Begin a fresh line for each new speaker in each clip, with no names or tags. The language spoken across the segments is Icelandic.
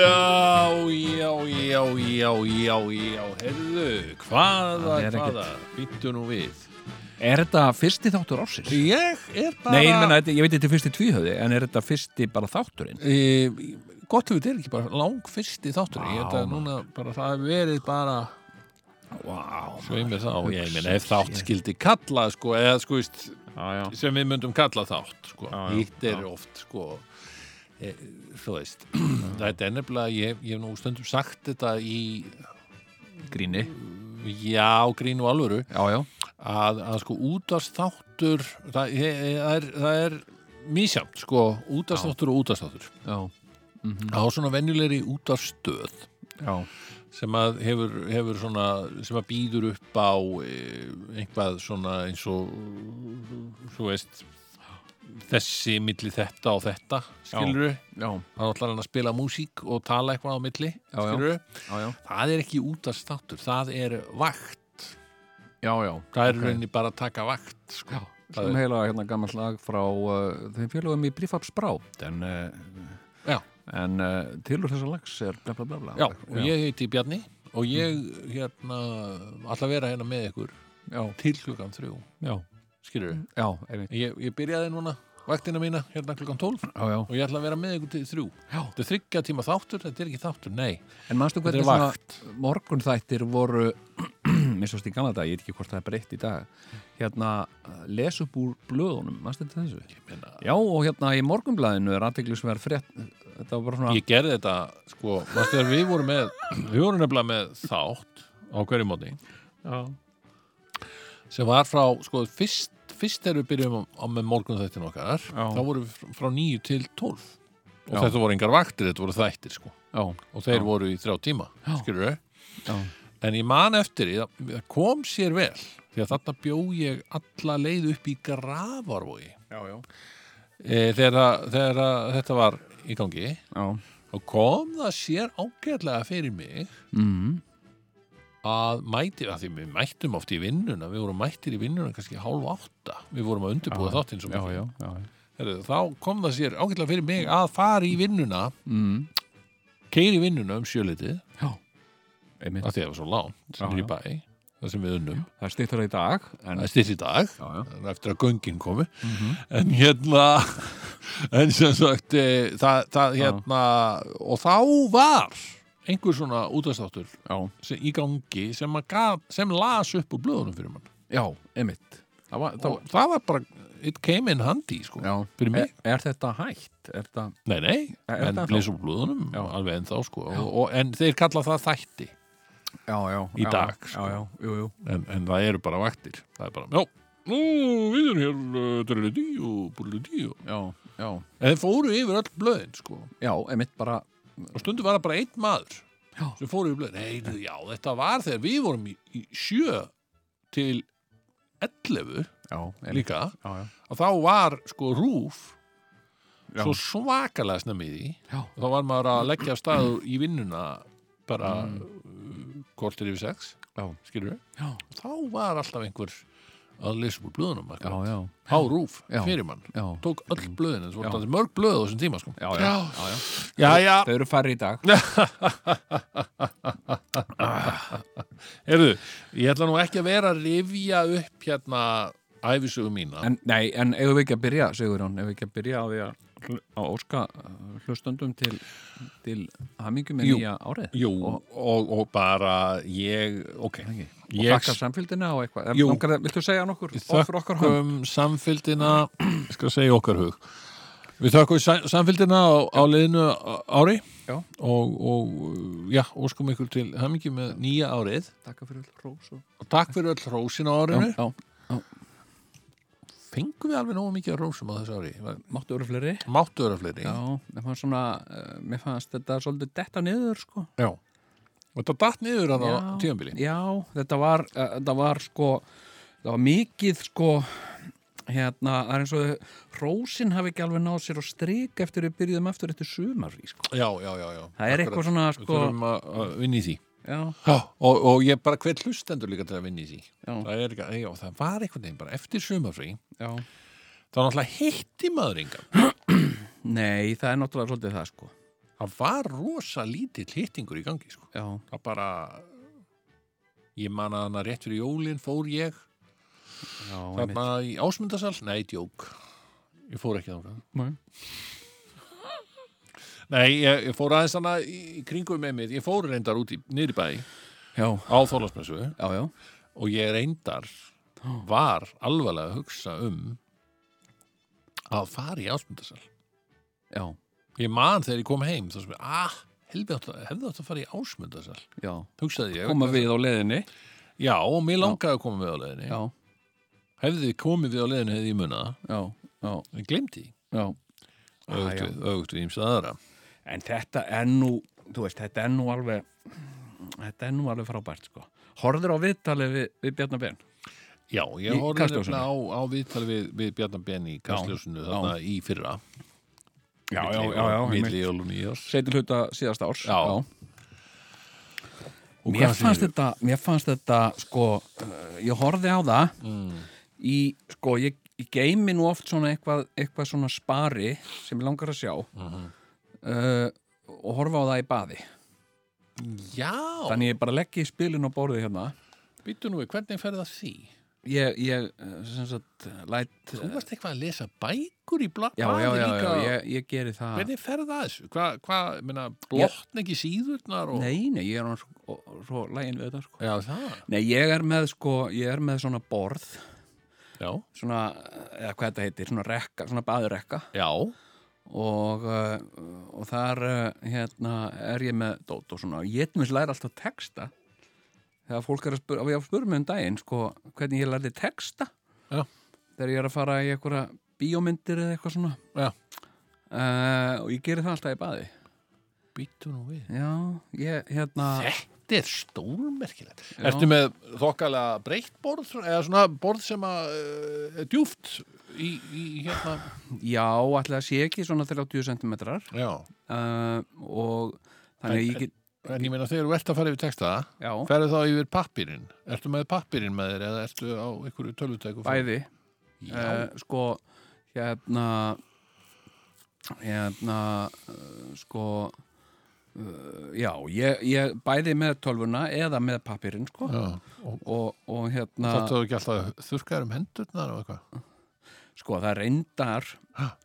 Já, já, já, já, já, já, heyrðu, hvaða, hvaða, býttu nú við.
Er þetta fyrsti þáttur ársins?
Ég er bara...
Nei, ég, menna, ég veit þetta er fyrsti tvíhöfði en er þetta fyrsti bara þátturinn?
E, gott þetta er ekki bara lang fyrsti þáttur. Ég held að núna bara það hefur verið bara
Vá,
svo ég með þá, ég meina ef þátt skildi kalla sko, eða sko veist sem við myndum kalla þátt sko. Hitt er oft sko e, þú veist þetta er nefnilega, ég, ég hef nú stundum sagt þetta í
Gríni.
Já, grín og alvöru.
Já, já,
að, að sko útast þáttur það, það er, það er mísjamt sko, útast þáttur og útast þáttur
já,
á svona venjulegri útastöð sem að hefur, hefur svona sem að býður upp á e, einhvað svona eins og þú veist þessi milli þetta og þetta skilur
já,
þá ætlar hann að spila músík og tala eitthvað á milli
Já, já.
skilur
já, já,
það er ekki útast þáttur, það er vakt.
Já, já.
það er
Ok.
okay. rauninni bara að taka vakt sko.
Sem heila hérna gammal lag frá uh, þeim félagum í Brífaps Brá en, uh, en uh, tilur þessa lags er bla bla bla bla.
Og ég heiti Bjarni og ég hérna ætla að vera hérna með ykkur
já,
til klukkan þrjú.
Já,
skilur
já, einmitt
ég, ég byrjaði núna vaktina mína hérna klukkan 12
já, já.
og ég ætla að vera með ykkur til þrjú
Já.
þetta er þryggja tíma þáttur, þetta er ekki þáttur, nei
En
Þetta
hvernig
er
svona
vakt.
morgunþættir voru minnst í gamla dag, ég veit ekki hvort það er breytt í dag hérna, les upp úr blöðunum, manstu þetta þessu?
Meina,
Já, og hérna í morgunblæðinu er aðteglisverð frétt þetta var bara svona
ég gerði þetta sko, mástu þegar við vorum með við vorum nefnilega með þátt á hverju móti
já,
sem var frá, sko, fyrst fyrst þegar við byrjum á, á með morgunþættin okkar
Já.
þá vorum við frá 9 til 12 og
Já.
þetta voru engar vaktir, þetta voru þættir sko. Og þeir voru í þrjá tíma, skilur
já,
en ég man eftir því, það kom sér vel því að þarna bjó ég alla leið upp í gravarvogi e, þegar, þegar þetta var í gangi
já.
og kom það sér ágætlega fyrir mig
Mm.
Að mæti, að því við mættum oft í vinnuna, við vorum mættir í vinnuna kannski hálf átta, við vorum að undirbúa þáttinn svo mikið. þá kom það sér ágætlega fyrir mig að fara í vinnuna
Mm.
keiri vinnuna um sjölitið að því að það var svo langt sem er í bæ það sem við unnum,
það stýttur í dag en,
það er styrt í dag
já, já.
eftir að göngin komi
Mhm.
en hérna en sem sagt e, það, það hérna og þá var einhver svona útastáttur í gangi sem, gaf, sem las upp úr blöðunum fyrir mann.
Já, einmitt. Það var, það
og það var bara, it came in handy sko,
já,
fyrir mig.
Er, er þetta hægt? Er þetta,
Nei, nei,
Er
en les úr blöðunum
Já.
alveg ennþá sko og, og, en þeir kalla það þætti.
Já, já,
Í dag, sko.
já, jú, jú.
En, en það eru bara vaktir. Það er bara, já, nú, við erum hér dröðli og búrli og
já, já,
en þeir fóru yfir öll blöðin sko.
Já, einmitt bara
og stundu var það bara einn maður
Já.
sem fóru yfir blöðin, nei, já, þetta var þegar við vorum í, í sjö til 11
já,
líka og þá var sko rúf
Já.
svo svakalega snemmið í
Já.
og þá var maður að leggja stað í vinnuna bara mm. kortir yfir sex
já,
skilur við,
já,
þá var alltaf einhver að lesa úr blöðunum
já, já,
á rúf fyrir mann tók öll blöðin, það var mörg blöð á þessum tíma sko.
já, já, Þau eru færri í dag.
Heyrðu ég ætla nú ekki að vera að rifja upp hérna æfisögu mína.
En, Nei, en eigum við ekki að byrja, Sigurjón? Eigum við ekki að byrja á því að að óska uh, hlustundum til, til hamingu með
Jú.
nýja árið.
Jú,
og,
og, og bara ég, ok.
Ekki, og
Ég-
þakka samfélgina og eitthvað.
Jú.
Viltu segja nokkur?
Þökkum samfylgdina ég skal segja okkar hug. Við þökkum sa- samfylgdina á, á liðinu ári
Já.
og, og já, óskum ykkur til hamingi með nýja árið.
Takk fyrir all rós og...
takk fyrir öll hrósin á
já,
árinu
já,
fengum við alveg nógu mikið rósum á þessu ári.
Máttu vera fleiri?
Máttu vera fleiri.
Já, mér fannst svona uh, mér fannst þetta svolítið detta niður sko.
Já. og þetta datt niður að á
Já.
tíðanbili
Já, þetta var, uh, þetta var sko það var mikið sko hérna, það er eins og hrósin hafi ekki alveg náð sér á strik eftir við byrjuðum aftur eftir sumarfrí sko.
já, já, já, já.
Það er eitthvað svona
við
sko
þurfum að, vinna í því og, og ég bara hver hlustendur líka til að vinna í því. Það, er, já, það var einhvern veginn bara eftir sumafrí
já.
Þá náttúrulega hitti maður engan.
Nei, það er náttúrulega svolítið það sko.
Það var rosa lítill hittingur í gangi sko.
Já,
það bara ég man að hana rétt fyrir jólin fór ég
já,
þarna í ásmundasal, nei, djók. Ég fór ekki þangað
Nei.
ég, ég fór aðeins hana í, kringum með mig, ég fór reyndar út í niður í bæ.
Já,
á Þólasmessu og ég reyndar var alvarlega að hugsa um að fara í ásmundasal
Já,
ég man þegar ég kom heim þá sem ég, ah, helvi átt að, hefði átt að fara í ásmundasal
já.
Hugsaði ég.
Koma við á leiðinni?
Já, og mér langaði að koma við á leiðinni.
Já,
hefði komið við á leiðinni hefði ég munað. Það.
já, já,
glemdi því.
já.
Öfugt
já.
við, öfugt við ímsa aðra
En þetta er nú, þú veist, þetta er nú alveg þetta er nú alveg frábært sko. Horður á viðtalið við, við Bjarnar Ben?
Já, ég nefnilega á, á viðtali við, við Bjarnar Ben í Kastljósinu
Já,
þarna í fyrra.
Já, já, já, já Seitir hluta síðasta árs
Já. Og
Mér fannst, þetta, mér fannst þetta sko, uh, ég horfði á það
mm.
í, sko, ég, ég geimi nú oft svona eitthvað, eitthvað svona spari sem ég langar að sjá.
Mhm.
Uh, og horfa á það í baði
já,
þannig ég bara leggja í spilin á borðið hérna
býttu nú við, hvernig ferði það því?
ég, ég uh, sem sagt, læt
Þú varst eitthvað að lesa bækur í bla,
já, já, já, já, ég, ég geri það
Hvernig ferði það þessu? Hvað, hva, minna, blotn ekki síðurnar og...
nei, nei, ég er hann svo, svo lægin við þetta sko.
Já, það.
nei, ég er með sko, ég er með svona borð
Já.
svona, eða hvað þetta heitir, svona rekka svona baðurekka
Já.
Og, uh, og þar uh, hérna er ég með dót og svona, ég til mér læri alltaf texta þegar fólk er að spura, og ég spura mig um daginn sko, hvernig ég lærði texta
Já.
þegar ég er að fara í einhverja bíómyndir eða eitthvað svona
Já.
uh, og ég geri það alltaf í baði
Býttu nú við.
já, ég, hérna
Þetta er stórmerkilegt.
Já.
Ertu með þokkalega breytt borð eða svona borð sem að uh, er djúft í, í hérna?
já, ætla að sé ekki svona 30 cm
Já.
uh, og þannig að ég get
En ég meina þegar þú ert að fara yfir texta,
já,
ferðu þá yfir pappirinn? Ertu með pappirinn með þér eða ertu á einhverju tölvutæku?
bæði
Já.
uh, sko hérna hérna uh, sko uh, já, ég, ég bæði með tölvuna eða með pappirinn sko
Já. Og
og, og hérna
þáttu þú ekki alltaf þurrkaður um hendurnar og eitthvað?
Sko það reyndar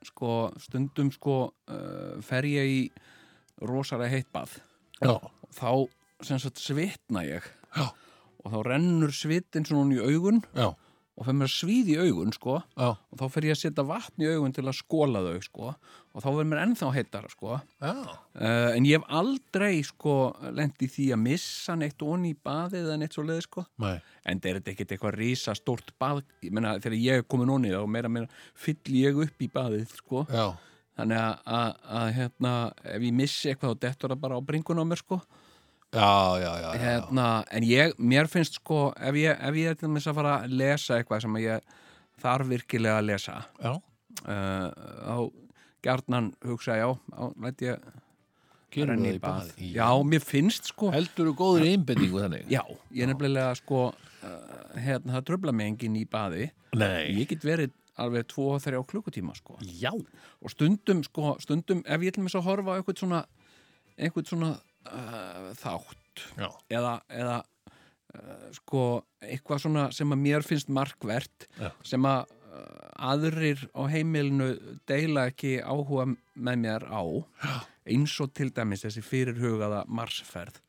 sko stundum sko uh, fer ég í rosalega heitt bað
Já.
þá sem sagt svitna ég
Já.
og þá rennur svitin svona í augun
Já.
Og fer mér að svíð í augun sko.
Já.
og þá fer ég að setja vatn í augun til að skóla þau sko. Og þá verður mér ennþá heittara sko. Uh, en ég hef aldrei sko lent í því að missa neitt onni í baðið eða neitt svo leið sko.
Nei.
en það er ekkert eitthvað rísa stórt bað? Ég meina þegar ég er komin onni þá meira meira fyll ég upp í baðið sko.
Já.
þannig að, að, að hérna ef ég missi eitthvað þá dettur það bara á bringun á mér sko
Já, já, já,
hérna, en ég, mér finnst sko ef ég, ef ég er til að fara að lesa eitthvað sem ég þarf virkilega að lesa
Já.
uh, á gjarnan hugsa já, á, læt ég
í bað.
já, mér finnst sko
Heldur þú góður einbendingu þannig?
já, ég er nefnilega sko uh, hérna, það tröfla mig enginn í baði
Nei.
ég get verið alveg 2-3 klukkutíma sko
Já.
og stundum sko, stundum ef ég dæmis að horfa á eitthvað svona eitthvað svona uh, þátt
Já.
eða, eða uh, sko eitthvað svona sem að mér finnst markvert
Já.
sem að uh, aðrir á heimilinu deila ekki áhuga með mér á Já. eins og til dæmis þessi fyrirhugaða marsferð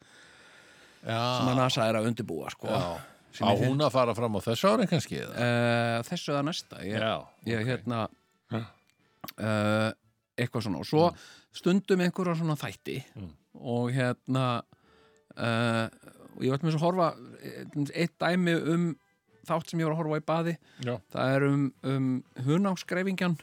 sem að
Já.
NASA er að undirbúa sko
Já. Á
ég
hún að fara fram á þessu ári kannski?
uh, þessu eða næsta ég,
Já.
ég
ok.
hérna
Já.
uh, eitthvað svona og svo stundum einhverja svona þætti
Mm.
Og hérna uh, og ég með þess að horfa eh, eitt dæmi um þátt sem ég var að horfa í baði
Já.
það er um, um hunáskreifingjan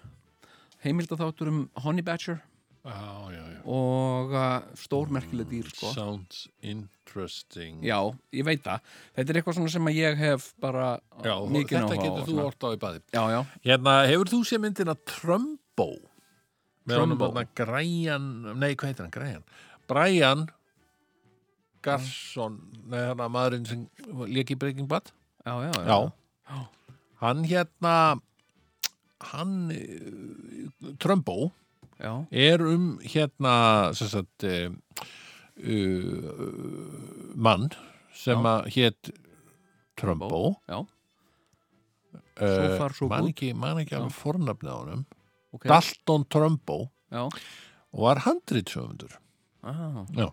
heimildaþáttur um honey badger
Já, já, já.
og uh, stórmerkileg dýr sko.
Sounds interesting.
Já, ég veit það. Þetta er eitthvað svona sem ég hef bara
Já,
mikið
þetta
áhuga á
getur þú orta á í baði. Hérna, hefur þú séð myndina Trumbo?
Trumbo?
Græjan, nei, hvað heitir hann, Græjan? Brian Garson, nei, hann að maðurinn sem lék í Breaking Bad.
já, já, já.
Já. Hann hérna, hann, eh, Trumbo,
já.
er um hérna, sem sagt, uh, uh, mann sem að hétt Trumbo.
Já,
Uh,
So far, so
man ekki, man ekki alveg fornafnið á honum.
ok.
Dalton Trumbo
Já,
og var handritsöfundur
ah,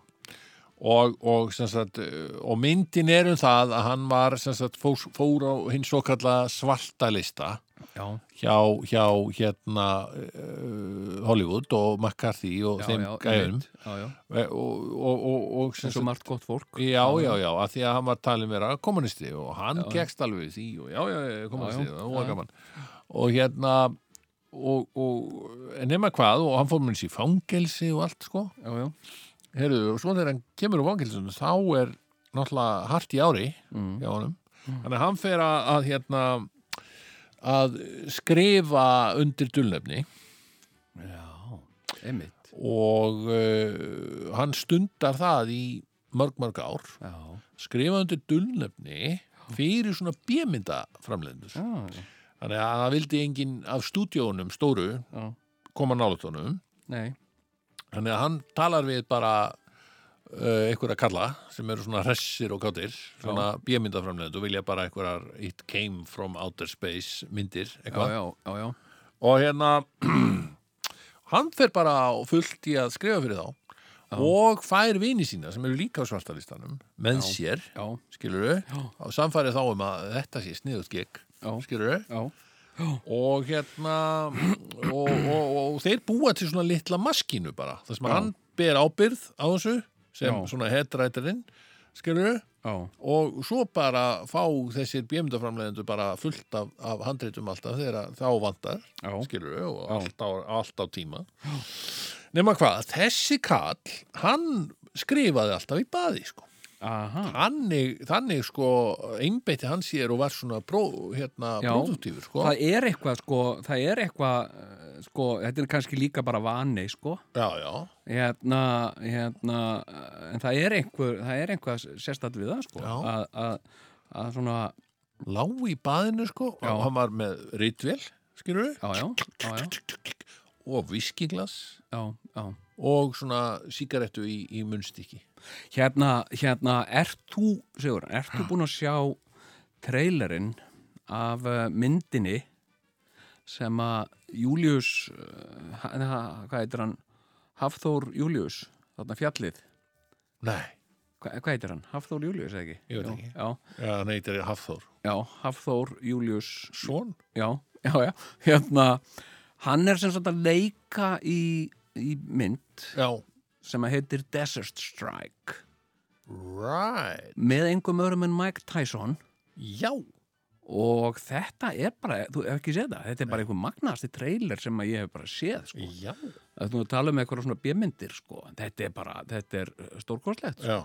og, og, sagt, og myndin er um það að hann var sagt, fór, fór á hinn svo kalla svarta lista
já,
hjá, hjá hérna uh, Hollywood og McCarthy og
já,
þeim
já,
og, og, og, og sem
eins og margt gott fólk.
Já, já, já, að því að hann var talin vera kommunisti og hann gegst alveg því og já, já, já, kommunisti, það var gaman. Og hérna og, og nema hvað og hann fór með þessi fangelsi og allt sko.
Já, já,
Heyrðu, og svo þegar hann kemur úr fangelsinu þá er náttúrulega hart í ári
mm.
hjá honum. Þannig að hann fer að, að hérna að skrifa undir dulnefni.
Já, einmitt.
og uh, hann stundar það í mörg, mörg ár.
Já,
skrifa undir dulnefni fyrir svona bjömyndaframlendur
já, já,
þannig að það vildi enginn af stúdíónum stóru
já,
koma
nei,
þannig að hann talar við bara uh, einhverja kalla sem eru svona hressir og kátir svona bjömyndaframlendur og vilja bara einhverjar it came from outer space myndir
já, já,
og hérna hann fer bara fullt í að skrifa fyrir þá og fær vini sína sem eru líka á svartalistanum með sér
já,
skilur þau, og samfærið þá um að þetta sé sniðut
já,
skilur þau og hérna og, og, og þeir búa til svona litla maskínu bara, þar sem hann ber ábyrð á þessu sem
Já.
svona headrætarinn skilur þau, og svo bara fá þessir bjömyndaframlegendur bara fullt af, af handritum alltaf þegar þá vantar skilur þau, og allt á, allt á tíma. Nema hvað, þessi kall hann skrifaði alltaf í baði sko þannig, þannig sko einbeitti hann sér og var svona pró, hérna, produktífur sko.
það er eitthvað, sko, það er eitthvað, eh, sko, þetta er kannski líka bara vani, sko,
já, já,
hérna, hérna, en það er einhver, það er einhvað sérstætt við það, sko, að, svona,
lá í baðinu sko
Já.
og hann var með ritvél skilur
já, já, já, já,
og viskiglas
já, já.
Og svona sígarettu í, í munnstykki.
Hérna, hérna, ert þú, Sigur, ert þú búin að sjá trailerinn af uh, myndinni sem að Július, ha- hvað heitir hann, Hafþór Július, þarna fjallið,
nei,
Hva, hvað heitir hann, Hafþór Július, eða ekki?
Ég veit ekki.
Já,
já, hann heitir Hafþór.
Já, Hafþór Július,
Svon?
já, já, já, hérna, hann er sem sagt að leika í, í mynd
Já,
sem að heitir Desert Strike.
Right.
Með einhverjum öðrum en Mike Tyson.
Já,
og þetta er bara, þú hef ekki séð það þetta er bara einhver magnasti trailer sem að ég hef bara séð sko. að þú tala um eitthvað svona bjömyndir sko. þetta er bara, þetta er stórkostlegt
já.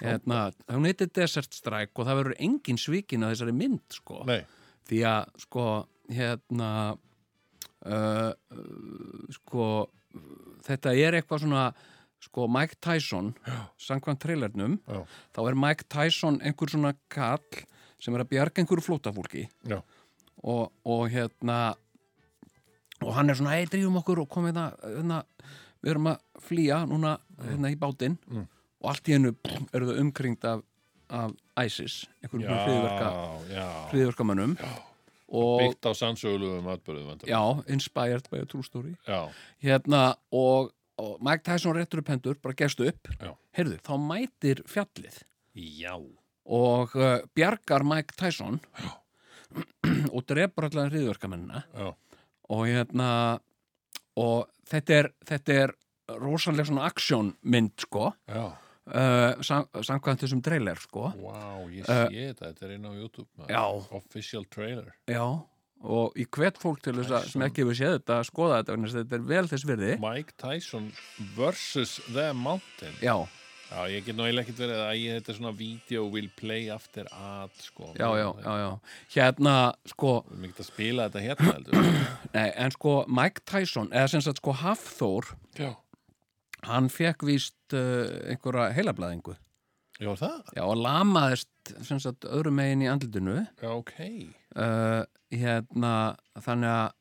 Hérna, hún heitir Desert Strike og það verður engin svikin að þessari mynd sko.
Nei,
því að sko hérna uh, uh, sko þetta er eitthvað svona sko Mike Tyson samkvæmt trailernum
já,
þá er Mike Tyson einhver svona kall sem er að bjarga einhverju flótafólki og, og hérna og hann er svona, hei, drífum okkur og komið hérna, hérna við erum að flýja núna hérna í bátinn.
Mm.
og allt í hennu eru þau umkringt af, af ISIS, einhverjum
já, já. Byggt á sannsögulegum atbyrðum
já, inspired by a true story
já,
hérna og, og Mike Tyson réttur upp hendur, bara gestu upp
Já.
heyrðu, þá mætir fjallið
já.
og uh, bjargar Mike Tyson og drepur allan hriðverkamennina
já.
og hérna og þetta er, þetta er rosalega svona aksjónmynd sko
já.
Uh, sam, samkvæmt þessum trailer sko.
Vá, ég
Eh,
sé þetta, þetta er inn á YouTube maður.
Já.
Official trailer.
Já, og ég hvet fólk til þess að sem ekki hefur séð þetta að skoða þetta þetta er vel þess virði.
Mike Tyson versus The Mountain.
Já,
Já, ég get nú eiginlega ekkert verið að ég þetta svona video will play after ad sko.
já, já, já, já. Hérna, sko,
Við erum ekki að spila þetta hérna heldur.
Nei, en sko Mike Tyson, eða sem sagt sko Hafþór
Já,
hann fekk víst uh, einhverja heilablaðingu
já það?
Já, og lamaðist sem sagt öðrum megin í andlutinu
Já, ok.
Uh, hérna, þannig að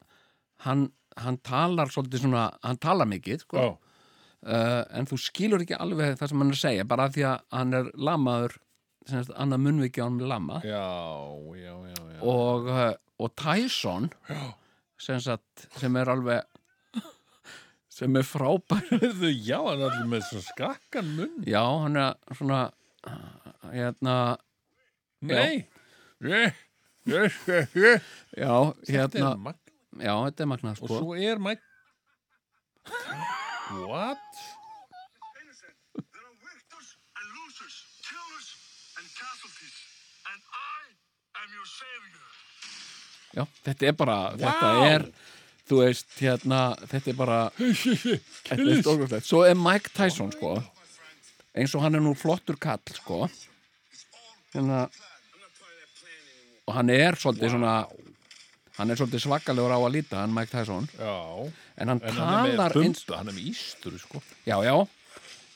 hann, hann talar svolítið svona, hann talar mikið sko, uh, en þú skilur ekki alveg það sem hann er að segja, bara af því að hann er lamaður, sem sagt, annað munnviki á hann er lama.
Já, já, já, já.
og, og Tyson
Já,
sem, sagt, sem er alveg sem er frábær.
Heyrðu, já, hann er allir með skakkan munn.
Já, hann er svona uh, hérna,
Nei.
Já,
Þetta
hérna já, þetta er magnað
Og
sko
svo er Mike What?
já, þetta er bara, þetta
Vá.
er þú veist, hérna, þetta er bara þetta er stórkvæmslegt svo er Mike Tyson, sko. Eins og hann er nú flottur kall, sko. Hérna og hann er svolítið svona hann er svolítið svakalegur á að líta hann Mike Tyson,
Já.
En hann
En hann er
talar eins,
hann er með ísturu sko.
Já, já.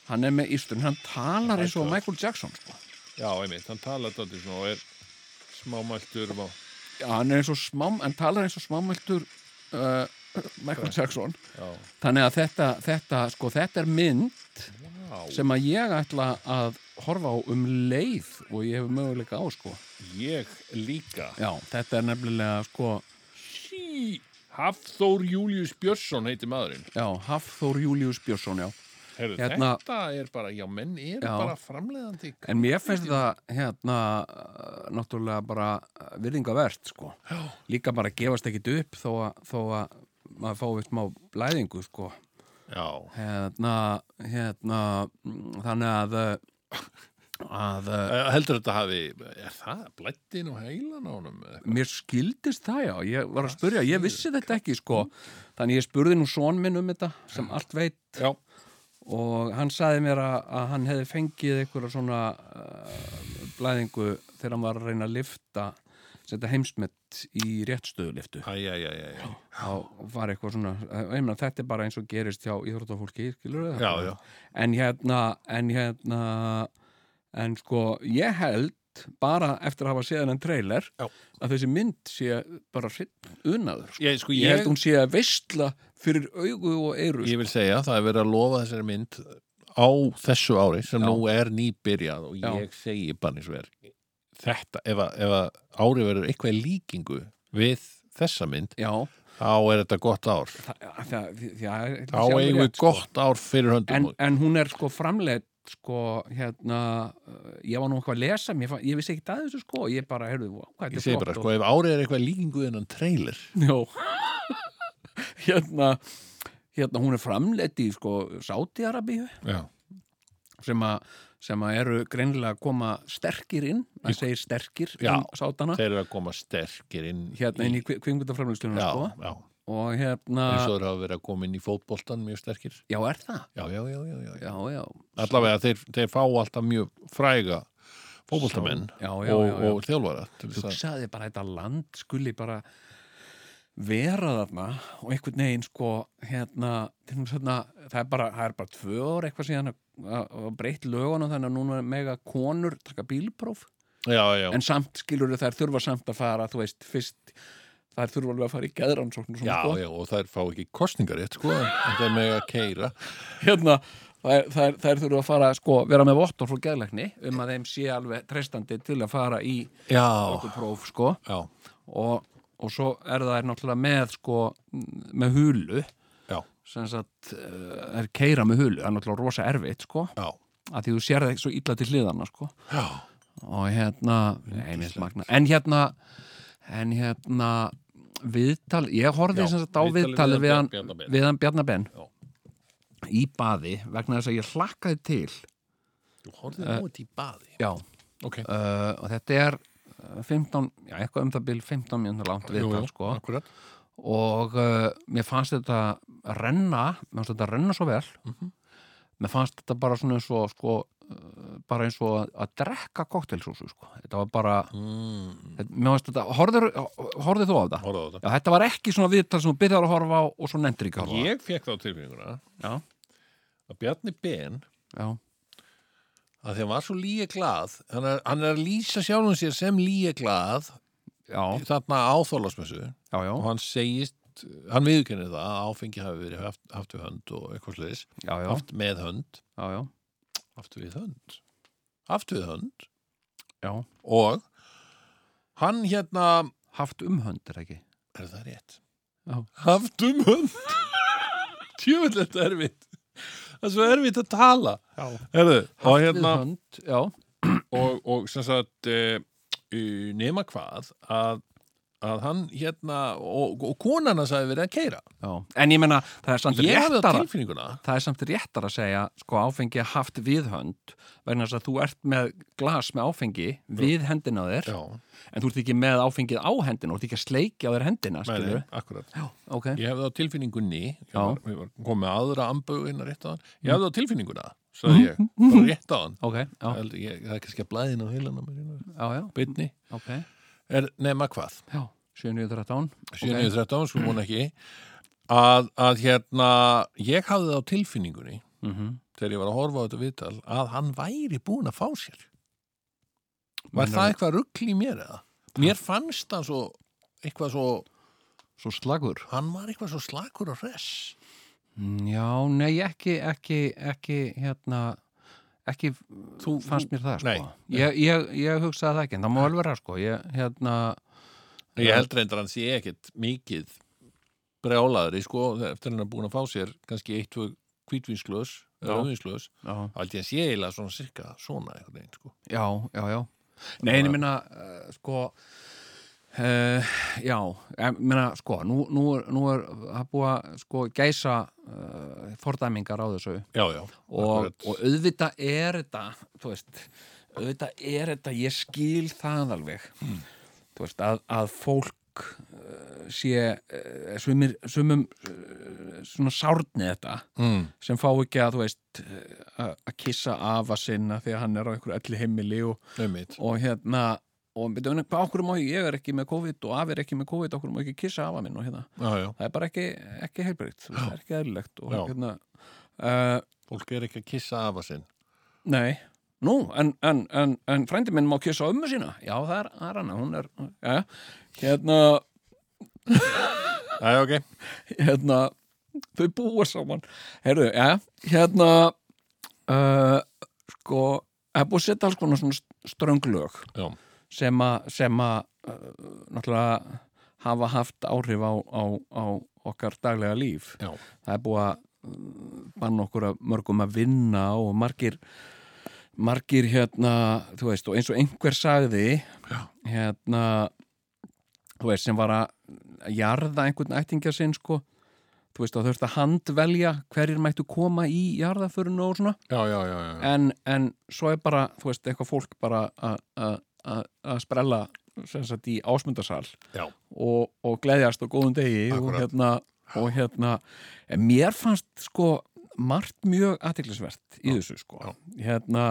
Hann er með ísturinn, hann talar eins og Michael Jackson, sko.
Já, einmitt, hann talar þetta og er smámæltur og
já, hann er eins og smám, hann talar eins og smámæltur uh, Michael Jackson.
Já,
þannig að þetta, þetta, sko, þetta er mynd
Vá.
sem að ég ætla að horfa á um leið og ég hef möguleika á, sko.
Ég líka.
Já, þetta er nefnilega, sko
Sí, Hafþór Július Björnsson heiti maðurinn.
Já, Hafþór Július Björnsson, já
Heru,
Hérna-
Þetta er bara, já, menn eru
Já.
bara framleiðandi
en mér finnst það, hérna uh, náttúrulega bara uh, virðingavert, sko.
Já,
líka bara gefast ekkit upp þó að, þó að maður fái smá blæðingu, sko. Hérna, hérna mm, þannig að uh, að
Eh, heldur þetta hafi er það blættin og heilan á honum eða eitthvað?
mér skildist það já, ég var að spurja, ég vissi þetta ekki sko, þannig ég spurði nú són minn um þetta sem allt veit.
Já,
og hann saði mér að, að hann hefði fengið einhverja svona uh, blæðingu þegar hann var að reyna að lifta setja heimsmet í réttstöðuliftu. Þá var eitthvað svona, ég meina þetta er bara eins og gerist hjá íþróttafólki. En hérna, en hérna en sko, ég held bara eftir að hafa séð hennan trailer
Já.
að þessi mynd sé bara unnaður, sko.
Ég, sko,
Ég
ég,
held hún sé að veistla fyrir augu og eyru
ég vil segja, það er verið að lofa þessari mynd á þessu ári sem
Já.
nú er nýbyrjað og
Já.
ég segi bara eins og er þetta, ef að, ef að ári verður eitthvað líkingu við þessa mynd,
Já,
þá er þetta gott ár
það, það, það,
þá eigum við gott ár fyrir höndum
en, en hún er sko framleitt sko hérna uh, ég var nú eitthvað að lesa, fa- ég vissi ekki að þessu sko, ég bara, heyrðu, hvað
ég
þetta
segi
er
bara,
flott
sko, ef árið er eitthvað líkingu við hennan trailer.
Já Hérna Hérna hún er framleitt í sko Sáti-Arabíu
já,
sem að sem að eru greinilega að koma sterkir inn, maður segir sterkir
Já, þeir eru að koma sterkir inn
hérna inn í kvingmyndaframleiðslunum
já,
sko. Og hérna,
eins og þeir hafa verið að koma inn í fótboltan mjög sterkir.
Já er það?
Já, já, já, já, já.
já, já,
allavega þeir, þeir fá alltaf mjög fræga fótboltamenn og, og þjálfara
hugsaði bara þetta land skuli bara vera þarna og einhvern veginn sko hérna, þarna það er bara, það er bara tvö ár eitthvað síðan að, að, að breytt lögunum þannig að núna mega konur taka bílpróf.
Já, já,
en samt skilur þær þurfa samt að fara þú veist, fyrst þær þurfa alveg að fara í geðrannsókn
já,
sko.
já, og þær fá ekki kostningarétt sko, en þeir með að keira
hérna, þær, þær þurfa að fara sko, vera með vottor frá geðlækni um að þeim sé alveg treystandi til að fara í okkur próf sko.
Já,
og, og svo er það náttúrulega með sko, með hulu.
Já,
sem sagt, er keira með hulu. Það er náttúrulega rosa erfitt sko
já,
að því þú sér það svo illa til hliðana sko.
Já.
og hérna, finnst magna en hérna, en hérna viðtal, ég horfði
Já,
sem sagt á
viðtalið við hann
hann Bjarnabenn í baði vegna þess að ég hlakkaði til.
Þú horfðið nú þetta í baði?
já,
Ok,
uh, og þetta er uh, 15, já, eitthvað um það bil 15 mínútur langt viðtal, sko.
akkurat.
Og uh, mér fannst þetta renna, mér fannst þetta renna svo vel.
Mhm.
mér fannst þetta bara svona eins og sko, uh, bara eins og að, að drekka koktelsúsu, sko. Þetta var bara,
mm.
horfður þú á
á þetta.
Já, þetta var ekki svona viðtal sem þú byrjar að horfa á og svo nefndir ekki að horfa á.
Ég fekk þá tilfinninguna
Já,
að Bjarni Ben
já,
að því hann var svo líga glað hann er, hann er að lýsa sjálfum sér sem líga glað
já,
þarna áþólasmessu
já, já,
og hann segist, hann viðkennir það að áfengi hafi verið haft, haft við hönd og eitthvað
já,
haft með hönd.
Já, já,
haft við hönd haft við hönd
já.
og hann hérna
haft umhönd er ekki
er það rétt?
Já.
haft um hönd þetta er erfitt það er svo erfitt að tala
Já.
Herðu, og
haft
hérna
við hönd, já,
og, og sem sagt e, nema hvað að, að hann hérna og, og konana sagði verið að keira
já. En ég menna, það er samt réttara það er samt réttar að segja sko áfengi haft við hönd vegna þess að þú ert með glas með áfengi við hendina þér.
Já,
en þú ert ekki með áfengið á hendina þú ert ekki að sleikja á þér hendina
akkurat.
Já, ok,
ég hefði á tilfinningunni ég var, var komið aðra ambögu hérna rétt á hann. Ég hefði á tilfinninguna, sagði ég bara rétt á hann.
Ok, já,
ég, ég, það er kannski að blæðina á heilana beinni,
ok
er nema hvað?
Já, 713
713, sko hún ekki. Að, að hérna ég hafði á tilfinningunni
mm
þegar ég var að horfa á þetta viðtal að hann væri búin að fá sér. Var
Meinar-
það eitthvað ruggl í mér eða? Mér fannst hann svo eitthvað svo,
svo slagur.
hann var eitthvað svo slakur og hress.
Mm, já, nei, ekki ekki, ekki, hérna ekki
Þú-
fannst mér það, sko. Ég, ég, ég hugsaði það ekki, en það má alveg vera, sko. Ég, hérna,
ég held reyndar hann sé ekkit mikið brjálaðri sko eftir hann er búin að fá sér kannski eitt,
já.
þá held ég að sé eiginlega svona cirka svona einhvern veginn sko.
Já, já, já. Nei, en ég minna, uh, sko, uh, já, ég minna, sko, nú, nú, er, nú er að búa, sko, gæsa uh, fordæmingar á þessu.
Já, já,
og, og auðvitað er þetta, þú veist, auðvitað er þetta, ég skil það alveg, þú veist, að, að fólk uh, sé, sumir, sumum svona sárni þetta,
mm,
sem fá ekki að, þú veist, að að kissa afa sinna því að hann er á einhverju elli heimili og, og hérna og betur, hvað okkur má ég, ég er ekki með COVID og afi er ekki með COVID, okkur má ekki kissa afa minn og hérna,
já, já,
það er bara ekki, ekki heilbreytt, það er ekki eðlilegt og
Já.
hérna uh,
fólk er ekki að kissa af að sinn.
Nei, nú, en, en, en, en frændi minn má kissa ömmu sína, já það er, það er hana, hún er, ja, hérna
já, ok,
hérna þau búa saman. Heyrðu, ja, hérna uh, sko það er búið að setja alls konar svona strönglög
já,
sem að uh, náttúrulega hafa haft áhrif á, á, á okkar daglega líf
já,
það er búið að uh, banna okkur að mörgum að vinna og margir margir hérna þú veist og eins og einhver sagði
Já.
hérna þú veist sem var að jarða einhvern ættingja sinn sko þú veist að þurft að handvelja hverjir mættu koma í jarðaförinu og svona
já, já, já, já.
en, en svo er bara, þú veist, eitthvað fólk bara að- að sprella sagt í ásmundarsal og, og gleðjast á góðum degi og
Akkúrat.
hérna, og hérna mér fannst sko margt mjög aðtiklisvert í þessu sko
Já.
hérna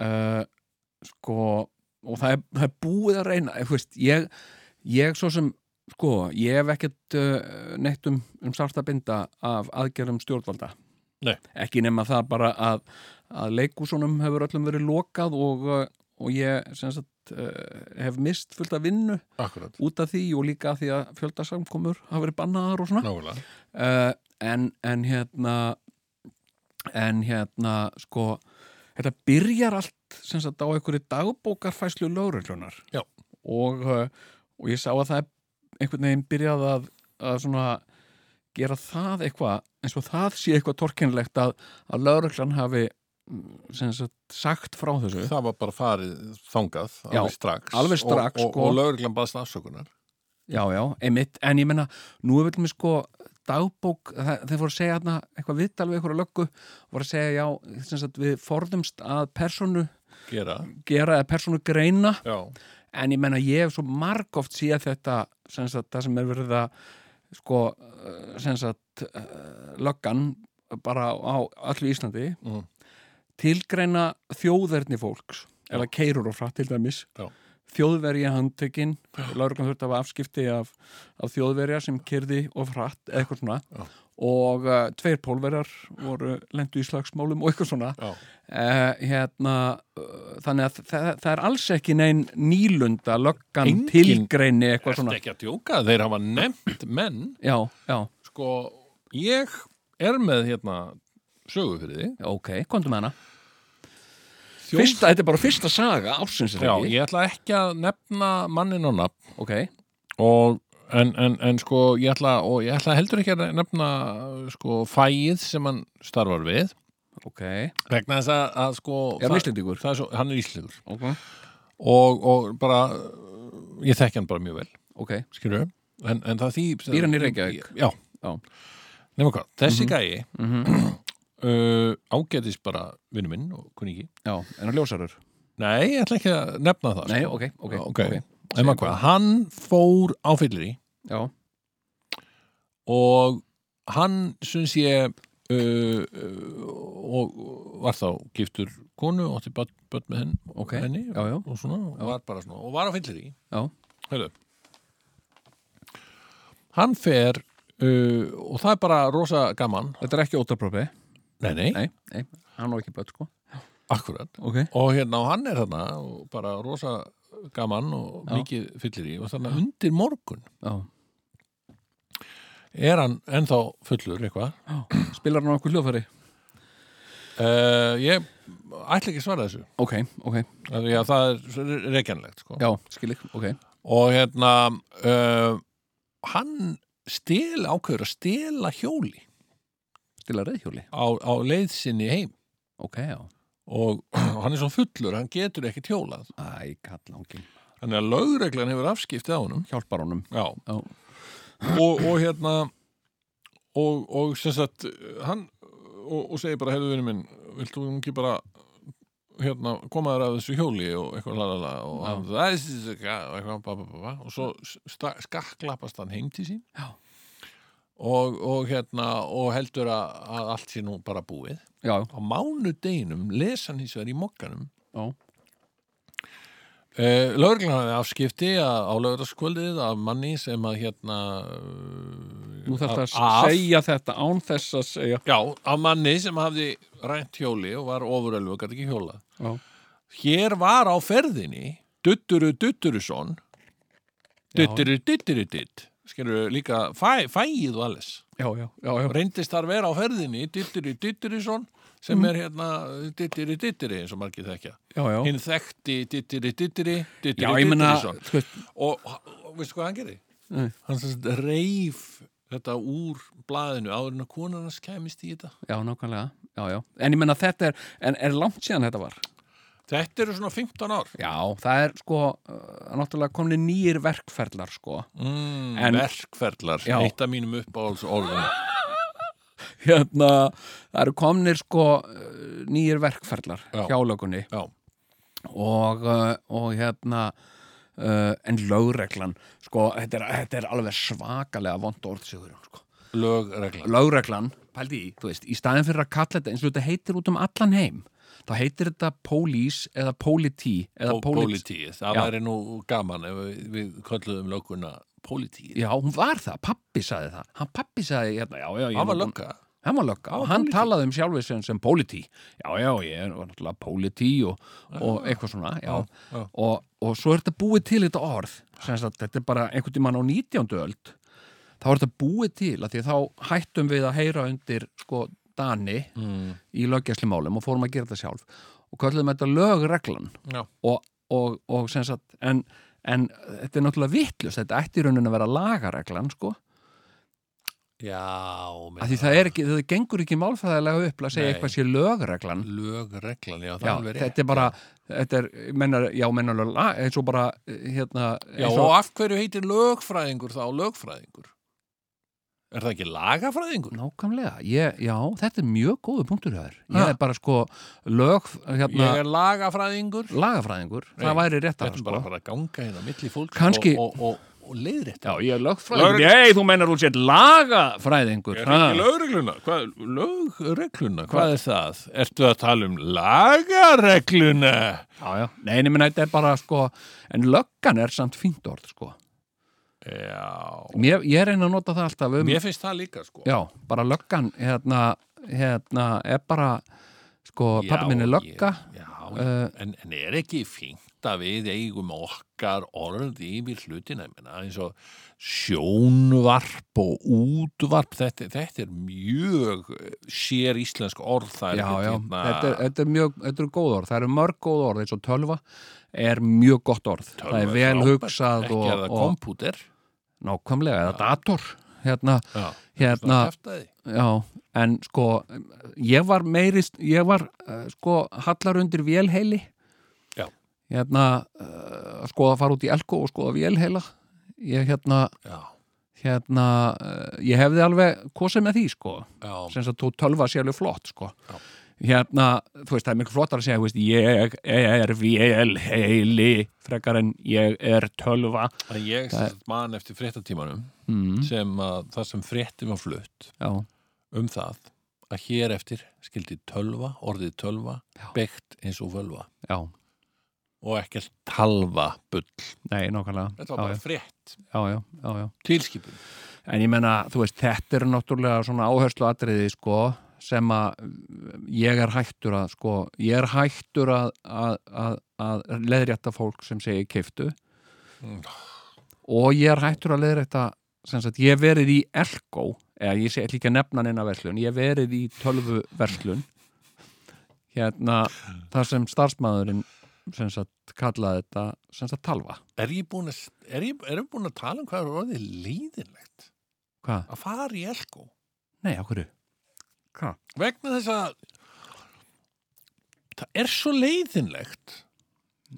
uh, sko og það er, það er búið að reyna veist, ég, ég svo sem sko, ég hef ekkert uh, neitt um, um sárt að binda af aðgerðum stjórnvalda
Nei.
ekki nema það bara að, að leikúsunum hefur öllum verið lokað og, uh, og ég sagt, uh, hef mist fullt af vinnu
akkurat,
út af því og líka af því að fjöldasamkomur hafa verið bannaðar og svona. Uh, en, en hérna en hérna sko þetta byrjar allt sagt á einhverju dagbókarfæslu lögreglunar
Já.
og, uh, og ég sá að það er einhvern veginn byrjað að, að svona gera það eitthvað eins og það sé eitthvað torkennilegt að, að lögreglan hafi sagt, sagt frá þessu.
Það var bara farið þangað
Já,
alveg strax
alveg strax,
og, og,
sko.
og lögreglan baðst afsökunar.
Já, já, einmitt, en ég menna nú er við með sko dagbók þeir fóru að segja hérna eitthvað viðtal við eitthvað löggu voru að segja já, sagt, við forðumst að personu
gera.
gera eða personu greina
Já,
en ég menna ég hef svo margóft síðan þetta sem sagt, það sem er verið að sko sem sagt eh, löggan bara á allu Íslandi.
Mhm.
Tilgreina þjóðverðni fólks ef það keirur og frætt til dæmis.
Já.
þjóðverja handtekinn lauruglan þurft að hafa afskipti af, af þjóðverja sem kerði og frætt eða eitthvað svona.
Já.
og uh, tveir pólverjar voru lendu í slagsmálum og eitthvað svona.
Já,
uh, hérna uh, þannig að það, það er alls ekki neinn nýlunda löggan
Engin-
tilgreini eitthvað svona.
ekki að djóka? Þeir hafa nefnt menn.
Já, já,
Sko, ég er með hérna sögu fyrir því.
Ok, komdu með hana.
Þjóð-
fyrsta, þetta er bara fyrsta saga ásins
Já, ég ætla ekki að nefna mannin og nafn.
Ok,
og en, en, en sko ég ætla, og ég ætla heldur ekki að nefna sko fæið sem hann starfar við.
Ok.
Vegna þess að, að sko
er hann Íslendingur?
er hann er íslendingur
ok,
og, og bara ég þekki hann bara mjög vel.
Ok,
skilur en, en það því
Býr hann í Reykjavík?
Já,
Já.
Nefna hvað, þessi
Mhm.
gæi
mhm
uh, ágætis bara vinnu minn og kunningi.
Já, en hann ljósarur?
Nei, ég ætla ekki að nefna það
Nei,
sko.
ok, ok,
Já,
ok.
En maður hvað, hann fór á fyllir í
Já,
og hann syns ég uh, uh, og var þá giftur konu og átti börn, börn með henn,
ok.
henni
Já, já,
og svona, og var bara svona, og var á fyllir í Hörðu Hann fer uh, og það er bara rosa gaman.
Þetta er ekki ótaprófi
Nei, nei,
Nei, nei, hann á ekki börn, sko.
Akkurat.
Ok,
og hérna, og hann er þarna og bara rosa gaman og
Já.
mikið fyllir í. Og þannig að undir morgun
já,
er hann ennþá fullur eitthvað?
Já. Spilar hann á okkur hljóðfæri?
uh, Ég ætla ekki að svara þessu.
Ok, ok,
af því að það er reikjanlegt sko.
já, skilik, ok.
Og hérna uh, hann stel ákveður að stela hjóli
Stila reyðhjóli?
á, á leið sinni heim
Ok, já
og hann er svo fullur, hann getur ekki tjólað
Æ, kallangin
þannig að lögreglan hefur afskipti á honum
Hjálpar honum
Já.
Já.
Og, og hérna og, og sem sagt hann og, og segir bara, heyrðu vinnu minn viltu ekki bara hérna, koma þér af þessu hjóli og eitthvað lalala og hann, það er og eitthvað, ba, ba, ba, ba, og svo sta- skakklappast hann heim til sín
Já.
Og, og hérna og heldur að, að allt sé nú bara búið.
Já,
á mánudeginum lesa hann hins vegar í mokkanum Uh, Lögreglan hafði afskipti að, á lögreglaskvöldið af manni sem að hérna uh,
nú þarf það að segja þetta án þess að segja.
Já, af manni sem hafði rænt hjóli og var ofurölvu og gæti ekki hjóla
Já,
Hér var á ferðinni Dutturu Dutturusson Dutturu Dutturu Dutt Skilur líka fæ, fæið og alles
já, já, já.
Reyndist þar vera á ferðinni Dutturu Dutturusson sem er hérna Dutturu Dutturu eins og margir þekkja. Hinn þekkti
ég menna,
Dutturusson
sko,
og, og veistu hvað hann gerði?
Nei.
hann reif þetta úr blaðinu áður en að konan hans kæmist í þetta
já, nákvæmlega. En ég menna þetta er, er langt síðan þetta var?
Þetta eru svona 15 ár
Já, það er sko, uh, náttúrulega komni nýjir verkferðlar, sko.
mm,
En-
verkferðlar, eitt af mínum uppáhalds orðum
Hérna, það eru komnir sko uh, nýjir verkferðlar
Já.
hjá lögunni
já,
og, uh, og hérna, en lögreglan, sko, þetta er, þetta er alveg svakalega vond orðsögur, sko.
lögreglan
Lögreglan, pældi í, þú veist, í staðin fyrir að kalla þetta eins og þetta heitir út um allan heim, þá heitir þetta pólís eða pólití eða
Pó-
pólit...
pólitíið, það væri nú gaman ef við, við kölluðum lögguna pólitíið
Já, hún var það, pappi sagði það. Hann pappi sagði, hérna, já, já
hann var lögga.
Hann var lögga og
var
hann talaði um sjálfið sem, sem pólití. Já, já, ég er náttúrulega pólití og, og eitthvað svona já.
já.
Og, og svo er þetta búið til þetta orð. Sagt, þetta er bara einhvern tímann á 19. öld. Þá er þetta búið til að því að þá hættum við að heyra undir sko Dani
mm,
í löggjæsli málum og fórum að gera þetta sjálf og kalluðum þetta lögreglan. Og, og, og sem sagt en, en þetta er náttúrulega vittlust þetta ætti í rauninni að vera lagareglan sko.
Já
af því það er ekki, það gengur ekki málfræðilega upp að segja
Nei.
eitthvað sé lögreglan.
Lögreglan, já, það
já,
er rétt
þetta er bara þetta er, mennar, já, mennar eins og bara, hérna
já,
eins
og af hverju heitir lögfræðingur þá lögfræðingur Er það ekki lagafræðingur?
Nákvæmlega, ég, já, þetta er mjög góðu punktur hjá þér. Ég
Ha?
er bara sko lög, hérna,
Ég er lagafræðingur.
lagafræðingur,
Nei,
það væri rétt
Þetta
að
er bara að fara að ganga hérna á milli fólks
Kannski-
og, og, og, og leiðrétt.
Já, ég er lögfræðingur.
Lögregl-
Nei, þú meinar út sér lagafræðingur.
Er
ha?
ekki lögregluna? Hvað, lögregluna? Hvað er það? Ertu að tala um lagaregluna?
Já, já. Nei, ég meina, þetta er bara sko, en löggan er samt fínt orð, sko.
Já.
Mér, ég reyna að nota það alltaf um,
Mér finnst það líka, sko.
já, bara löggan, hérna, hérna, er bara, sko,
Já,
pappi minn er lögga.
ég- Já,
Uh,
en, en er ekki fínt að við eigum okkar orð yfir hlutina, ég meina, eins og sjónvarp og útvarp, þetta, þetta er mjög eh, sér íslensk orð, það er
já, já,
hérna-
þetta er, þetta er mjög, þetta er góð orð. Það eru mörg góð orð, eins og tölva er mjög gott orð.
Tölva
það er vel
frábært.
hugsað
ekki
og,
er það
og
kompúter
nákvæmlega, eða dator, hérna,
já,
hérna. Já, en sko ég var meirist, ég var uh, sko hallar undir vélheili
Já.
hérna uh, að skoða að fara út í elko og skoða vélheila ég hérna,
já,
hérna uh, ég hefði alveg kosið með því sko. Sem að þú tölva sé alveg flott sko.
Já.
Hérna, þú veist, það er miklu flottar að segja veist, ég er vélheili frekar en ég er tölva.
En ég
Það-
man eftir fréttatímanum
mm,
sem að það sem fréttum var flutt
já,
um það að hér eftir skildi tölva, orðið tölva
Já.
beitt eins og völva.
Já,
og ekkert talva bull.
Nei, nákvæmlega.
Þetta var bara frétt,
já, já, já, já.
Tilskipun.
En ég menna, þú veist, þetta er náttúrulega svona áherslu atriði, sko, sem að ég er hættur að, sko, ég er hættur að, að, að, að leðrétta fólk sem segir keiftu
Mm.
og ég er hættur að leðrétta, sem sagt, ég verið í Elko, eða ég sé ekki að nefna neina verslun, ég verið í tölvu verslun, hérna, þar sem starfsmæðurinn, sem sagt, kallaði þetta, sem sagt, talva.
er ég búin að, er ég, er ég búin að tala um hvað er orðið leiðinlegt
Hvað?
að fara í Elko
Nei, á Hvað?
vegna þess að það er svo leiðinlegt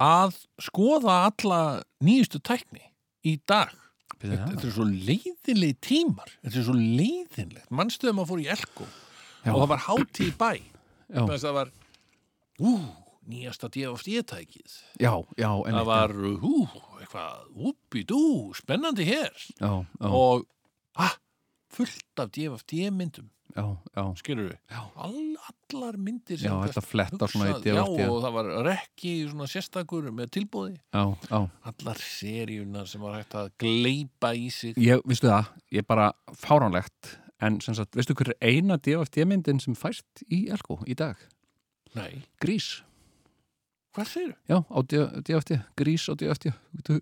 að skoða alla nýjustu tækni í dag. Þetta, er svo leiðinleg tímar. Þetta er svo leiðinlegt. Mannstuðum að fór í Elko
Já.
og það var hátíð í bæ? Það var ú, nýjasta DFD-tækið
já, já,
það var hú, eitthvað úpi dú, spennandi hér
já, já,
og ah, fullt af
já,
skilur við. All, allar myndir
já,
sem
þetta fletta svona í
hugsað- já, og það var rekki svona sérstakur með tilbúði
já, já,
allar seríunar sem var hægt að gleipa í sig.
Ég, vistu það, ég er bara fáránlegt, en sem sagt, veistu hver er eina DFT myndin sem fæst í Elko í dag?
nei,
Grís,
hvað segir
já, á DFT Grís á DFT Þú-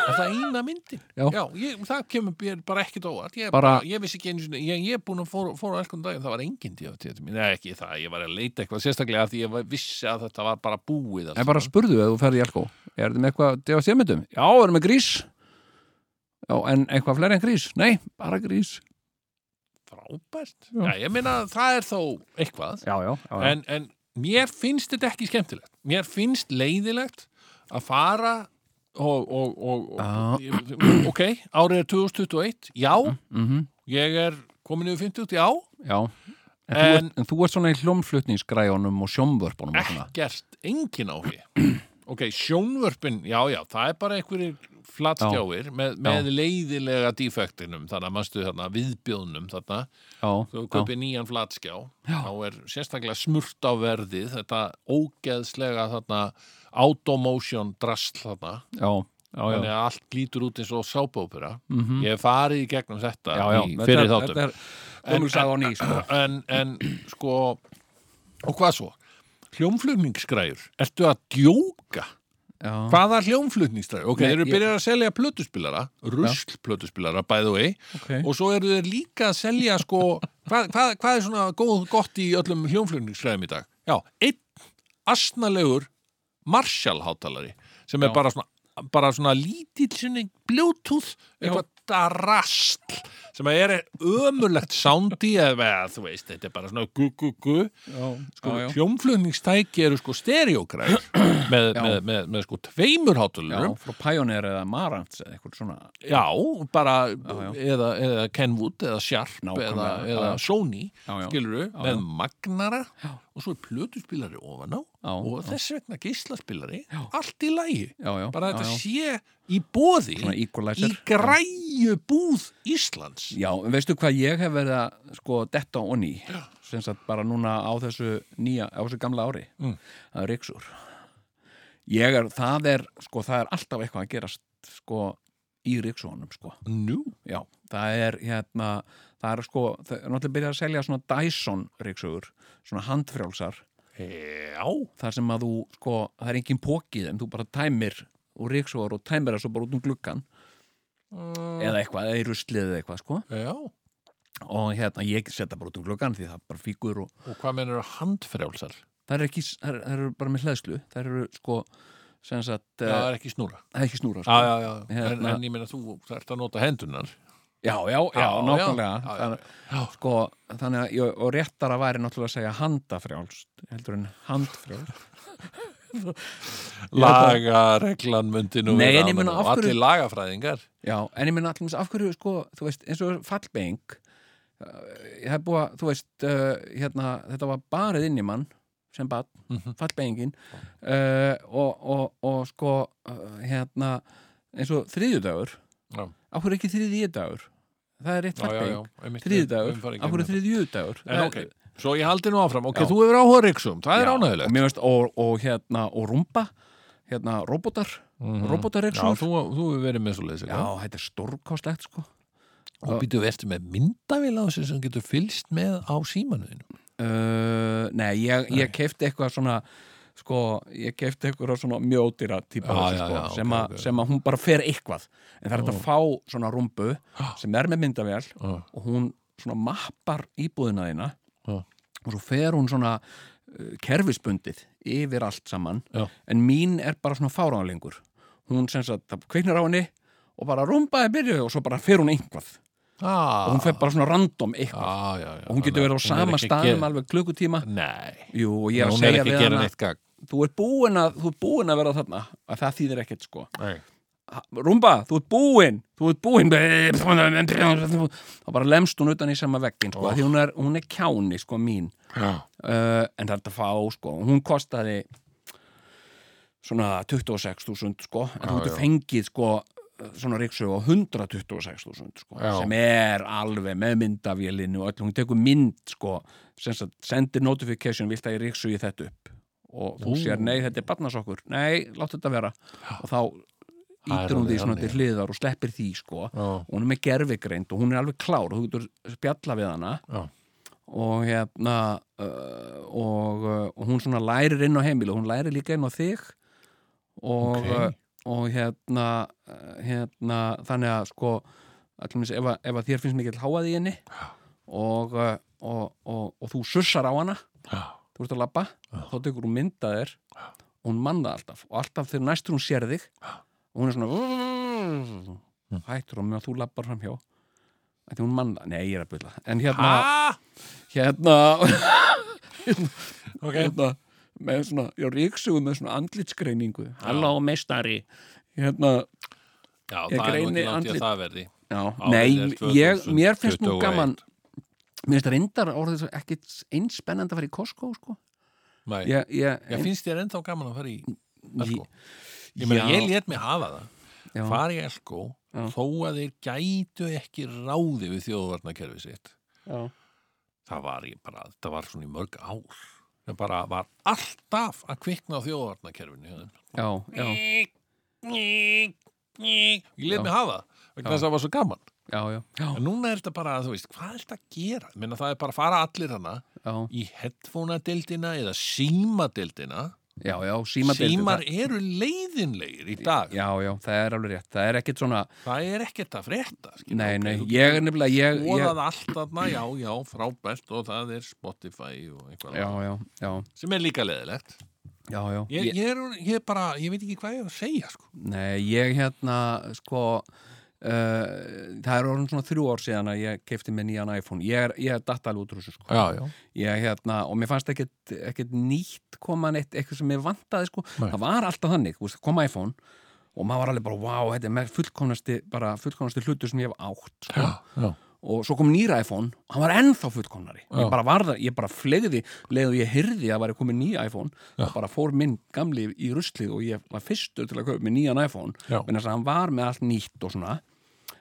Er það eina myndin?
Já.
ég, það kemur bara ekkit óvart. Ég,
Bara-
ég vissi ekki einu sinni, ég, ég er búin að fóra, fóra alls konar daginn, það var engin DFT til mín. Nei, ekki það, ég var að leita eitthvað sérstaklega því ég vissi að þetta var bara búið.
En bara spurðu ef þú ferði í Elko Er þetta með eitthvað DFT myndum? Já, erum með Grís Já, en eitthvað fleiri en Grís? Nei, bara Grís
Frábært.
Já.
Já, ég meina, það er þó eitthvað.
Já, já, já,
En, en mér finnst þetta ekki skemmtilegt. Mér finnst leiðilegt að fara og, og, og, og ok, árið er 2021, já,
mm
ég er komin yfir 50, já,
já. En, þú
En-
ert, en þú ert svona í hljómflutningsgræjunum og sjómvörpunum
ekkert engin áhugi ok, sjónvörpin, já já það er bara einhverjir flatskjáir með, með leiðilega defektinum þannig að mannstu þarna viðbjóðnum þarna, þú
já,
kaupir nýjan flatskjá. Þá er sérstaklega smurt á verðið þetta ógeðslega þarna automotion drasl þarna
já, já, já.
þannig að allt lítur út eins og sábópera
Mhm.
ég hef farið í gegnum þetta
já, já.
í
Þetta
fyrir
er-
þáttum
Þetta er saga á ný, sko
en, en sko og hvað svo? Hljómflutningsgræjur, ertu að djóka?
Já,
Hvaða hljómflutningsgræjur? Ok, þeir eru
ég-
byrjað að selja plötuspilara, rusl plötuspilara by the way,
ok
og svo eru þeir líka að selja sko, hvað, hvað, hvað er svona góð, gott í öllum hljómflutningsgræjum í dag? Já, einn asnalegur Marshall hátalari sem er
Já.
bara svona bara svona lítill sinni bluetooth eitthvað rastl sem er ömurlegt soundi eða eða, þú veist, þetta er bara svona gu gu gu
já,
sko,
já, já.
hljómflutningstæki eru sko stereogræð með,
Já.
með, með, með sko tveimur
Já,
hátulurum
frá Pioneer eða Marantz eða eitthvað svona
Já, bara
já.
Eða, eða Kenwood eða Sharp eða,
Nákvæmlega,
eða
já, já.
Sony
Já, já.
skilur
Já,
með
já.
magnara
Já.
Og svo er plötuspilari ofan á
Já,
og þess vegna gíslaspilari allt í
já,
bara þetta sé í bóði í græju búð Íslands.
Já, veistu hvað ég hef verið að sko detta og ný sem sagt bara núna á þessu nýja, á þessu gamla ári.
Mm.
það er ríksur ég er, það er, sko, það er alltaf eitthvað að gerast sko í ríksunum sko,
Nú,
já, það er hérna, það er sko það er náttúrulega byrjað að selja svona Dyson ríksugur, svona handfrjálsar.
Já.
Þar sem að þú, sko, það er engin pókið en þú bara tæmir úr ríksugur og tæmir það svo bara út um gluggan eða eitthvað, eða í ruslið eða eitthvað, sko.
Já,
og hérna ég setja bara út um gluggan því það bara fíkur og
og hvað mennur handfrjálsar?
það er ekki, það er, það eru bara með hlæðslu það eru sko sem sagt,
Já,
uh,
það er ekki snúra.
það er ekki snúra sko.
já, já, en,
Hérna-
en ég meina þú þarft að nota hendunar
já, já, já, nákvæmlega. Þannig, sko, þannig að og- og réttara væri náttúrulega að segja handafrjálst heldur en handfrjálst.
Lagareglan myndi nú
Nei, en ég
mönnum.
af hverju-
Allir lagafræðingar.
Já, en ég minna allmest af hverju sko, þú veist, eins og fallbeng ég hef búið að, þú veist uh, hérna, þetta var barið inn í mann sem bad,
Mhm.
fallbengin uh, og, og, og sko uh, hérna eins og þriðjudagur
Já.
af hverju ekki þriðjudagur? Það er rétt
Já, já, já,
fallbeng
einmitt,
þriðjudagur,
við- við farið
af hverju
gegnum
þriðjudagur?
En ok, svo ég haldi nú áfram. Ok, þú hefur áhuga Ríksum, það er ánægilegt
og, og hérna, og rúmba hérna, robotar
Mhm. Já,
robotareksur
þú, þú hefur verið með svo leiðis
já, þetta er stórkostlegt sko.
Og býtu verður með myndavél á þessu sem getur fylst með á símanuðinu
nei, ég, keifti eitthvað svona sko, ég keifti eitthvað svona mjódýra típa
Já,
þessu,
já,
sko,
já, ok,
sem, a,
ok.
sem að hún bara fer eitthvað. En það er hægt að fá svona rúmbu sem er með myndavél
Já,
og hún svona mappar íbúðina þína
Já.
og svo fer hún svona uh, kerfisbundið yfir allt saman.
Já.
en mín er bara svona fáránlengur hún sem sagt, það kveiknar á henni og bara rúmbaði byrju og svo bara fer hún einhvað
ah,
og hún fer bara svona random eitthvað.
Ah, já, já,
og hún getur verið á sama staðum alveg klukkutíma. Jú, og ég er að
er
segja við hana þú ert búin ert búin að vera þarna. Að það þýðir ekkert sko.
Nei.
Rúmba, þú ert búin þú ert búin þá bara lemst hún utan í sama veggin sko,
Oh.
því hún er, hún er kjáni sko mín. Uh, en það er þetta að fá sko hún kostaði svona 26.000 sko en þú getur fengið sko svona ríksu á 126.000 sko,
Já.
sem er alveg með myndavélinu og öll, hún tekur mynd sko, sendir notification vilt að ég ríksu í þetta upp? Og þú
Ú.
sér, nei, þetta er barnasokkur. Nei, látt þetta vera. Og þá ítur hún því svona til hliðar og sleppir því sko.
Já,
og hún er með gerfigreind og hún er alveg klár. Og þú getur spjalla við hana.
Já.
og hérna uh, og, uh, og hún svona lærir inn á heimil og hún lærir líka inn á þig. Og,
Ok.
Og hérna uh, hérna þannig að sko allumis, ef, að, ef að þér finnst mikill háað í henni og, uh, og, og, og þú sussar á hana þú ert að labba, þá tekur hún mynda þér og hún manna alltaf. Og alltaf þegar næstur hún sér þig og hún er svona hættur og meðan þú labbar fram hjá því hún manna, nei ég er að byrja en hérna,
Ah,
hérna
ok
hérna með svona, já, ríksugu með svona andlitsgreiningu. Halló meistari hérna,
Já, það er nú ekki í
andlit-
að það verði.
Já, nei ég, mér finnst nú
2021.
gaman mér finnst reyndar orðið svo ekkit eins spennandi að fara í Costco sko.
Nei,
ég, ég,
ég finnst þér ennþá gaman að fara í Elko
ég, já,
ég let mig hafa það.
Já,
fara í Elko þó að þeir gætu ekki ráði við þjóðvarnakerfi sitt.
Já,
það var ég bara, það var svona í mörg ár það bara var alltaf að kvikna á þjóðvarnakerfinu
já, já,
ég let mig hafa vegna þess að það var svo gaman.
Já, já,
en núna er þetta bara, þú veist, hvað er þetta að gera? Minna, það er bara að fara allir hana
já,
í headphone-deildina eða símadeildina
já, já símadeildir,
símar
það-
eru leiðinlegir í dag.
Já, já, það er alveg rétt. Það er ekkit svona,
það er ekkert að frétta skilur,
nei, nei,
þú
ég er nefnilega ég, ég,
skoðað allt þarna, já, já, frábært og það er Spotify og eitthvað
já, já, já,
sem er líka leiðilegt
já, já.
Ég, ég, er, ég er bara, ég veit ekki hvað ég er að segja sko.
Nei, ég hérna, sko, uh, það er orðin svona þrjú ár síðan að ég keipti með nýjan iPhone ég er, er úr þessu sko
Já, já,
ég, hérna, og mér fannst ekkit, ekkit nýtt koma neitt, eitthvað sem ég vantaði sko.
Nei.
það var alltaf þannig, þú veist, kom iPhone og maður var alveg bara, wow, þetta er fullkomnasti bara fullkomnasti hlutur sem ég hef átt sko.
já, já.
og svo kom nýra iPhone og hann var ennþá fullkomnari ég bara var það, ég bara flegði leiðu ég hyrði að það væri komið nýja iPhone það bara fór minn gamli í ruslið og ég var fyrstur til að kaupa með nýjan iPhone menn að hann var með allt nýtt og svona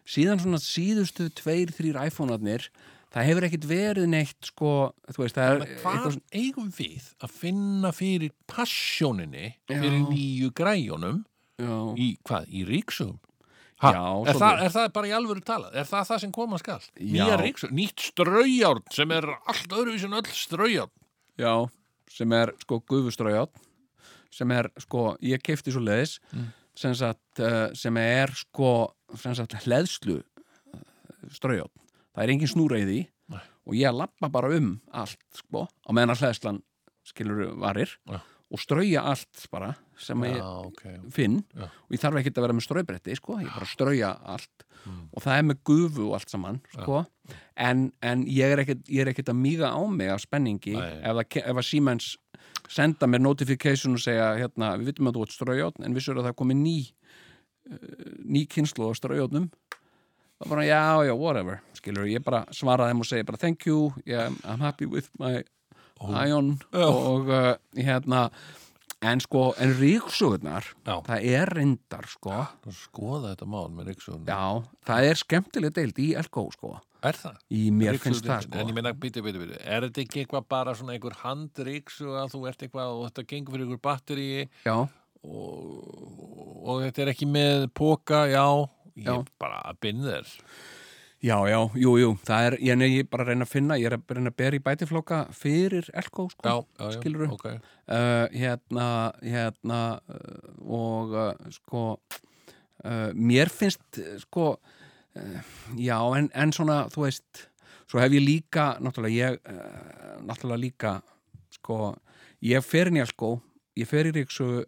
síðan svona síðustu tveir, þrýr iPhone-arnir það hefur ekkit verið neitt sko, þú veist, það er
Hvað eigum við að finna fyrir passjóninni fyrir nýju græjunum
já,
í, hvað, í ríksugum? Ha,
Já,
er, það, er það bara í alvöru talað? Er það það sem koma skal? Nýja
Já.
ríksugum, nýtt ströjárn sem er allt öðruvísin öll ströjárn
já, sem er sko gufuströját sem er sko, ég keipti svo leiðis
Mm.
sem, sagt, uh, sem er sko sagt hleðslu ströját, það er engin snúra í því
Nei.
og ég lappa bara um allt sko, á meðan að hleðslan skilur varir
Já.
og strauja allt bara sem ég
ok
finn
Já.
og ég þarf ekki að vera með ströybretti sko, ég bara strauja allt
Mm.
og það er með gufu og allt saman sko. en, en ég er er ekkit að míga á mig af spenningi ef, ef að Siemens senda mér notification og segja hérna, við vitum að þú ert straujátt en vissur að það komi ný uh, ný kynslu á straujáttnum þá bara já, já, whatever. Skilur, ég bara svara þeim og segja bara thank you, yeah, I'm happy with my ion.
Já.
og uh, hérna en sko, en ríksugurnar
Já.
það er reyndar sko.
Nú skoða þetta mál með ríksugum
já, það er skemmtileg deild í Elko sko.
Er það?
í mér
Ryksugur
finnst það sko.
En ég meina, býti, býti, býti Er þetta ekki eitthvað bara svona einhver handríksu að þú ert eitthvað og þetta gengur fyrir einhver batteri
já,
og, og þetta er ekki með póka, já Ég
Já.
bara að binna þér
já, já, jú, jú það er, ég, ég bara að reyna að finna ég er að reyna að bera í bætiflokka fyrir Elko sko,
Já, já, já,
skilurðu?
ok
uh, hérna, hérna uh, og uh, sko mér finnst sko já, en, en svona þú veist, svo hef ég líka náttúrulega ég, náttúrulega líka sko, ég fer inn í Elko, ég fer í Ríksu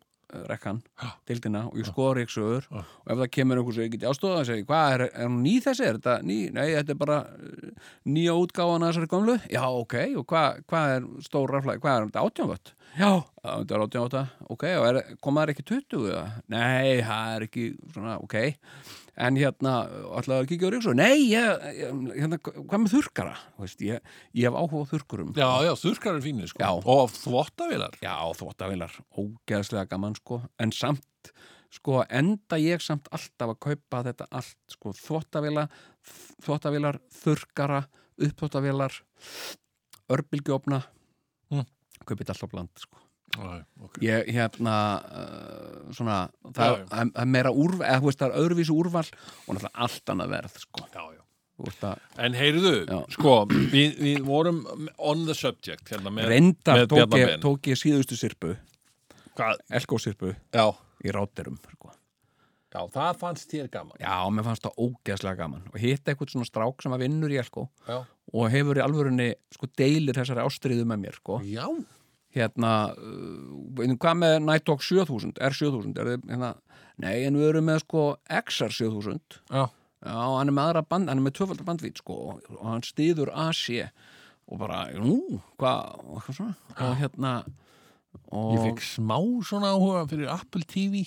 rekkan, dildina og ég skoða ríksugur
Já.
og ef það kemur einhver sem ég geti ástóða að segja, hvað er, er hún ný þessi, er þetta ný, nei, þetta er bara uh, nýja útgáfan að þessari gömlu, já, ok og hvað hva er stór raflæði, hvað er þetta átjánvött? Já, Já, þetta er átjánvötta, ok, og er, koma það ekki 20 eða? Nei, það er ekki svona, ok en hérna, ætlaðu að kíkja á ríksugur? Nei, ég, hérna, hvað með þurrkara? Þú Veist, ég, ég hef áhuga á þurrkurum
Já, já, þurrkar er fínir, sko
Já.
Og þvottavilar
Já, þvóttavilar, ógeðslega gaman sko, en samt sko, enda ég samt alltaf að kaupa þetta allt, sko, þvóttavila þvóttavilar, þurrkara uppþvóttavilar örbylgjófna
Mm.
kaupið alltaf bland, sko
Æ, ok.
Ég, hérna uh, svona, það
Já, já.
er meira úrval eða, þú veist, það er öðruvísi úrval og náttúrulega allt annað verð, sko.
Já, En heyrðu,
Já.
sko, við, við vorum on the subject hérna með,
reyndar
með
tók ég, tók ég síðustu sirpu elgósirpu í ráterum, sko.
Já, það fannst þér gaman.
Já, mér fannst það ógeðslega gaman. Og hitta eitthvað svona strák sem að vinnur í Elko
Já,
og hefur í alvörunni sko deilir þessari ástriðu með mér sko.
já.
Hérna, uh, hvað með Night Talk 7000, R7000 er þið, hérna, nei, en við erum með sko XR 7000
já.
já, hann er með aðra band, hann er með tvöfaldar bandvít sko, og hann stýður AC og bara, nú, hvað eitthvað svona, og hérna og,
Ég fekk smá svona áhuga fyrir Apple TV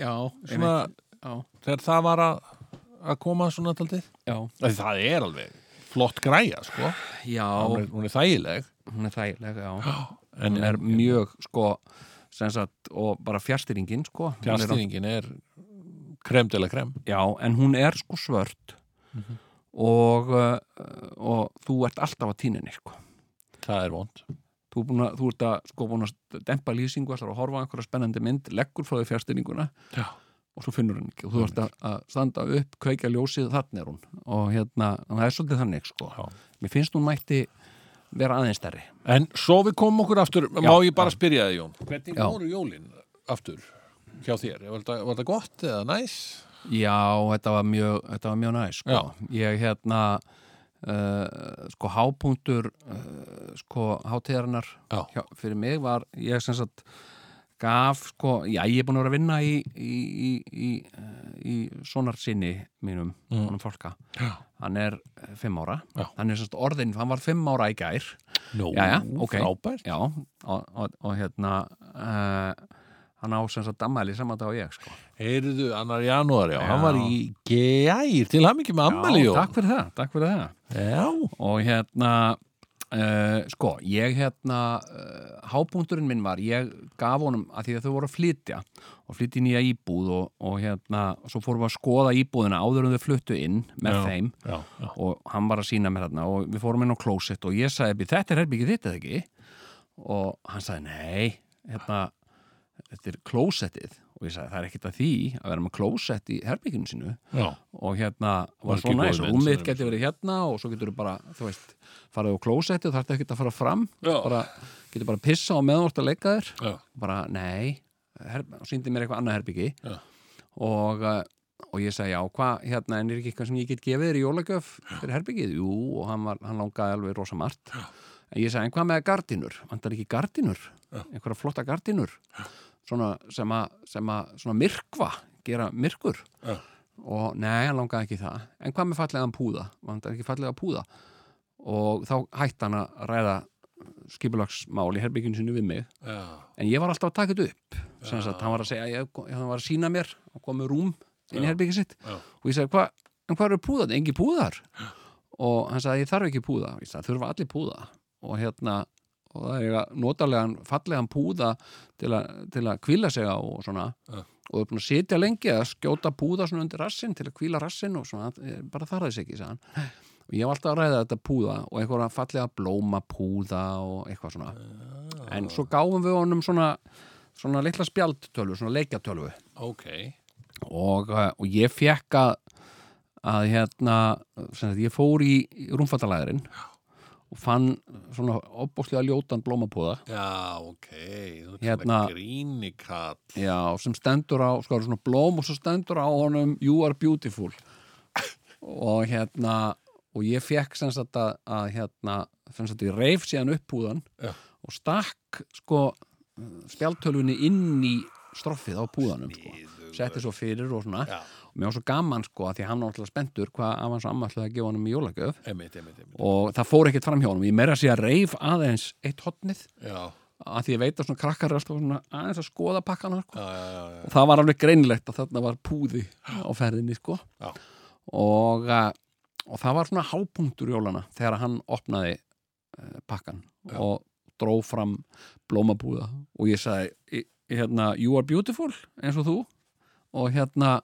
já,
svona,
já,
þegar það var að, að koma svona taldið
já,
Það er alveg flott græja, sko.
Já.
Hún er, hún er þægileg.
Hún er þægileg, já
en
er mjög sko sagt, og bara fjárstýringin sko. Er
fjárstýringin er krem til að krem
já, en hún er sko svört.
Mhm.
og uh, og þú ert alltaf að tíninni sko.
Það er vond
þú, að, þú ert að sko búin að dempa lýsingu ætlar að horfa einhverja spennandi mynd leggur frá því fjárstýringuna
Já.
og svo finnur hann ekki. Og þú ert að, standa upp, kveikja ljósið þannig er hún. Og hérna, það er svolítið þannig sko. Mér finnst hún mætti vera aðeins stærri
En svo við komum okkur aftur, má ég bara spyrja þig Jón Hvernig
Já.
voru jólin aftur hjá þér? Var þetta, var þetta gott eða næs?
Já, þetta var mjög, þetta var mjög næs sko. ég hérna uh, sko hápunktur uh, sko hátíðarinnar
Já.
fyrir mig var ég sem sagt gaf sko, já ég er búin að vera að vinna í í, í, í, eh, í sonar sinni mínum,
Mm.
honum fólka.
Já.
hann er eh, fimm ára.
Já.
hann er sérst orðin, hann var fimm ára í gær.
Frábært.
Já, og, og, og hérna uh, hann á sem sagt ammæli saman dag og ég sko.
Heyrðu, annar janúar, já, hann var í gær. Til hann ekki með ammali,
já, takk fyrir það, takk fyrir það. Og hérna uh, sko, ég hérna uh, hápunkturinn minn var, ég gaf honum að því að þau voru að flytja og flytja í nýja íbúð og, og hérna svo fórum við að skoða íbúðina áður en þau fluttu inn með
Já.
þeim
já, já
og hann var að sína mér hérna og við fórum inn á klósett og ég sagði, "Bíddu, þetta er herbyggið þitt eða ekki og hann sagði, nei hérna, þetta er klósettið og ég sagði, það er ekkert að því að vera með klósett í herbygginu sínu
Já,
og hérna var svo
ekki
næs
góð
og
sem-
getur verið hérna og svo getur þú bara, þú veist, farið á klósettið og þarf ekki að fara fram
Já.
bara, getur bara pissa á ert að leika þér
já,
bara, nei og síndi mér eitthvað annað herbyggi
Já.
og, uh, og ég segi, já, hvað, hérna en er ekki eitthvað sem ég get gefið þér í jólagjöf fyrir herbyggið? Jú, og hann, var, hann langaði alveg rosa margt en ég segi, en hvað með gardínur? Vantar ekki gardínur?
Já.
Einhverja flotta gardínur? Svona sem að, sem að svona myrkva, gera myrkur
Já.
og nei, hann langaði ekki það en hvað með fallegan púða? Vantar ekki fallega púða? og þá hætti hann að ræða skipulagsmál í herbygginu sinu við mig
já,
en ég var alltaf að taka þetta upp sem
Já.
sagt, hann var að segja, ég, hann var að sína mér og komið rúm inn í
Já.
herbyggið sitt og ég sagði, hva, en hvað eru púðar? Engi púðar? og hann sagði, ég þarf ekki púða ég sagði, þurfa allir púða og hérna, og það er eiga notarlegan fallegan púða til, a, til að kvíla sig á og svona.
Já.
og er búin að sitja lengi að skjóta púða svona undir rassin til að kvíla rassin og svona, eh, bara þarf þess ekki, hann. Og ég var alltaf að ræða þetta púða og einhverja fallega blóma púða og eitthvað svona. En svo gáum við honum svona svona litla spjaldtölvu, svona leikjatölvu.
Ok.
Og, uh, og ég fekk að að hérna sem sagt, ég fór í rúmfattalæðurinn og fann svona opbóðslega ljótan blómapúða
Já, ok, þú ert
Hérna-
hérna... gríni kall
já, sem stendur á, sko, svona blóm og svo stendur á honum You are beautiful. Og hérna og ég fekk sem sagt að, að hérna, sem sagt ég reif síðan upp púðan
Já.
og stakk sko spjaldtölvunni inn í stroffið á púðanum sko. setti svo fyrir og svona.
Já,
mér var svo gaman sko að því hann var alltaf spenntur hvað af hans amma ætlaði að gefa honum í jólagjöf.
Einmitt, einmitt, einmitt.
Og það fór ekkert fram hjá honum. Ég meira að að reif aðeins eitt hotnið
Já,
að því ég veit að svona krakkar alltaf svona aðeins að skoða pakkana sko. og það var alveg greinilegt að þarna var púði á ferðinni sko. Og, uh, og það var svona hápunktur jólana þegar hann opnaði uh, pakkan
Já.
og dró fram blómabúða. Og ég sagði "I- hérna, you are beautiful eins og þú. Og hérna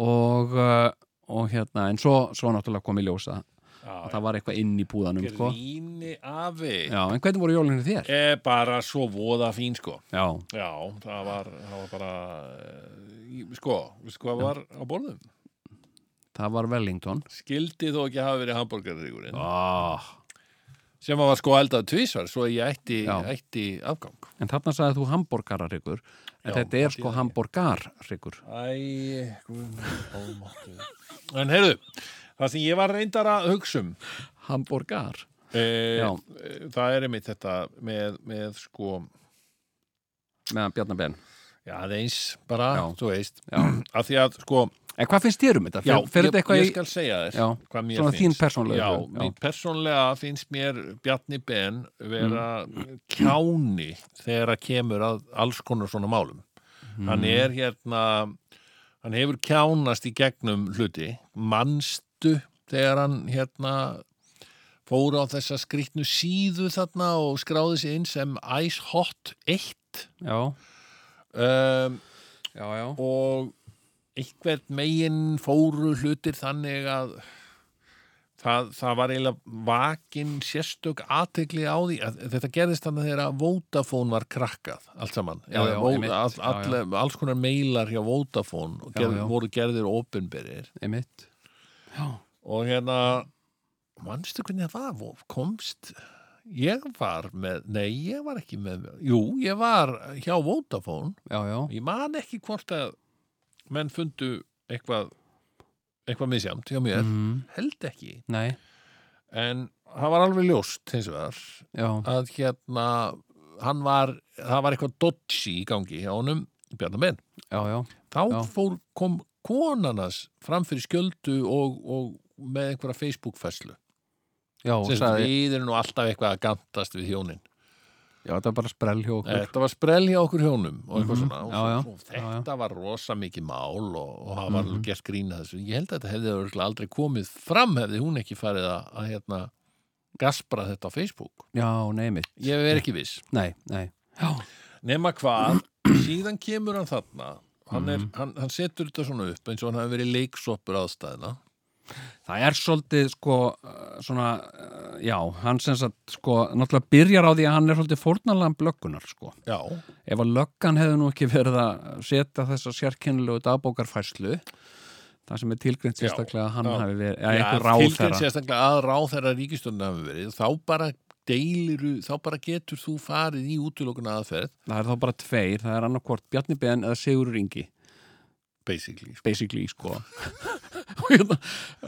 og, uh, og hérna en svo, svo náttúrulega kom í ljósa
já,
að það var eitthvað inn í búðanum sko. Já, en hvernig voru jólinu þér?
Er bara svo voða fín, sko.
Já,
Já, það var, það var bara eh, Sko, veistu hvað var á borðum?
það var Wellington.
Skildi þó ekki hafa verið hambúrgarríkurinn
oh.
sem að var sko eldað tvísvar svo ég ætti, ætti afgang.
En þarna sagði þú hambúrgararyggur en þetta er sko
ég.
hambúrgarryggur
Æ, En heyrðu, það sem ég var reyndar að hugsa um
Hambúrgar
e,
Já.
það er einmitt þetta með, með sko
meðan Bjarnabenn
já, það er eins bara,
Já.
þú veist að því að sko
En hvað finnst þér um þetta?
já,
Fer,
ég, ég skal segja þér
Já,
hvað mér finnst
þín persónlega
já,
já.
mér persónlega finnst mér Bjarni Ben vera kjáni þegar að kemur að alls konar svona málum.
Mhm.
hann er hérna hann hefur kjánast í gegnum hluti. Mannstu þegar hann hérna fór á þessa skrýtnu síðu þarna og skráði sig inn sem Ice Hot 1
Já,
um,
já, já.
og einhvern megin fóru hlutir þannig að það, það var eiginlega vakin sérstök aðtegli á því að þetta gerðist þannig þegar Vodafone var krakkað allt saman.
Já, já,
all,
já.
all, alls konar meilar hjá Vodafone gerð, voru gerðir
Já,
og hérna manstu hvernig það var? Komst ég var með, nei ég var ekki með jú, ég var hjá Vodafone.
Já, já.
Ég man ekki hvort að menn fundu eitthvað eitthvað misjamt hjá mér.
Mm,
held ekki,
Nei,
en það var alveg ljóst hins vegar
já,
að hérna hann var, það var eitthvað dodgy í gangi hjá honum, Bjarnar Ben.
Já, já,
þá
Já.
fór, kom konanas fram fyrir skjöldu og, og með einhverja Facebook-fæslu við erum nú alltaf eitthvað að gantast við hjónin
já, þetta var bara sprell hjá okkur.
Þetta var sprell hjá okkur hjónum og eitthvað
Mhm.
svona. Og,
Já, já.
og þetta var rosa mikið mál og, og það var mm gert grína þessu. Ég held að þetta hefði aldrei komið fram hefði hún ekki farið að, að hérna, gaspra þetta á Facebook.
Já, nei mitt,
ég er ekki viss.
Nei, nei. Já,
nema hvað, síðan kemur hann þarna. Hann, er,
Mhm.
hann, hann setur þetta svona upp eins og hann hafi verið leiksoppur aðstæðina
það er svolítið sko uh, svona, uh, já, hann sem sagt sko, náttúrulega byrjar á því að hann er svolítið fórnalega blöggunar sko.
Já,
ef að löggan hefði nú ekki verið að setja þessa sérkennilegu dagbókarfærslu það sem er tilgrind sérstaklega að hann
já.
hafi verið, eða
já
einhver
tilkynnt
ráðherra.
sérstaklega að ráðherra ríkistjóðin hafi verið þá bara deiliru, þá bara getur þú farið í útilokuna aðferð.
Það er þá bara tveir, það er annarkvort Bjarni Ben eða Sigur Ingi,
basically sko.
basically sko hérna,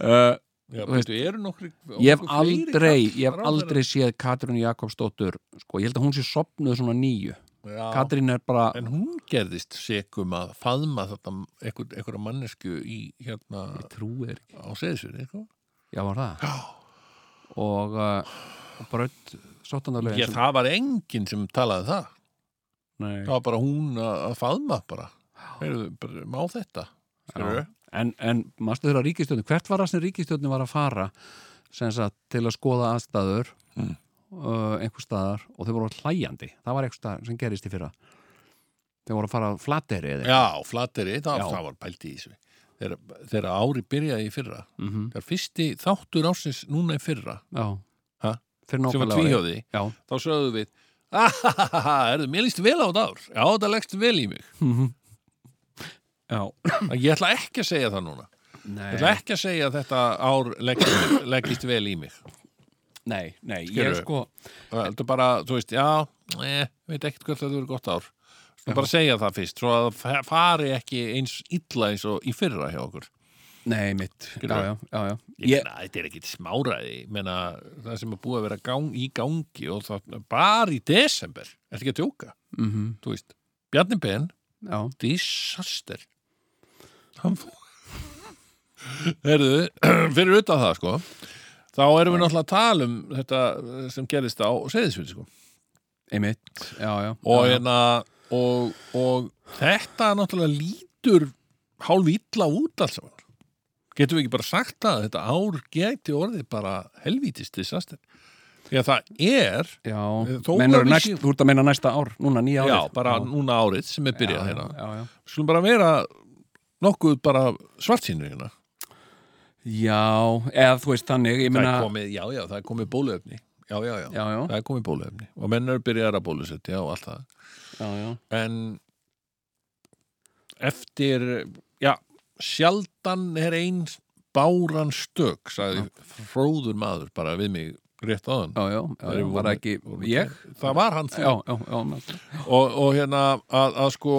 uh,
Já,
veist,
nokkri
ég hef aldrei ég hef aldrei séð Katrín Jakobsdóttur sko, ég held að hún sé sopnuð svona nýju
Já,
Katrín er bara,
en hún gerðist sekum að faðma þetta einhver, einhverja mannesku í hérna á seðisverði sko.
já, var það?
Já.
og, uh, sóttandarlegin
Ég, það var enginn sem talaði það.
Nei.
það var bara hún að, að faðma bara, bara má þetta? Skilurðu?
En, en maður þeirra ríkistjórnum, hvert var það sem ríkistjórnum var að fara sagt, til að skoða aðstæður
Mm.
uh, einhver staðar og þau voru hlæjandi, það var staðar sem gerist í fyrra. Þau voru að fara á flateri
Já, flateri, það, það var pælt í þessu. Þegar, þegar ári byrjaði í fyrra
mm -hmm.
þegar fyrsti þáttur ásins núna í fyrra Ha? sem var tvíhjóði þá sögðu við ahahaha, erðu, mér líst vel á þetta ár. Já, þetta leggst vel í mig.
Já
En ég ætla ekki að segja það núna.
Nei,
ég ætla ekki að segja að þetta ár leggst, leggist vel í mig.
Nei, nei ég
Skilurðu?
sko
er bara, þú veist, já eh, veit ekkert hvert þetta verður gott ár. Svo bara segja það fyrst, svo að það fari ekki eins illa eins og í fyrra hjá okkur.
Nei, mitt, já, já, já.
Ég
Ég,
meina, þetta er ekkit smáræði. Ég meina, það sem er búið að vera gang, í gangi og það bara í desember. Er ekki að tjóka,
mm
þú veist Bjarni Ben,
já,
disaster hann fór Herðu, fyrir utan það sko þá erum við náttúrulega að tala um þetta sem gerist á Seyðisfjöld sko.
einmitt, já, já.
Og,
já, já.
hérna, og, og þetta náttúrulega lítur hálf illa út alls getum við ekki bara sagt það þetta ár geti orðið bara helvítist disaster? Því að það er að við
næst, þú ert að meina næsta ár, núna nýja árið?
já, bara núna árið sem er byrjað hérna. Skulum bara vera nokkuð bara svartsýnur hérna.
Já, eða þú veist þannig
það
meina,
komið, já, já, það er komið bóluefni. Já, já, já,
já, já,
það er komið bóluefni. Og menn eru byrjað að bólusetja og allt það.
Já, já.
En eftir já, sjaldan er einn báran stök sagði fróður maður bara við mig rétt
já, já, já, var það ekki ég?
það var hann
já,
og, og hérna að, að sko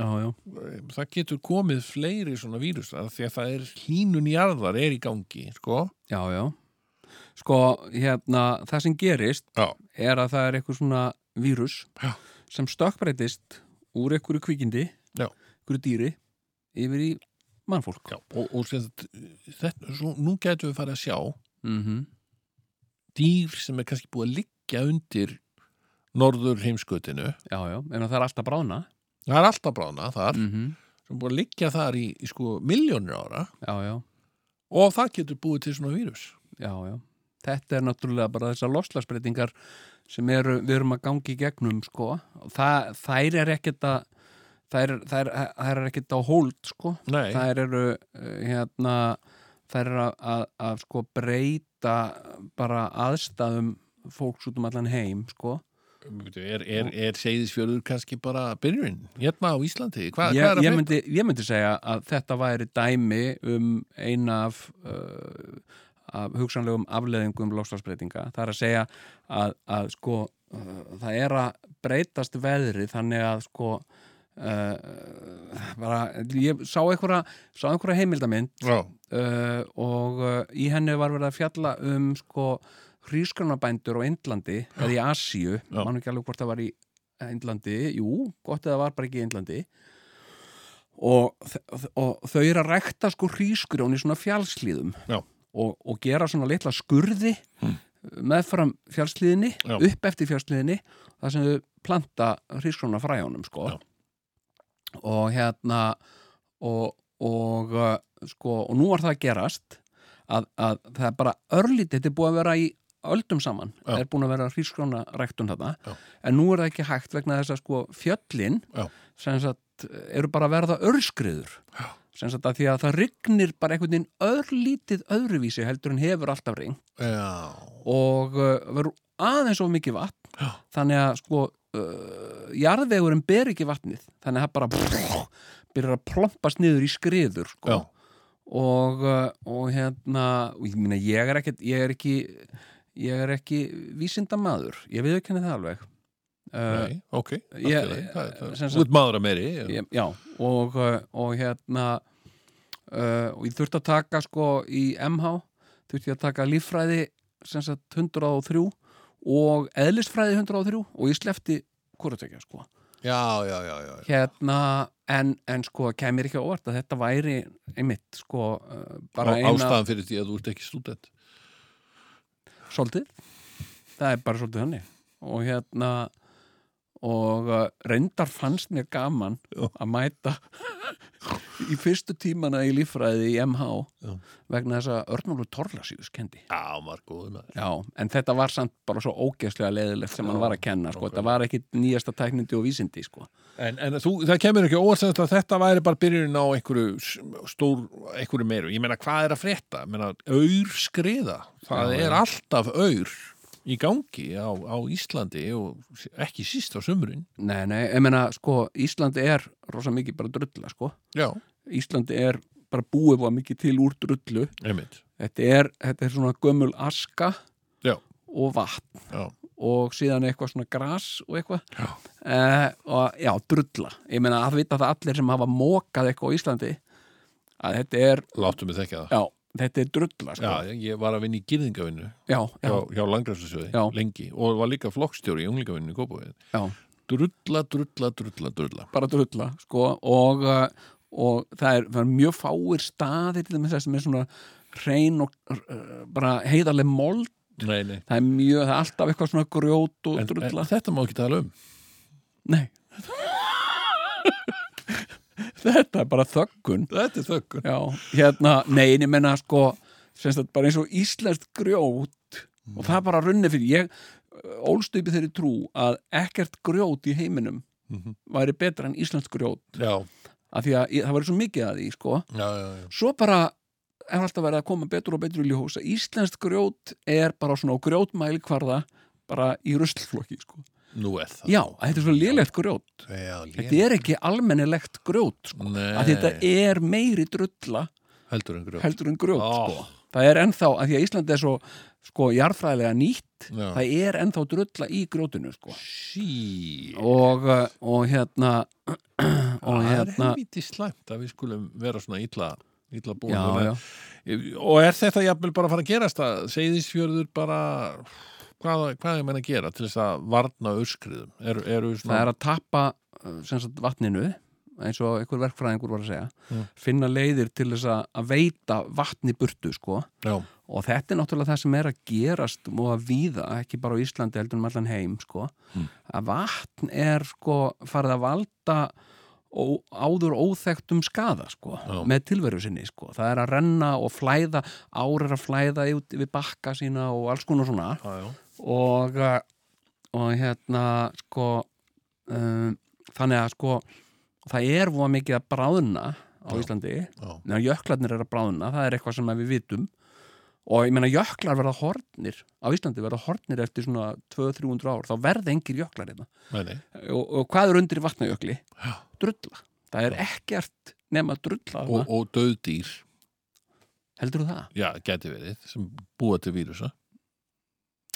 já, já.
það getur komið fleiri svona vírus af því að það er hlínun jarðar er í gangi sko
já, já. Sko, hérna, það sem gerist
já,
er að það er eitthvað svona vírus sem stökkbreytist úr einhverju kvikindi, einhverju dýri yfir í mannfólk.
já. og, og sem sagt, þetta, svo, nú getum við farið að sjá
Mm
dýr sem er kannski búið að liggja undir norður heimskutinu
Já, já, en það er alltaf bráðna.
Það er alltaf bráðna þar
Mm
sem er búið að liggja þar í, í sko miljónir ára
Já, já,
og það getur búið til svona vírus
já, já. Þetta er náttúrulega bara þessar loslagsbreytingar sem eru, við erum að gangi í gegnum, sko. Það, þær er ekkert að, þær, þær, þær er ekkert á hold, sko.
Nei,
þær eru uh, hérna, þær eru að, að, að sko breyta bara aðstæðum fólks út um allan heim sko.
Er, er, er seyðisfjörður kannski bara byrjun hérna á Íslandi Hva, hvað
ég,
er að
ég, myndi, ég myndi segja að þetta væri dæmi um eina af, uh, af hugsanlegum afleðingum lofslagsbreytinga. Það er að segja að, að sko uh, það er að breytast veðri þannig að sko uh, bara, ég sá einhverja, sá einhverja heimildamind uh, og uh, í henni var verið að fjalla um sko hrísgrunabændur á Indlandi eða í Asíu, mann ekki alveg hvort það var í Indlandi, jú, gott eða var bara ekki í Indlandi og, og þau eru að rekta sko hrísgrjón í svona fjálslíðum
Já.
og, og gera svona litla skurði meðfram fjálslíðinni
Já.
upp eftir fjálslíðinni þar sem þau planta hrísgrjóna fræjónum sko
Já.
og hérna og, og uh, sko og nú var það að gerast að, að það er bara örlítið þetta er búið að vera í öldum saman
Já.
er búin að vera hrísgrjóna ræktun þarna
Já.
en nú er það ekki hægt vegna þess að sko fjöllin
Já.
sem sagt eru bara að verða örskriður sem sagt að því að það rignir bara einhvern veginn örlítið öðruvísi heldur en hefur alltaf ring
Já,
og uh, verður aðeins of mikið vatn
Já.
þannig að sko uh, jarðvegurinn ber ekki vatnið þannig að það bara byrjar að plompast niður í skriður sko. Og, uh, og hérna ég meina ég er ekki ég er ekki, ég er ekki vísindamaður, ég við ekki henni það alveg.
Nei, ok
ég-.
Það- það-
sem
Þú ert maður að meiri já.
ég, já, og, og hérna uh, og ég þurfti að taka sko í MH þurfti ég að taka líffræði sem sagt 103 og eðlistfræði 103 og ég slefti hvort sko.
Já, já, já, já,
hérna en, en sko kemur ekki óvart að þetta væri einmitt sko bara eina
Ástæðan fyrir því að þú ert ekki stúdent
svolítið. Það er bara svolítið hannig og hérna og uh, reyndar fannst mér gaman
Já.
að mæta í fyrstu tímana í líffræði í MH
Já.
vegna þess að Örnólfur Torlasíus kendi
Já, maður
Já, en þetta var samt bara svo ógeðslega leðilegt sem hann var að kenna, sko, þetta var ekki nýjasta tæknindi og vísindi, sko
En, en þú, það kemur ekki þetta að þetta væri bara byrjunin á einhverju stór, einhverju meiru. Ég meina, hvað er að frétta? Ég meina, auður skriða. Það
Já,
er alltaf auður í gangi á, á Íslandi og ekki síst á sumrun.
Nei, nei, ég meina, sko, Íslandi er rosa mikið bara drulla, sko
Já,
Íslandi er bara búið var mikið til úr drullu
einmitt.
þetta er, þetta er svona gömul aska
Já.
og vatn
Já,
og síðan eitthvað svona gras og eitthvað
Já.
eh, og já, drulla ég meina að vita það allir sem hafa mókað eitthvað á Íslandi að þetta er,
láttu mig þekka það.
já, þetta er drulla sko.
Já, ég var að vinna í gyrðingavinnu
já, já,
hjá, hjá Langræfsasjóði lengi og var líka flokkstjóri í unglingavinnu í Kópavöðin.
já,
Drulla, drulla, drulla, drulla.
bara drulla sko, og, uh, og það er, það er mjög fáir staðir til þess sem er svona hrein og uh, bara heiðarleg mold
Nei, nei.
það er mjög, það er alltaf eitthvað svona grjót og
En,
drulla
en þetta má ekki tala um.
Nei Þetta er bara þöggun.
Þetta er þöggun.
Já, hérna, nei, ég menna sko semst að bara eins og íslenskt grjót og það er bara runni fyrir. Ég ólst upp í þeirri trú að ekkert grjót í heiminum
Mhm.
væri betra en íslenskt grjót.
Já,
af því að það væri svo mikið að því sko.
Já,
svo bara er alltaf verið að koma betur og betur í að íslenskt grjót er bara svona á grjótmælikvarða bara í ruslflokki sko
Nú er það.
Já, þetta er svo lélegt grjót
Já,
Þetta er ekki almennilegt grjót sko. Þetta er meiri drulla
heldur en grjót.
heldur en grjót
Ó.
sko. það er ennþá, að því að Ísland er svo sko jarðfræðilega nýtt
Já.
það er ennþá drulla í grjótinu sko.
Sí.
og, uh, og hérna og
Það er
hérna
helviti slæmt að við skulum vera svona illa, illa búin.
já, já.
Og er þetta jafnvel bara að fara að gerast að segðisfjörður bara hvað, hvað er menn að gera til þess að varna öskriðum? Er, eru
það
svona...
er að tappa uh, sagt, vatninu eins og einhver verkfræðingur var að segja
Mm.
finna leiðir til þess að- að veita vatni burtu sko
Já,
og þetta er náttúrulega það sem er að gerast og að víða, ekki bara á Íslandi heldur um allan heim, sko
Mm.
að vatn er sko farið að valda ó, áður óþektum skada, sko
Já.
með tilveru sinni, sko, það er að renna og flæða, ár er að flæða við bakka sína og alls konar svona
já.
Og uh, og hérna, sko um, þannig að sko það er voða mikið að bráðna á
Já.
Íslandi
já.
Nei, jöklarnir er að bráðna, það er eitthvað sem við vitum og ég meina jöklar verða hornir á Íslandi verða hornir eftir svona 200-300 ár, þá verða engir jöklar hérna. Og, og hvað er undir í vatnajökli?
Já.
Drulla. Það er ekkert nema drulla
Og, og döðdýr,
heldur þú það?
já, geti verið, sem búa til vírusa.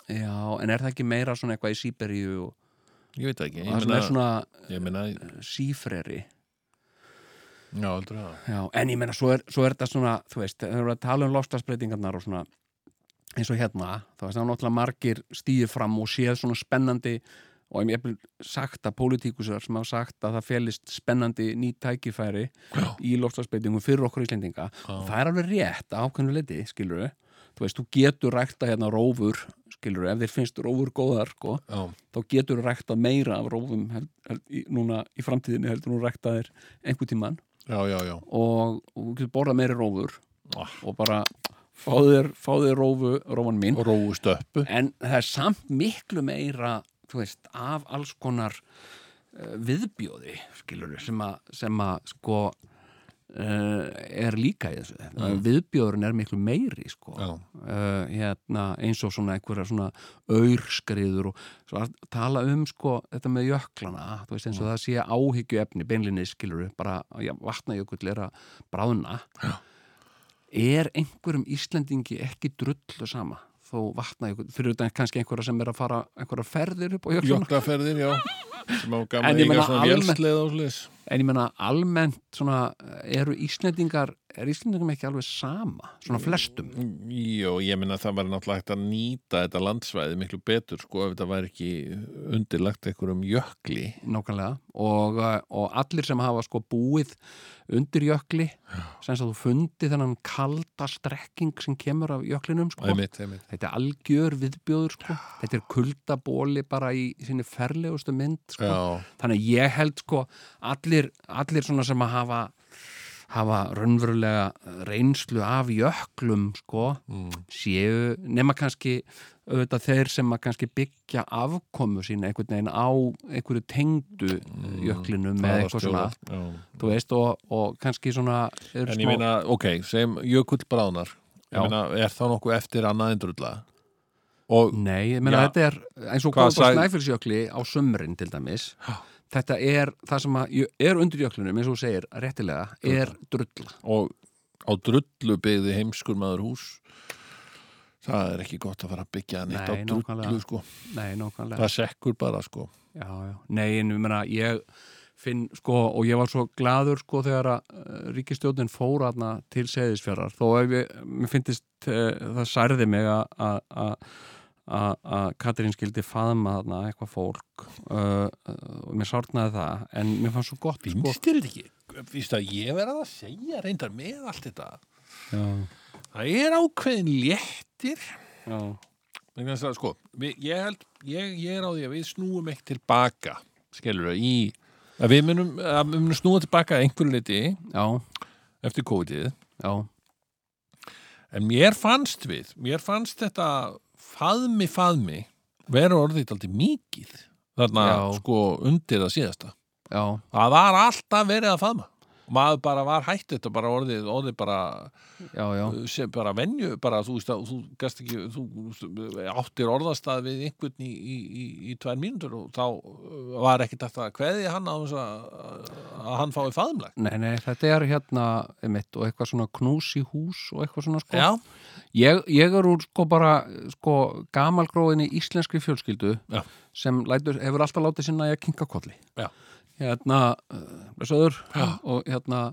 Já, en er það ekki meira svona eitthvað í Sýberíu og
Ég veit það ekki.
það
Ég
sem er
meina,
svona
meina,
sífreri
já, heldur það.
Já, en ég meina, svo er, svo er þetta svona, þú veist, þegar við tala um lofslagsbreytingarnar og svona eins og hérna, þá veist það náttúrulega margir stýðir fram og séð svona spennandi og ég hef sagt að pólitíkusar sem hafa sagt að það felist spennandi ný tækifæri
Já.
í lofslagsbeitingum fyrir okkur Íslendinga og það er alveg rétt á ákveðnu liti, skilur við þú veist, þú getur rækta hérna rófur skilur ef þér finnst rófur góðar sko, þá getur rækta meira af rófum held, held, í, núna í framtíðinni heldur þú rækta þér einhver tíman
já, já, já.
og, og þú getur borðað meiri rófur
Ah.
og bara fá þér, fá þér rófu, rófan mín en það er samt miklu meira þú veist, af alls konar uh, viðbjóði skilur sem að, sko er líka í þessu. Mm. viðbjóðurinn er miklu meiri sko. Uh, hérna, eins og svona einhverja svona aurskriður og svo tala um sko þetta með jöklana þú veist eins og það sé áhyggju efni beinlinni skilur bara já, vatnajökull er að bráðna.
Já.
er einhverjum Íslendingi ekki drullu sama þó vatnajökull, fyrir utan kannski einhverja sem er að fara einhverja ferðir upp á jöklana
Jöklaferðir, já. Sem á
ég
eiga svona vélsleið og sliðis.
en ég menna almennt svona, eru Íslendingar er Íslendingum ekki alveg sama svona flestum
Jó, ég minna að það var náttúrulega hægt að nýta þetta landsvæði miklu betur sko ef þetta væri ekki undirlagt einhverjum jökli.
nákvæmlega og, uh, og allir sem hafa sko búið undir jökli sem að þú fundi þennan kalda strekking sem kemur af jöklinum sko.
Einmitt, einmitt.
þetta er algjör viðbjóður sko. þetta er kuldabóli bara í sinni ferlegustu mynd sko.
Já,
þannig að ég held sko allir, allir svona sem að hafa hafa raunverulega reynslu af jöklum sko
mm.
séu, nema kannski auðvitað þeir sem að kannski byggja afkomu sína einhvern veginn á einhverju tengdu jöklinu með eitthvað svona,
Já.
þú veist og, og kannski svona
En ég meina, ok, sem jökull bráðnar,
Já.
ég meina, er þá nokkuð eftir annað en drulla? Og,
Nei, ég meina
Já.
þetta er eins og góð á
sag-
snæfellsjökli á sumrin til dæmis þetta er það sem að er undir jöklunum eins og segir réttilega, er drulla
og á drullu byggði heimskur maður hús, það er ekki gott að fara að byggja neitt á
Nei,
drullu,
nákvæmlega.
sko.
Nei, nákvæmlega
Það sekkur bara, sko.
Já, já. Nei, en ég meina, ég finn, sko, og ég var svo gladur, sko, þegar að uh, ríkistjóðin fór aðna til seðisfjörðar, þó ef ég, mér finnist, uh, það særði mig að- að Katrín skildi faðma þarna eitthvað fólk uh, uh, og mér sárnaði það, en mér fannst svo gott, sko.
Finnst þér þetta ekki? Það að ég verða að segja reyndar með allt þetta?
Já,
Það er ákveðin léttir
já,
að sko, ég held ég, ég er á því að við snúum ekki tilbaka skilur það, í að við munum, að við munum snúa tilbaka einhverju liti
já,
eftir COVID
já,
en mér fannst við, mér fannst þetta faðmi, faðmi vera orðið aldrei mikið þarna
Já.
sko undir það síðasta.
Já,
það var alltaf verið að faðma og maður bara var hætt þetta bara orðið, orðið bara
já, já,
sem bara venju, bara þú þú ekki, þú áttir orðastað við einhvern í, í, í, í tvær mínútur og þá uh, var ekkert að kveði hann að, að hann fái faðumlag.
Nei, nei, þetta er hérna einmitt og eitthvað svona knús í hús og eitthvað svona sko. Ég, ég er úr sko bara sko gamalgróðinni íslenskri fjölskyldu
Já.
sem lætur, hefur alltaf látið sinna að kinka kolli.
Já.
Hérna, lesaður
Já.
og hérna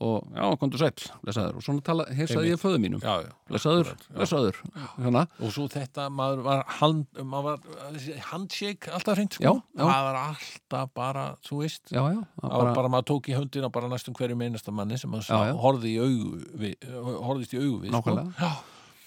og já, komdu sæll, lesaður og svona tala, heilsaði ég föðu mínum.
já, já. Akkurat, já.
lesaður, hérna.
Og svo þetta, maður var, hand, maður var handshake alltaf hreint, sko. Það var alltaf bara, þú veist,
það
var bara, maður tók í höndina bara næstum hverju einasta manni sem maður horfði í augu við, horfðist í augu við, sko.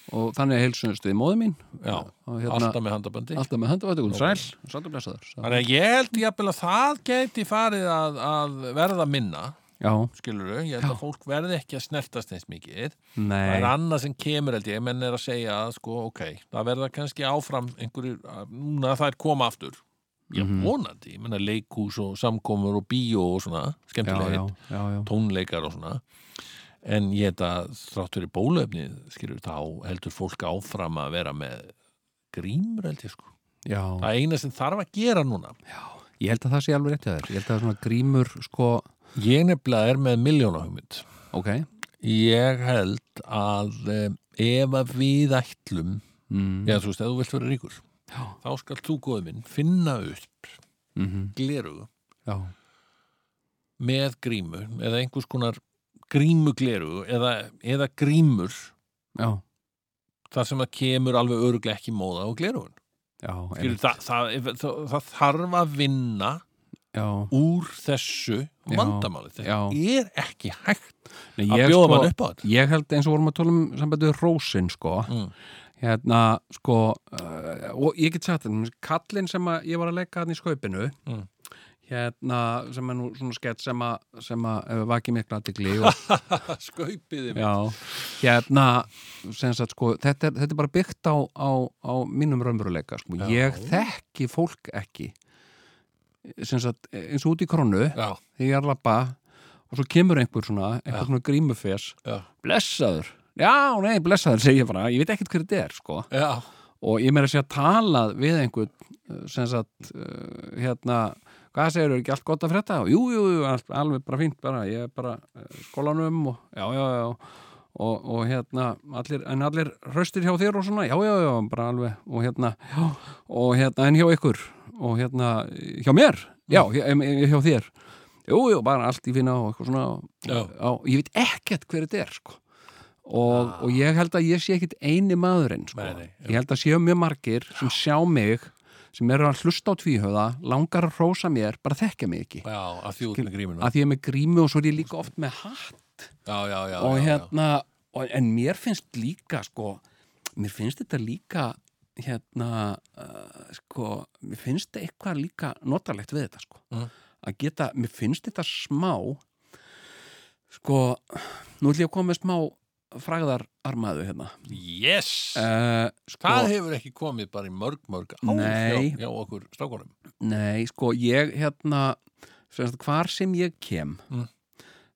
Já,
og þannig heilsunstu í móðu mín
já,
hérna,
alltaf með handabandi.
alltaf með handafættu, sæll, sæll og lesaður.
Þannig að ég held jafnvel að það geti farið að, að verða minna,
Já,
skilur ég held að fólk verði ekki að snertast eins mikið. Það
nei,
er annað sem kemur held ég, menn er að segja að sko, ok, það verða kannski áfram einhverjir, að- núna það er koma aftur. Já,
Mhm.
vonandi, ég menna leikhús og samkomur og bíó og svona,
já,
skemmtilegir,
já, já, já.
tónleikar og svona. En ég held að þrátt fyrir bólöfnið, skilur, þá heldur fólk áfram að vera með grímur held ég sko.
já.
Það er eina sem þarf að gera núna.
Ég held að það sé alveg rétt að þér. Ég held að svona grímur, sko,
Ég nefnilega er með miljónahugmynd.
ok,
Ég held að um, ef að við ætlum,
mm.
já þú veist, ef þú vilt vera ríkur,
Já.
þá skal þú góði minn finna upp
Mm
glerugu
já,
með grímu eða einhvers konar grímuglerugu eða, eða grímur.
Já,
þar sem það kemur alveg öruglega ekki móða
já,
Skilur, það, það, það, það þarf að vinna
já.
úr þessu vandamáli. Þetta er ekki hægt
Nei,
að bjóða
sko,
mann upp á þetta.
ég held eins og vorum að tala um sambandi við rósin sko.
Mm.
hérna sko uh, og ég get sagt þetta, kallinn sem að ég var að leika hann í skaupinu
Mm.
Hérna sem er nú svona skett sem að, að vaki mikla aðtikli og
skaupið
já, hérna sagt sko, þetta er, þetta er bara byggt á, á, á mínum raunveruleika sko. Ég þekki fólk ekki. Sagt eins og út í krónu
já,
þegar ég er að labba og svo kemur einhver svona, einhver svona grímufes.
Já,
blessaður, já, nei, blessaður segi ég bara, ég veit ekkert hver þetta er sko. og ég meira að segja talað við einhvern uh, sem sagt, uh, hérna hvað segir, er ekki allt gott að frétta? Jú, jú, jú, allt, alveg bara fínt bara, ég er bara uh, skólanum og já, já, já og, og hérna, allir, en allir hraustir hjá þér og svona, já, já, já, bara alveg og hérna, já, og hérna en hjá ykkur, og hérna hjá mér, já, hjá, hjá þér. Jú, jú, bara allt í fína og eitthvað svona, á, ég veit ekkert hver þetta er, sko. Og, og ég held að ég sé ekkit eini maðurinn, sko.
Nei, nei,
ég held að séu mjög margir sem sjá mig sem eru að hlusta á tvíhöða langar að hrósa mér, bara þekkja mig ekki.
Já, að því út með gríminu
að því ég er með grími og svo er ég líka oft með hatt.
Já, já, já,
og hérna og, en mér finnst líka sko, mér finnst þetta líka hérna uh, sko, mér finnst þetta eitthvað líka notalegt við þetta sko.
Mm.
að geta, mér finnst þetta smá sko nú ætlum ég að koma með smá fræðararmaðu hérna.
Yes!
Uh, sko,
það hefur ekki komið bara í mörg, mörg
Nei.
hjá, okkur strákunum?
Nei, sko, ég hérna sem sagt, hvar sem ég kem
Mm.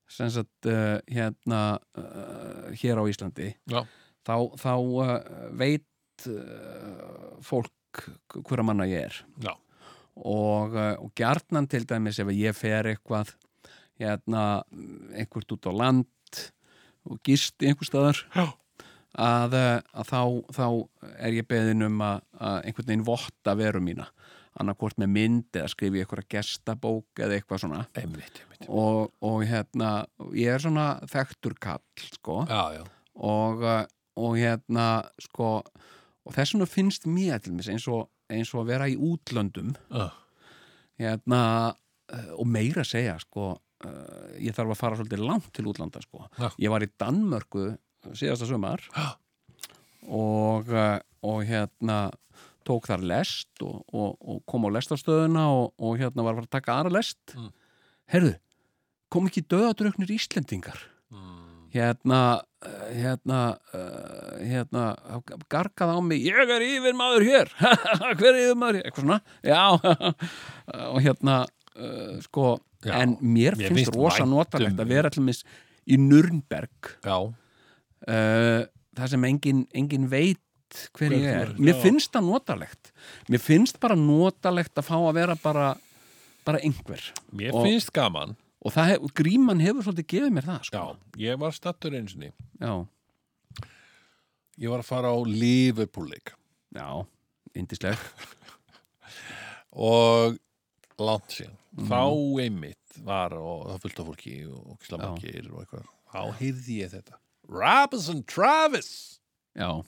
sem sagt, uh, hérna uh, hér á Íslandi
já,
þá, þá veit fólk hverja manna ég er.
Já,
og, og gjarnan til dæmis ef ég fer eitthvað hérna, einhvert út á land og gist einhver staðar að, uh, að þá, þá er ég beðin um að, að einhvern veginn votta veru mína. Annarkvort með mynd eða skrifi einhverja gestabók eða eitthvað svona.
Einmitt, einmitt
og, og hérna ég er svona þekktur kall sko.
Já, já,
og, uh, og hérna sko og þess vegna finnst mér til mér eins og, eins og að vera í útlöndum.
Já,
hérna uh, og meira að segja sko uh, ég þarf að fara svolítið langt til útlanda sko.
Já.
ég var í Danmörku síðasta sumar
Já.
og, uh, og hérna tók þar lest og, og, og kom á lestastöðuna og, og hérna var að fara að taka aðra lest.
Mm.
herðu, kom ekki döðadröknir Íslendingar?
Mm,
hérna uh, hérna hérna gargað á mig, ég er yfir maður hér. Hver er yfir maður hér? Eitthvað svona, já. Og hérna uh, sko,
Já,
en mér,
mér
finnst rosa notalegt
um-
að vera til mis í Nürnberg.
Já,
uh, það sem engin, engin veit hver ég er, mér
já.
finnst það notalegt. Mér finnst bara notalegt að fá að vera bara, bara einhver.
Mér
Og-
finnst gaman.
Og hef, gríman hefur svolítið gefið mér það
já,
sko.
ég var stattur einsinni
já,
ég var að fara á Liverpool leik.
Já, indisleg
og langt síðan
Mhm.
þá einmitt var og það fullt af fólki og slamakir og eitthvað. Þá heyrði ég þetta. Robinson Travis!
Já,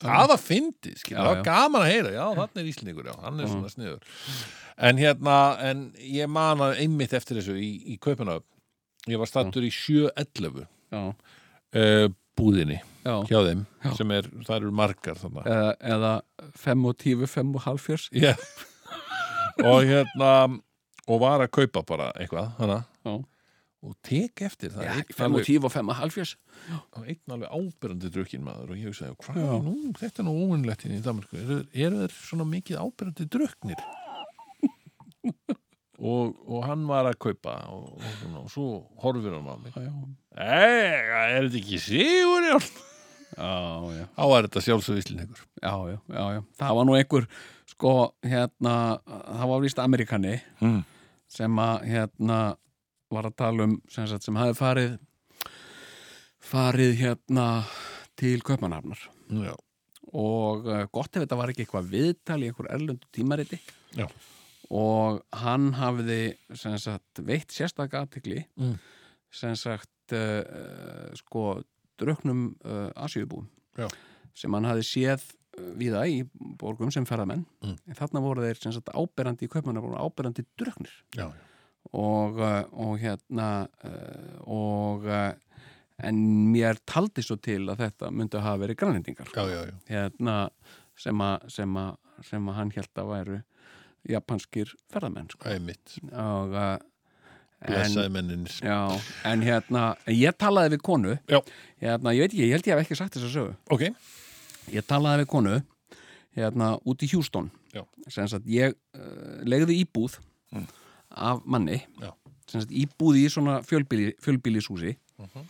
það var fyndið, það var gaman að heyra. Já, þannig er Íslingur, já, hann er
Já.
svona sniður. En hérna, en ég man að einmitt eftir þessu í, í Kaupanöf ég var stattur í 711
já,
uh, búðinni
já.
hjá þeim,
Já.
sem er, það eru margar þannig
eða, eða 5 og 10, 5 og halv fjörs
Já. Og hérna og var að kaupa bara eitthvað hana, og tek eftir það. Er einn
5 og
alveg,
10 og 5 og halv fjörs
einn alveg ábyrjandi drukkin maður og ég hugsaði, hvað er nú, þetta er nú óvinnlegt hérna í Danmarku, eru, eru þeir svona mikið ábyrjandi drukknir? Og, og hann var að kaupa og, og, svona, og svo horfir hann á mig. Ega, er þetta ekki sigur já?
já, já,
Á er þetta sjálfsögvíslingur
já, já, já, já. Það var nú einhver, sko, hérna það var víst Amerikani.
Mm.
Sem að, hérna var að tala um, sem sagt, sem hafi farið farið hérna til Kaupanhafnar
Já,
og uh, gott ef þetta var ekki eitthvað viðtal í einhver erlendu tímariti
Já.
og hann hafði sem sagt veitt sérstaka aðtikli
Mm.
sem sagt uh, sko druknum uh, asjöbúum
Já.
sem hann hafi séð viða í borgum sem ferðamenn
Mm.
en þarna voru þeir sem sagt áberandi í kaupmanna voru áberandi drugnir
já, já.
og, uh, og hérna uh, og uh, en mér taldi svo til að þetta myndi að hafa verið
já.
hérna sem að sem að, sem að hann held að væru japanskir ferðamenn sko. Og
menninir
já, en hérna ég talaði við konu
Já.
hérna, ég veit ekki, ég held ég hef ekki sagt þess að sögu
Ok,
ég talaði við konu hérna út í Hjústón sem sagt ég uh, legði íbúð
Mm.
af manni.
Já.
sem sagt íbúð í svona fjölbýli, fjölbýlishúsi
Mhm.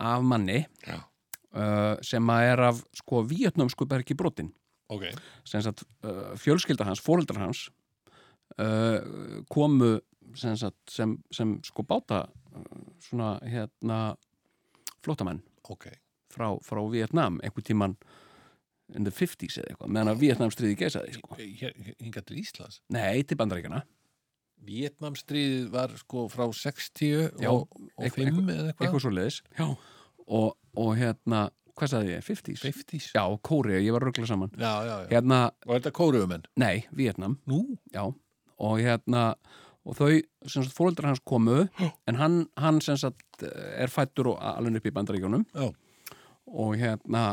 af manni uh, sem að er af sko vietnamsku bergi brotin.
Ok.
Sem sagt uh, fjölskylda hans, fóreldrar hans uh, komu sem, sagt, sem, sem sko báta uh, svona hérna flótamenn
Ok,
frá, frá Vietnam einhver tíman in the 50s eða eitthvað meðan að Vietnam stríði geisaði sko.
Hingað til Íslands?
Nei, til bandaríkjana
Vietnamstríðið var sko frá 60
Já,
og, og
eitthvað-
5 eða eitthvað.
eitthvað svo leiðis og, og hérna, hvað sagði ég, 50s?
50s
Já, Kóri, ég var ruggla saman.
Já, já, já.
Hérna,
Og þetta kóruumenn
nei, Vietnam
Nú?
Já, og hérna og þau, sem sagt, fóreldrar hans komu en hann, hann sem sagt er fættur og alveg upp í bandaríkjónum og hérna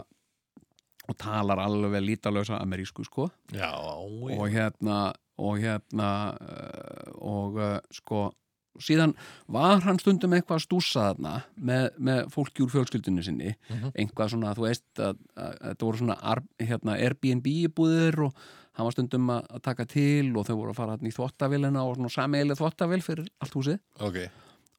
og talar alveg lítalösa amerísku sko.
Já,
og hérna og hérna uh, og uh, sko síðan var hann stundum eitthvað að stúsa þarna með, með fólki úr fjölskyldunni sinni.
Mhm.
einhvað svona, þú veist að, að, að þetta voru svona hérna, Airbnb búðir og hann var stundum að, að taka til og þau voru að fara þarna í þvottavélina og svona sameigileg þvottavél fyrir allt húsið.
Ok.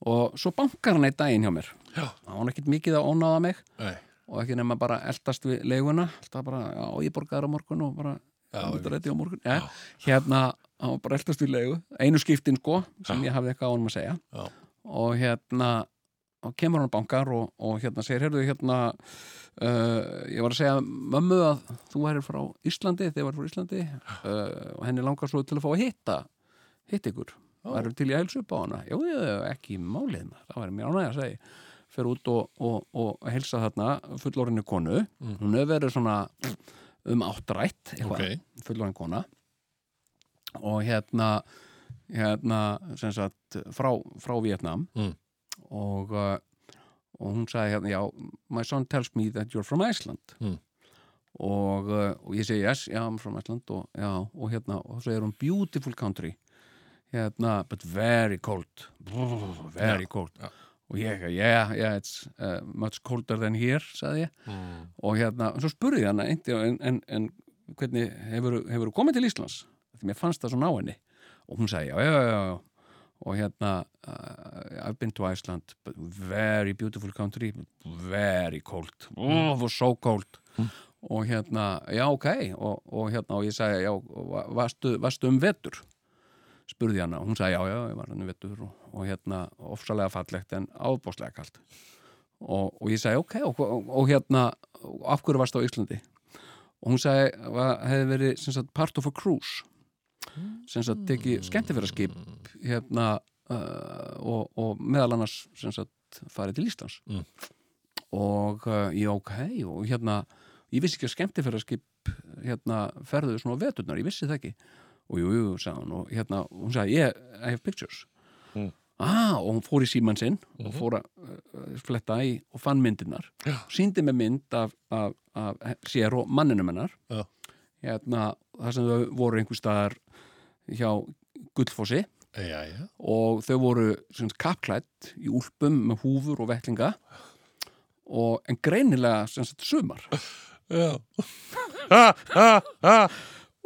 Og svo bankar hann eitt daginn hjá mér.
Já,
hann var ekkert mikið að ónáða mig.
Nei,
og ekki nema bara eldast við leiguna alltaf bara, já, ég borgaði á morgun og bara hann
ég
þetta á morgun. Ja, hérna, hann var bara eldast við leigu. Einu skiptin sko, sem
Já.
ég hafði eitthvað á honum að segja.
Já.
og hérna og kemur hann á bankar og, og hérna segir, heyrðu, hérna uh, ég var að segja mömmu að þú værir frá Íslandi, þið værir frá Íslandi uh, og henni langar svo til að fá að hitta hitta ykkur, værir til ég að helsa upp á hana? Jú, ekki málið það væri mér ánægja að segja fer út og, og, og helsa þarna fullorinu konu,
Mm.
hún hefur verið svona um áttrætt
ok.
eitthvað, fullorinn kona. Og hérna hérna sem sagt frá, frá Vietnam
Mm.
og uh, og hún sagði hérna, já, my son tells me that you're from Iceland.
Mm.
og, uh, og ég segi yes, já, I'm from Iceland. Og, já, og hérna, og svo er hún beautiful country. Hérna, but very cold. Very cold.
já.
Og ég, yeah, yeah, it's uh, much colder than here, sagði ég.
Mm.
og hérna, en svo spurði ég hana en, en, en hvernig hefur, hefur komið til Íslands? Því mér fannst það svona á henni. Og hún sagði já, já, já, já. Og hérna uh, I've been to Iceland very beautiful country very cold. Oh, it was so cold. Og hérna, já, ok. Og, og hérna, og ég sagði, já, va- varstu, varstu um vetur spurði hana, hún sagði, já, já, ég var hann vetur og, og hérna, ofsalega fallegt en ábáslega kalt. Og, og ég sagði, ok, og, og, hérna af hverju varst á Íslandi? Og hún sagði, var, hefði verið sagt, part of a cruise. Sem sagt, tekið skemmtifæraskip hérna uh, og, og meðal annars sagt, farið til Íslands.
Mm.
og uh, ég, ok, og hérna ég vissi ekki að skemmtifæraskip hérna ferðu svona á veturnar, ég vissi það ekki og jú, jú, sagði hún og hérna, hún sagði, yeah, I have pictures
Mm.
ah, og hún fór í síman sinn og
Mhm.
fór að uh, fletta í og fann myndirnar
Já.
síndi með mynd af, af, af sér og manninum hennar
Já.
hérna, það sem þau voru einhver staðar hjá Gullfossi
Já, já
og þau voru kappklætt í úlpum með húfur og vettlinga og en greinilega sagt sumar
Já ha, ha, ha.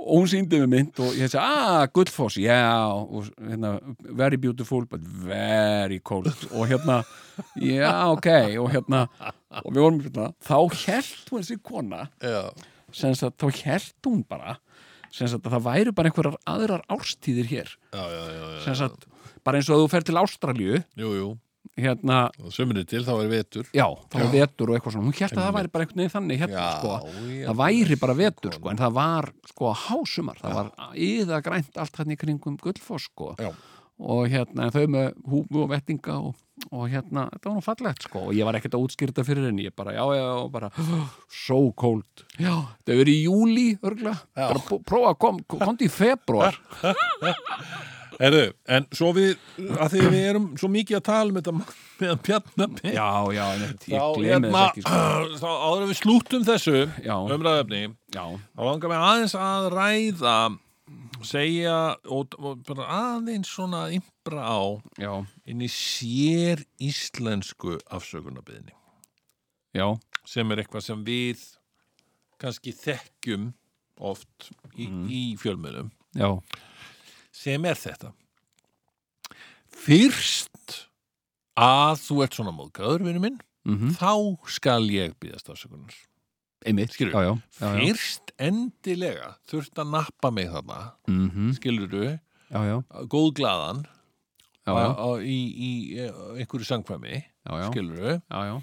Og hún síndi með mynd og ég segi, ah, Gullfoss, já. Og hérna, very beautiful but very cold. Og hérna, já, ok. Og hérna, og við vorum hérna, þá held hún þessi kona sem sagt, þá held hún bara sem sagt, að það væru bara einhverjar aðrar árstíðir hér,
já, já, já,
sem sagt bara eins og að þú fer til Ástralíu
Jú, jú
hérna,
sömurinn til þá er vetur.
já, þá var vetur og eitthvað svona, hún held að það væri bara einhvern veginn þannig hérna,
Já,
sko,
já,
það væri bara vetur,
kona.
sko, en það var sko hásumar, það var yða grænt allt hann í kringum Gullfoss, sko.
Já.
og hérna, en þau með húfu og vettinga og, og hérna, þetta var nú fallegt sko. Og ég var ekkert að útskýrta fyrir henni. Ég bara, já, já, og bara so cold, já, þetta hefur verið í júli örgla, bara pr- prófa að kom komdu í februar
Erðu, en svo við, að því við erum svo mikið að tala um þetta með Bjarnabi
já, já, en ég
þá,
glemi
hérna,
þess ekki sko.
þá áður við slúttum þessu
já,
þá langar mér aðeins að ræða segja og, og bara aðeins svona impra á
já,
inn í sér íslensku afsökunarbyðni
já,
sem er eitthvað sem við kannski þekkjum oft í, í fjölmjölum
já
sem er þetta? Fyrst að þú ert svona móðgæður vinnu minn
mm
þá skal ég byggast afsökunar.
Einmitt,
Skilurðu?
já, já, já,
fyrst endilega þurft að nappa mig þarna
Mm -hmm.
skilur á,
já,
á, í, í eh, einhverju
já,
skilur
já.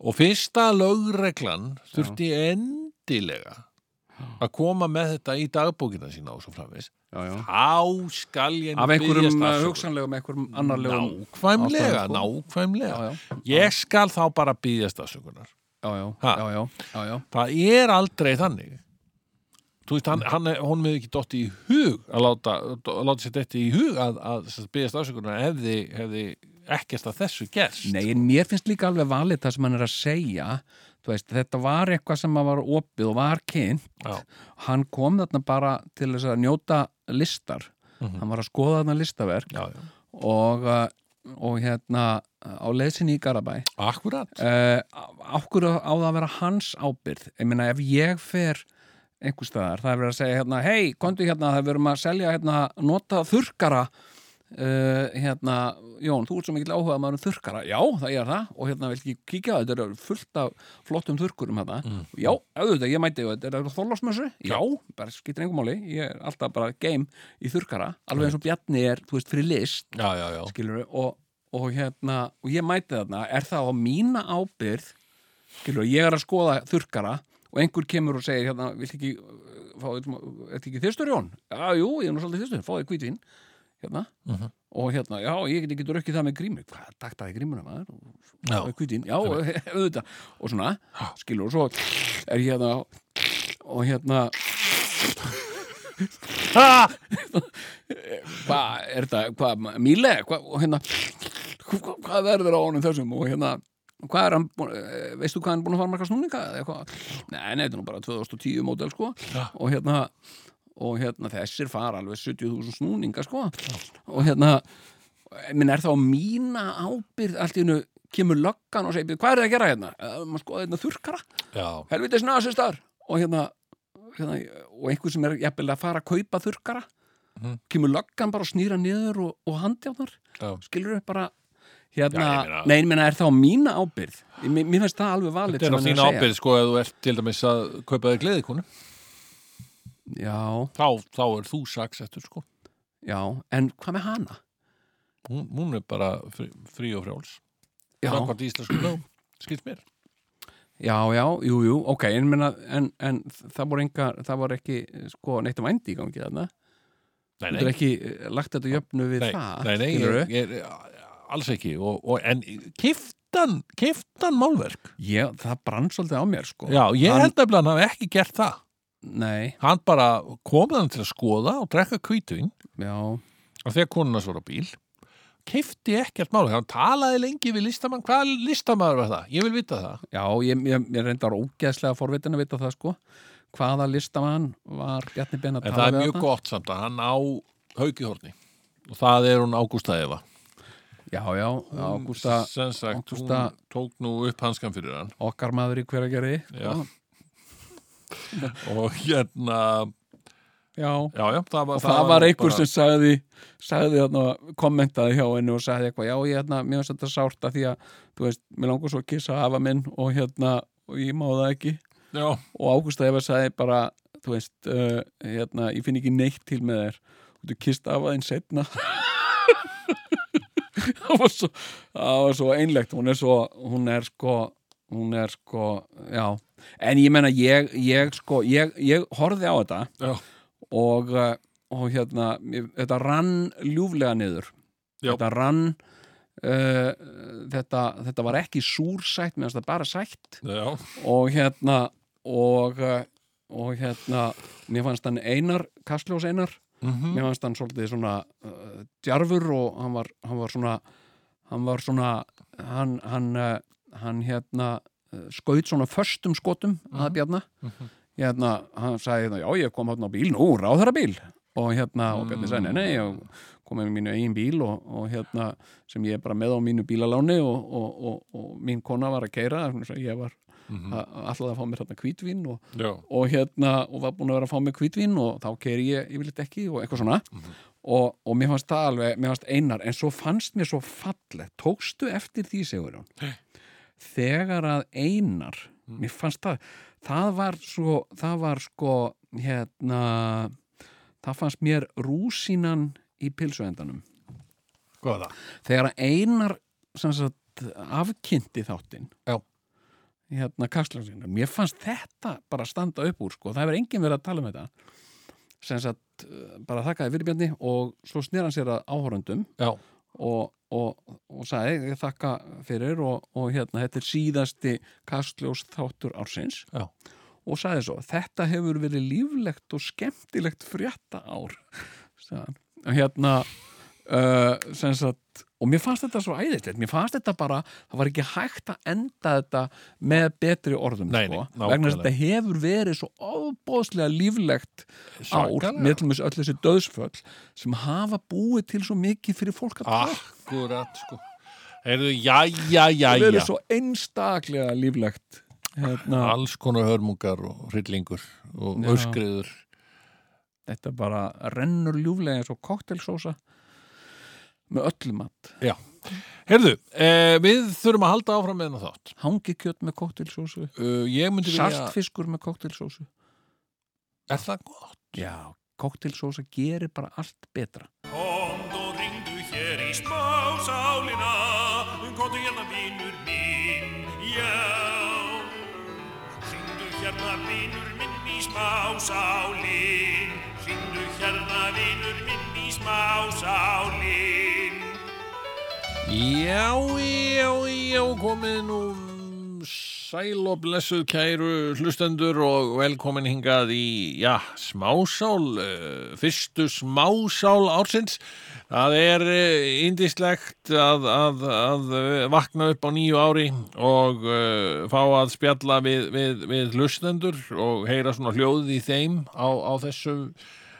og fyrsta lögreglan þurfti endilega að koma með þetta í dagbókina sína og svo
já.
þá skal ég
af einhverjum
afsökunar.
hugsanlegum, einhverjum annarlegum
nákvæmlega,
sko.
nákvæmlega. Ég skal þá bara byggðast afsökunar.
Já, já,
það er aldrei þannig. Þú veist, hann, hann, honum hefði ekki dotti í hug að láta, að láta sér þetta í hug að, að byggðast afsökunar hefði, hefði ekkert að þessu gerst
Nei, en mér finnst líka alveg valið það sem hann er að segja Þú veist, þetta var eitthvað sem var opið og var kynnt.
Já.
hann kom þarna bara til þess að njóta listar.
Mhm.
hann var að skoða þarna listaverk
já,
og, uh, og hérna á leiðsinni í Garabæ
akkurat.
Uh, ákkur á það að vera hans ábyrð ég meina ef ég fer einhvers staðar, það er verið að segja hérna hei, kontu hérna, það er verið að selja hérna, nota þurrkara uh, hérna, Jón, þú ert svo mikill áhuga maður um þurrkara, já, það er það. Og hérna, vil ekki kíkja á þetta, þetta er fullt af flottum þurrkurum hérna, já, auðvitað ég mæti, þetta. Er þorlásmössu já, bara skiptir engum máli, ég er alltaf bara game í þurrkara, alveg eins og Bjarni er, þú veist, fyrir list
já, já, já.
skilur og, og hérna og ég mæti þarna, er það á mína ábyrð skilur, ég er að skoða þurrkara og einhver kemur og segir hérna, vilt ekki fá er þetta ekki þyrstur Jón? Já, jú, ég er nú svolítið þyrstur, fá þér hérna,
Mhm.
og hérna, já, ég get ekki drukkið það með grímu, hvað, taktaði grímuna maður? Og hvítvin, já, auðvitað. Og svona, skilur, og svo er ég hérna og hérna hvað er þetta, hvað, Míle? Hvað, og hérna hvað, verður á honum þessum? Og hérna hvað er hann, eh, veistu hvað hann búin að fara marga snúninga eða eitthvað, nei, nei, þetta er nú bara 2010 mótel sko, og hérna og hérna þessir fara alveg 70.000 snúninga sko og hérna, minn er þá mína ábyrð, allt í hennu kemur löggan og segir, hvað er það að gera hérna "Eh, maður skoða hérna þurrkara
já.
helvitis nasistar og hérna, hérna og einhver sem er jafnvel að fara að kaupa þurrkara
Mhm.
kemur löggan bara og snýra niður og, og handjáðnar
Já.
skilur upp bara hérna,
Já, ég meina-
nei, ég meina er það á mína ábyrð mér, finnst það alveg valið
Þetta er á
sem hann
þín
að segja.
ábyrð sko ef þú ert til dæmis að kaupa þig gleðikonu
já,
þá, þá er þú saksettur sko.
Já, en hvað með hana?
hún, hún er bara frí, frí og frjáls.
Já,
Framkvæmt íslensku lög, skilt mér.
Já, já, jú, jú, ok en, en, en það voru enga það voru ekki, sko, neitt um vændi í gangi þarna.
Nei,
Þú er ekki eh, lagt þetta jöfnu við
nei,
það
nei, nei ég, ég, alls ekki og, og, en kiftan, kiftan málverk?
Ég, það brann svolítið á mér, sko.
Já, ég
Hann-
held að hann hafi ekki gert það
Nei,
hann bara komið hann til að skoða og drekka kvítuinn
já,
og þegar konuna svo á bíl kifti ekkert málverk, hann talaði lengi við listamann, hvað listamaður var það? Ég vil vita það.
Já, ég, ég, ég reyndar ógeðslega forvitin að vita það sko. Hvaða listamann var Bjarni Ben að
En
tala
það er
við
mjög
þarna?
gott samt að hann á haugihorni og það er hún Ágústa Eva.
Já, já, Ágústa Ágústa-
tók nú upp hanskan fyrir hann.
Okkar maður í hverja gerði
Já. og hérna
já.
já, já, það var,
Og það var einhver
bara-
sem sagði, sagði þarna, kommentaði hjá henni og sagði eitthvað, já, ég hérna, mér finnst þetta sárt að því að, þú veist, mér langar svo að kissa afa minn og hérna, og ég má það ekki.
já,
Og Ágústa Eva sagði bara, þú veist, uh, hérna, ég finn ekki neitt til með þér. Og þú kist afa þinn setna. það var svo, það var svo einlegt. Hún er svo, hún er sko, hún er sko, já. En ég menna, ég, ég sko, ég, ég horfði á þetta
já,
og, uh, og hérna, þetta rann ljúflega niður
Já.
þetta rann uh, þetta, þetta var ekki súrsætt meðan þetta bara sætt
Já,
og hérna og, uh, og hérna mér fannst hann einar, Kastljós einar
Mhm.
mér fannst hann svolítið svona uh, djarfur og hann var, hann var svona hann var svona hann, hann, uh, hann hérna uh, skaut svona föstum skotum að Bjarna. Hérna, hann sagði hérna, já ég kom hérna á bíl nú, ráðherra bíl og hérna, og Bjarni sagði, nei, nei, ég kom með mínu eigin bíl og, og hérna sem ég er bara með á mínu bílaláni og, og, og, og mín kona var að keira ég var
Mhm.
alltaf að fá mér hérna hvítvín og, og hérna, og var búin að vera að fá mig hvítvín og þá keiri ég yfirleitt ekki og eitthvað svona. Og, og mér fannst það alveg, mér fannst einar en svo fannst mér svo fallegt. Tókstu eftir því, segur hún þegar að einar mér fannst það, það var svo það var sko hérna, það fannst mér rúsínan í pilsuendanum
það?
þegar að einar sagt, afkynnti þáttinn
Já.
hérna kastljósina mér fannst þetta bara standa upp úr sko. það hefur enginn verið að tala um þetta sem sagt, bara þakkaði fyrirbjarni og svo snýr hann sér að áhorundum
Já,
og, og, og sagði ég þakka fyrir og, og hérna þetta er síðasti kastljós þáttur ársins
Já.
og sagði svo þetta hefur verið líflegt og skemmtilegt frétta ár hérna uh, sem sagt og mér fannst þetta svo æðislegt, mér fannst þetta bara það var ekki hægt að enda þetta með betri orðum
Nei,
sko,
nei,
vegna að þetta hefur verið svo ofbóðslega líflegt ár.
Svakalega.
með til þess öll þessi döðsföll sem hafa búið til svo mikið fyrir fólk að tala
akkurat sko. Heyrðu, jæja,
það
jæja
verið svo einstaklega líflegt hérna,
Alls konar hörmungar og hryllingur og
Já.
öskriður
þetta bara rennur ljúflega eins og koktelsósa með öllum mat.
Já, heyrðu, eh, við þurfum að halda áfram með hennar þátt.
Hangikjöt með koktelsósu
uh, Ég myndi vilja
saltfiskur með koktelsósu
Er það gott?
já, koktelsósa gerir bara allt betra.
Komd og ringdu hér í smásálina Komdu hérna vinur minn, já. Ringdu hérna vinur minn í smásálin. Ringdu hérna vinur minn í smásálin
Já, já, já, komið nú sæl og blessuð kæru hlustendur og velkomin hingað í, já, smásál, uh, fyrstu smásál ársins. Það er indislegt að, að, að uh, vakna upp á nýju ári og fá að spjalla við, við, við hlustendur og heyra svona hljóð í þeim á, á þessu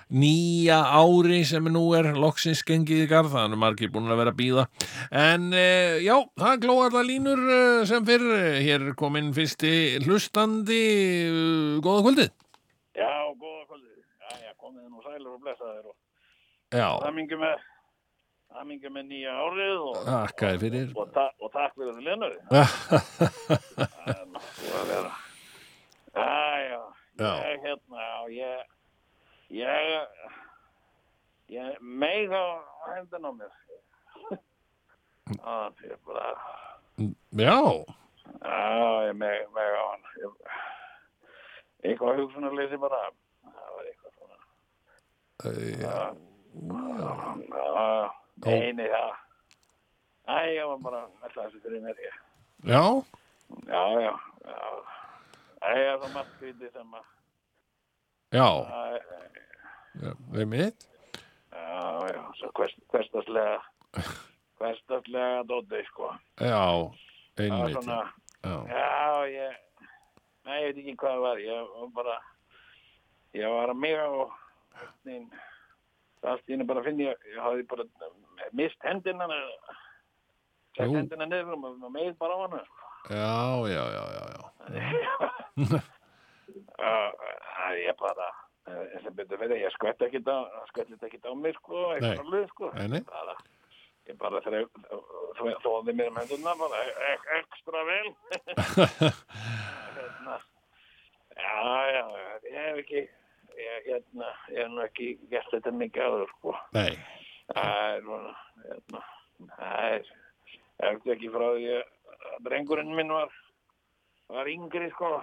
nýja ári sem nú er loksins gengið í garð, það er margir búin að vera að býða en uh, já, það glóar það línur uh, sem fyrr hér er komin fyrsti hlustandi uh, góða kvöldið
Já, góða kvöldið. Já, já, komið nú sælur og blessaðir og
Já,
hamingi með, hamingi með nýja árið og,
fyrir
og, ta og takk fyrir það lenari. Það er náttúrulega að vera. Já, já,
Já.
ég, hérna, já, ég, ég, ég meig á hendin á mér. Það er bara,
Já,
já, ég meig á hann. Eitthvað hugsunarleysi bara, það var eitthvað svona. Já, nei, já. Æ, ég var bara að melda þessu fyrir mér. ég.
já,
Já, já, ég er það margt skrítið sem að,
já, við mitt
já, já, svo hvers- hversdagslega, hversdagslega dóti, sko.
Já, einmitt
svona,
Já,
já, ég, nei, ég veit ekki hvað það var. Ég var bara, ég var að mig nein, allt í henni bara finn ég, ég hafði bara mist hendina, sett hendina niður og meið bara á hana, sko.
já, já, já, já, já.
Það er bara eh, sem betur fyrir, ég skvett ekki á mig sko, eitthvað alveg sko. Bara, ég bara þóði mér um hendurna bara ek, ekstra vel. Hérna já, já, ég hef ekki ég, hérna, ég hef nú ekki gert þetta mikið áður sko.
Nei,
það er svona hérna, það er eftir ekki frá því að drengurinn minn var var yngri sko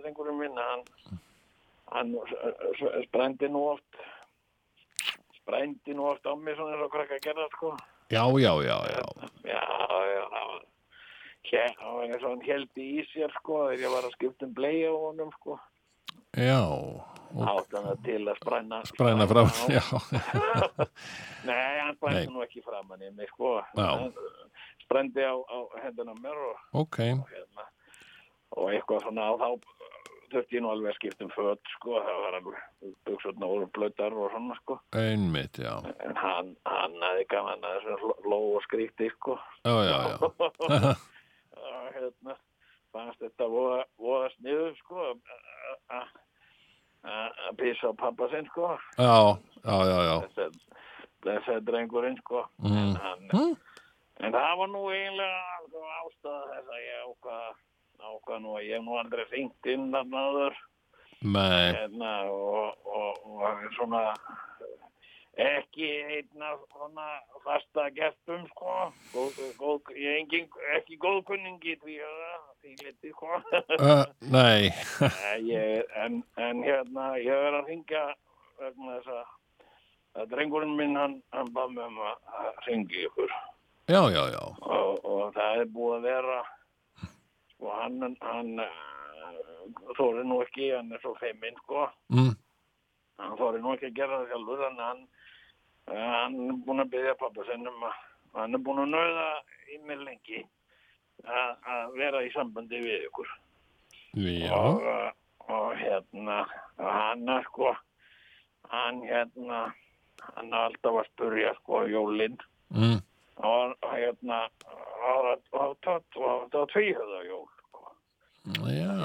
drengurinn minn hann hann sprendi nú oft sprændi nú oft á mig svona eins og krakka að gera, sko.
Já, já, já, já.
Já, já, hér, það var eins og hann heldi í sér, sko, þegar ég var að skipta um bleið á honum, sko.
Já,
Átt hann það til að spræna.
spræna frá,
á-
já.
Nei, hann
Nei.
sprændi nú ekki framan í mig, sko. Hann sprændi á, á hendina á mér og,
Ok,
og hérna, og eitthvað svona á þá þurfti ég nú alveg að skipta um föt, sko, það var alveg buksutna voru blöytar og svona, sko.
einmitt, já.
En hann, hann hafði gaman að þessu ló og skríti, sko.
Já, já, já.
og hérna fannst þetta voða, voða sniðu sko að- pissa á pappa sinn sko
Já, já, já, já.
þessi, þessi drengurinn sko
Mm.
en, hann,
Mm.
en það var nú eiginlega ástæða þess að ég ákvað ákvað nú að ég nú aldrei hringt inn þarna áður.
Nei,
hérna, og, og, og svona ekki einn af svona fasta gestum sko. Góð, góð, engin, ekki góðkunningi því að því liti sko.
Uh, nei,
ég, en, en hérna ég er að ringja vegna þess að að drengurinn minn hann, hann bað mig um að að ringi ykkur.
Já, já, já.
og, og það er búið að vera sko hann hann þóri nú ekki, hann er svo feiminn sko
Mm.
hann þóri nú ekki að gera það sjálfur en hann hann er búin að byggja pappa sinn um að hann er búin að nauða í mér lengi að vera í sambandi við ykkur
Já,
og, uh, og hérna hann er sko hann hérna hann er alltaf að spurja sko jólinn
mm.
Og og hérna það var tvíhöða jól sko.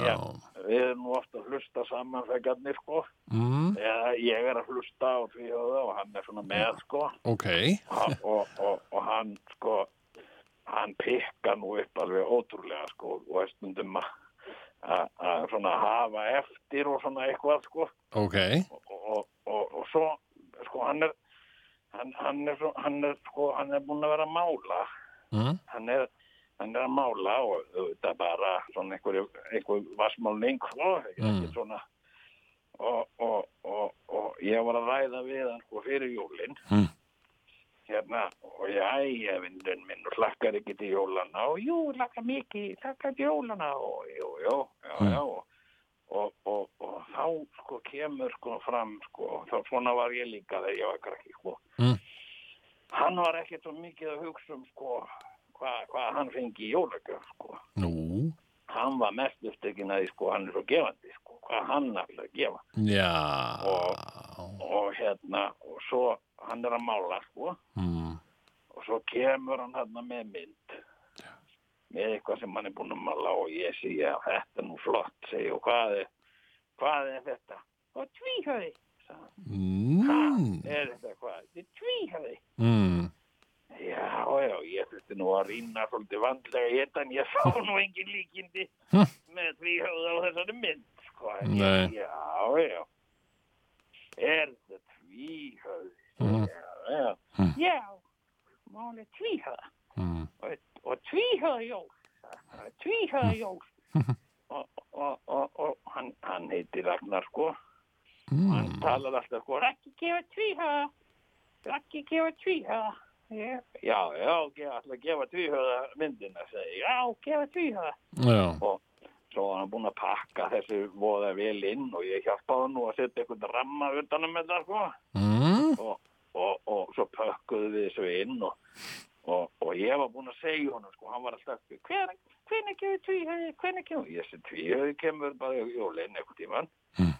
já.
Við erum nú ofta að hlusta saman fegarnir sko
Mm.
Eða, ég er að hlusta á tvíhöða og hann er svona með sko
Ok,
og, og, og, og hann sko hann pikka nú upp alveg ótrúlega sko og er stundum að svona hafa eftir og svona eitthvað sko
ok.
og, og, og, og svo sko hann er hann, hann, er, hann er sko hann er búin að vera að mála
Mm.
hann er, hann er að mála og þetta er bara svona einhver, einhver vassmálning sko, ekki
Mm.
svona og, og, og, og ég var að ræða við hann sko fyrir jólin
Mm.
hérna og jæja vindun minn og hlakkar ekki til jólana og jú, hlakkar mikið, hlakkar til jólana og jú, jú, já,
Mm.
já og, og, og, og þá sko kemur sko fram sko þá svona var ég líka þegar ég var krakki sko
Mm.
hann var ekkert svo mikið að hugsa um sko hvað hva hann fengi í jólagjöf sko
Nú,
hann var mest upptekinn að sko hann er svo gefandi sko hvað hann að gefa
já.
og hérna og svo hann er að mála sko
Mm.
og svo kemur hann hérna með mynd með eitthvað sem hann er búin að mála og ég sé að þetta er nú flott segi og hvað er hvað er þetta? og tvíhöði
Mm.
er þetta hvað? þetta er tvíhöði
Mm.
Já, já, ég þurfti nú að rýna svolítið vandlega þetta en ég sá nú engin líkindi með tvíhöfða á þessari mynd, sko. Ég, já, já. Er þetta tvíhöfði?
Mhm.
Já, já. Já, máli tvíhöfða.
Mm.
Og, og tvíhöfðajól. Tvíhöfðajól. og, og, og, og hann, hann heitir Ragnar, sko. Hann
Mm.
talar alltaf sko, ekki gefa tvíhöða, ekki gefa tvíhöða. Já, já, ég ætla að gefa tvíhöða myndina, segi, já, gefa tvíhöða. Og svo var hann búinn að pakka þessu voða vel inn og ég hjálpaði hann nú að setja eitthvað ramma utanum þetta, sko.
Mm.
Og, og, og svo pökkuðu við þessu inn og, og, og ég var búinn að segja honum, sko, hann var alltaf, hvenær gefur tvíhöði, hvenær kemur? Ég segi, tvíhöði kemur bara í jólinn eitthvað tíman
Mm.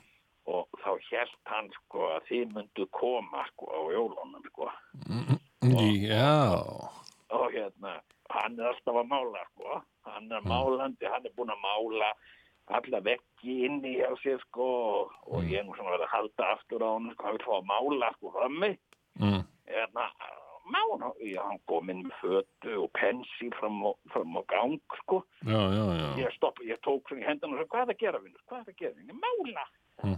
og þá hélt hann sko að þið myndu koma sko á jólunum sko
Já.
og hérna, hann er alltaf að mála sko, hann er málandi hann er búinn að mála alla veggi inni hjá sér sko og, og ég er nú svona verið að halda aftur á hann sko, hann vil fá að mála sko frammi
Mm.
hérna, mála já, hann kom inn með fötu og pensi fram á, fram á gang sko.
Já, já, já.
ég stopp, ég tók í hendan og svo, hvað er að gera vinnur, hvað er að gera? Vinnur, mála.
Mm.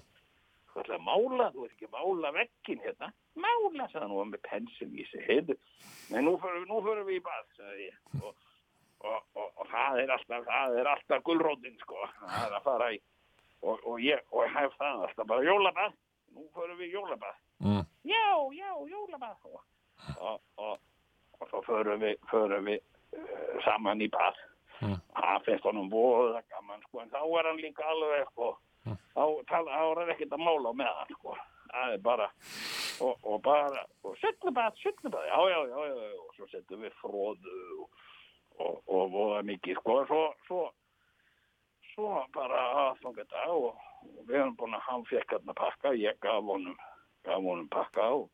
þú ætla að mála, þú ert ekki að mála veggin hérna, mála, sagði hann og með pensil. Í sig, heyrðu nei, nú förum við, nú förum við í bað, sagði ég. Og, og, og, og það er alltaf það er alltaf gulrótin, sko. Það er að fara í og, og ég, og ég hef það alltaf bara jólabað, nú förum við í jólabað.
Mm.
já, já, jólabað. og, og, og, og svo förum við, förum við uh, saman í bað.
Mm.
það finnst honum voða gaman sko, en þá er hann líka alveg sko, þá tala, þá er hann ekkert að mála með hann sko, það er bara og, og bara, og sullubað sullubað, já, já, já, já, já og svo setjum við fróðu og, voða mikið sko, svo, svo svo bara aðfangadag og, og við erum búin að hann fekk hérna pakka, ég gaf honum gaf honum pakka og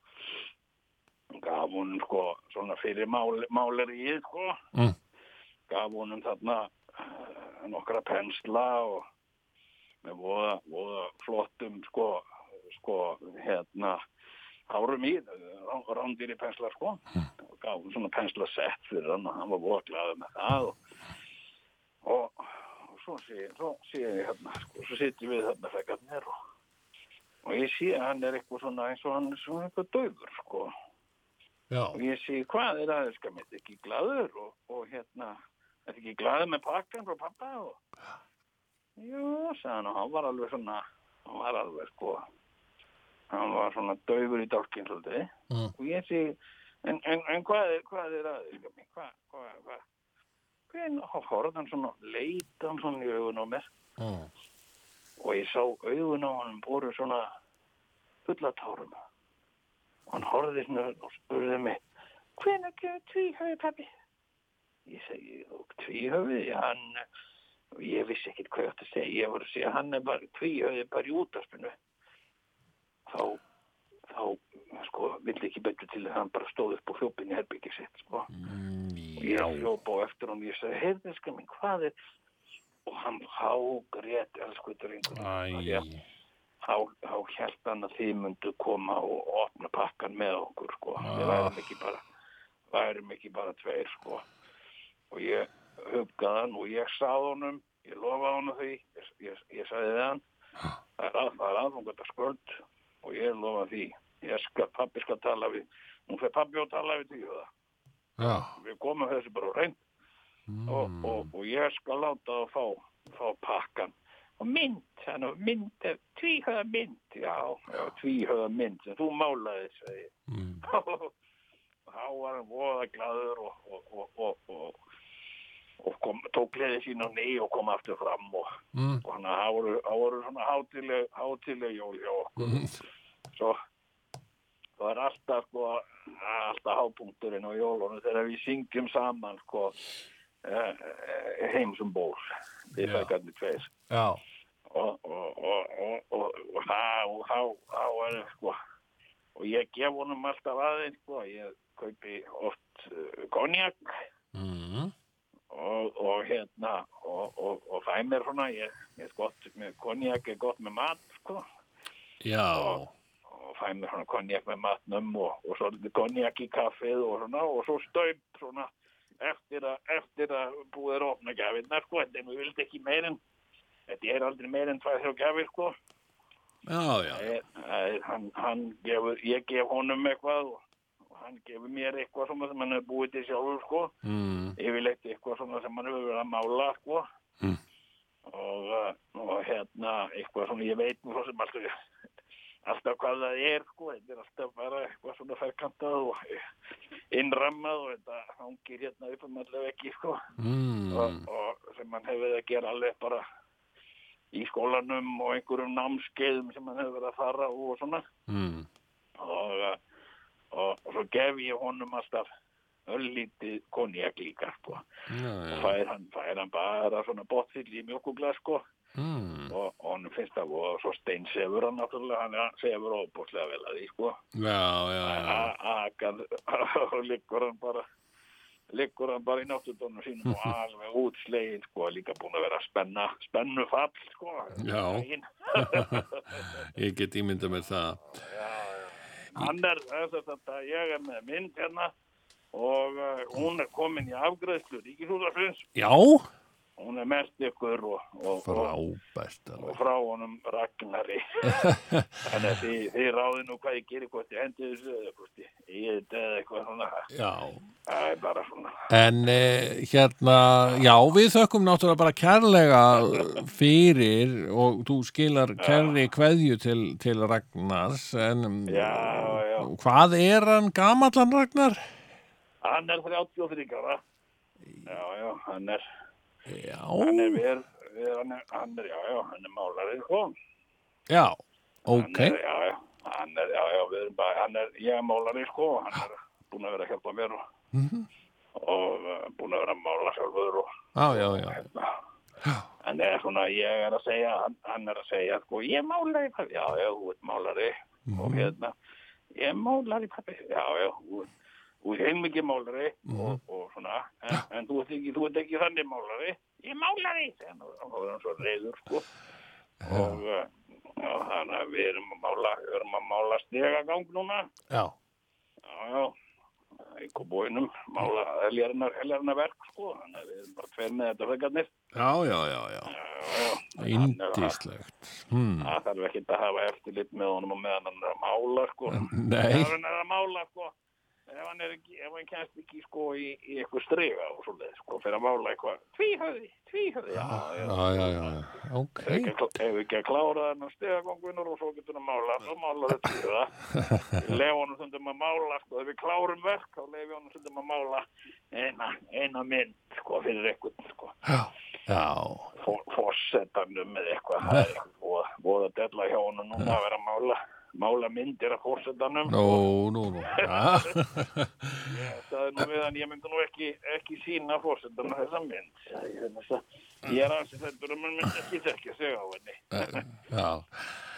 gaf honum sko svona fyrir mál, málerið sko.
Mm.
gaf honum þarna uh, nokkra pensla og með voða, voða flottum sko, sko hérna árum í, rándir í pensla sko. Og gaf honum svona pensla sett fyrir hann og hann var voða glaður með það og, og, og svo sé, ég hérna sko, svo sitjum við þarna fekkarnir og, og ég sé að hann er eitthvað svona eins og hann er svona eitthvað döfur sko
Já.
og ég sé hvað er aðeins skam þetta ekki glaður og, og hérna þetta ekki glaður með pakkan frá pappa og jú, sagði hann og hann var alveg svona hann var alveg sko hann var svona döfur í dálkinn svolítið
Mm.
og ég sé en, en, en hvað, er, hvað er aðeins skam hvað, hvað, hvað hvernig horfði hann svona leita hann svona í augun á mér
Mm.
og ég sá augun á hann voru svona fulla horfði svona og spurði mig hvenær kemur tvíhöfi pabbi? Ég segi tvíhöfi hann ég vissi ekkert hvað ég átti að segja ég var að segja hann er bara tvíhöfi bara í útarspinu þá þá sko vildi ekki betur til að hann bara stóð upp og hljópin í herbyggi sitt sko.
Mm,
og ég hljópa á eftir og ég segi heyrðiska minn hvað er og hann hágrét elsku drengur
Æ.
þá, þá held hann að þið myndu koma og opna pakkan með okkur sko. við
Ah.
værum ekki bara værum ekki bara tveir sko. og ég huggaði hann og ég sáð honum ég lofaði honum því ég, ég, ég sagði við hann það að, það er aðfangat að skvöld og ég lofaði því ég skal, pappi skal tala við nú fyrir pappi að tala við því
Já.
við komum þessu bara á reynd og, og, og ég skal láta það fá, fá pakkan og mynd, mynd tvíhöða mynd, já, já tvíhöða mynd sem þú málaði ég.
Mm.
og þá var hann voða glaður og, og, og, og, kom, tók gleði sín á ný og kom aftur fram og,
Mm.
og hann voru svona hátileg, hátileg jól hjá okkur
Mm.
svo það er alltaf sko alltaf hápunkturinn á jólunum þegar við syngjum saman sko eh, eh, heimsum ból við fækarnir tveir
Já.
Og, þá er sko og ég gef honum alltaf aðeins sko ég kaupi oft uh, konjak
Mm.
og, og hérna og, og, og fæ mér svona ég, ég er gott með konjak er gott með mat sko
Já.
og fæ mér svona konjak með matnum og, og svo konjak í kaffið og svona og svo staup svona eftir að, eftir að búið að opna gafinnar sko, er nú vilt ekki meir en þetta er aldrei meir en hvað þrjá gafir sko
Já, já.
ég, hann, hann gefur, ég gef honum eitthvað og, hann gefur mér eitthvað sem hann hefur búið til sjálfur sko
Mm.
yfirleitt eitthvað sem hann hefur verið að mála sko
Mm.
og, uh, og hérna eitthvað svona ég veit nú svo sem alltaf alltaf hvað það er sko þetta er alltaf bara eitthvað svona ferkantað og innrammað og þetta hangir hérna upp um allaveg ekki sko
Mm.
og, og sem hann hefur verið að gera alveg bara í skólanum og einhverjum námskeiðum sem hann hefur verið að fara og svona
Mm.
og, uh, og, og svo gef ég honum alltaf öllítið konjak líka sko
Já,
og
já.
fær hann, fær hann bara svona botfill í mjölkuglas sko
Mm.
og, og hann finnst það og svo steinsefur hann náttúrulega hann, hann sefur óbúslega vel að því sko
Já, já, já.
akað og liggur hann bara liggur hann bara í náttúrdónum sínum og alveg útslegin sko líka búin að vera spenna spennu fall sko
Já. Ég get ímynda með það.
hann er þess að ég er með mynd hérna og uh, hún er komin í afgreðslu ríkisúðarsins
Já.
Hún er mest ykkur og, og, og, frá honum Ragnari þannig að þið, þið ráði nú hvað ég gerir hvort ég hendi þessu eða hvort ég, eða eitthvað svona.
Já.
Það er bara svona.
En eh, hérna, já, við þökkum náttúrulega bara kærlega fyrir og þú skilar kærri kveðju til, til Ragnars en
Já, já.
hvað er hann gamallan Ragnar?
Hann er 33 ára. Já, já, hann er,
Já,
hann er, við, hann er, hann er, já, já, hann er málari, sko.
já,
Hann
ok,
er, já, já, hann er, já, já, við erum bara, hann er, ég er málari, sko, hann er búin að vera að hjálpa mér og,
Mhm.
og uh, búin að vera að mála sjálfur og,
já, já, já,
hérna. Hann er svona, ég er að segja, hann, hann er að segja, sko, ég er málari, pappi, já, já, þú ert málari. Og hérna, ég er málari, pappi, já, já, þú þú ert heilmikið málari og, og svona, en, en þú, ert ekki, þú ert ekki þannig málari, ég er málari, og þá er hann svo reyður, sko, og uh, já, þannig að við erum að mála, að mála stegagang núna,
já,
já, já, í kobóinum, mála heljarinnar verk, sko, þannig að við erum bara tveir með þetta fegarnir.
já, já, já, já, indislegt. Hmm.
Það þarf ekki að hafa eftirlit með honum og meðan hann er að mála, sko.
Nei,
Ef hann er að mála, sko, ef hann, er ekki, ef hann kemst ekki, sko, í, í eitthvað strega og svoleið, sko, fyrir að mála eitthvað, tvíhöði, tvíhöði, já, já.
já, já, já, ok,
Ef ekki, að að klára þennan stegagongunur og svo getur hann að mála, þá málar þetta tvíhöða. Leif honum stundum að mála, sko, ef við klárum verk, þá leif honum stundum að mála eina, eina mynd, sko, fyrir eitthvað, sko.
já,
fórsetanum eða eitthvað það er eitthvað voða, voða della hjá honum núna að vera að mála, mála myndir af fórsetanum
nú, nú, nú, já,
það er nú hann, ég myndi nú ekki, ekki sína fórsetanum þessa mynd. Ég, er ansið þetta um hann myndi ekki þekkja sig á henni.
Já.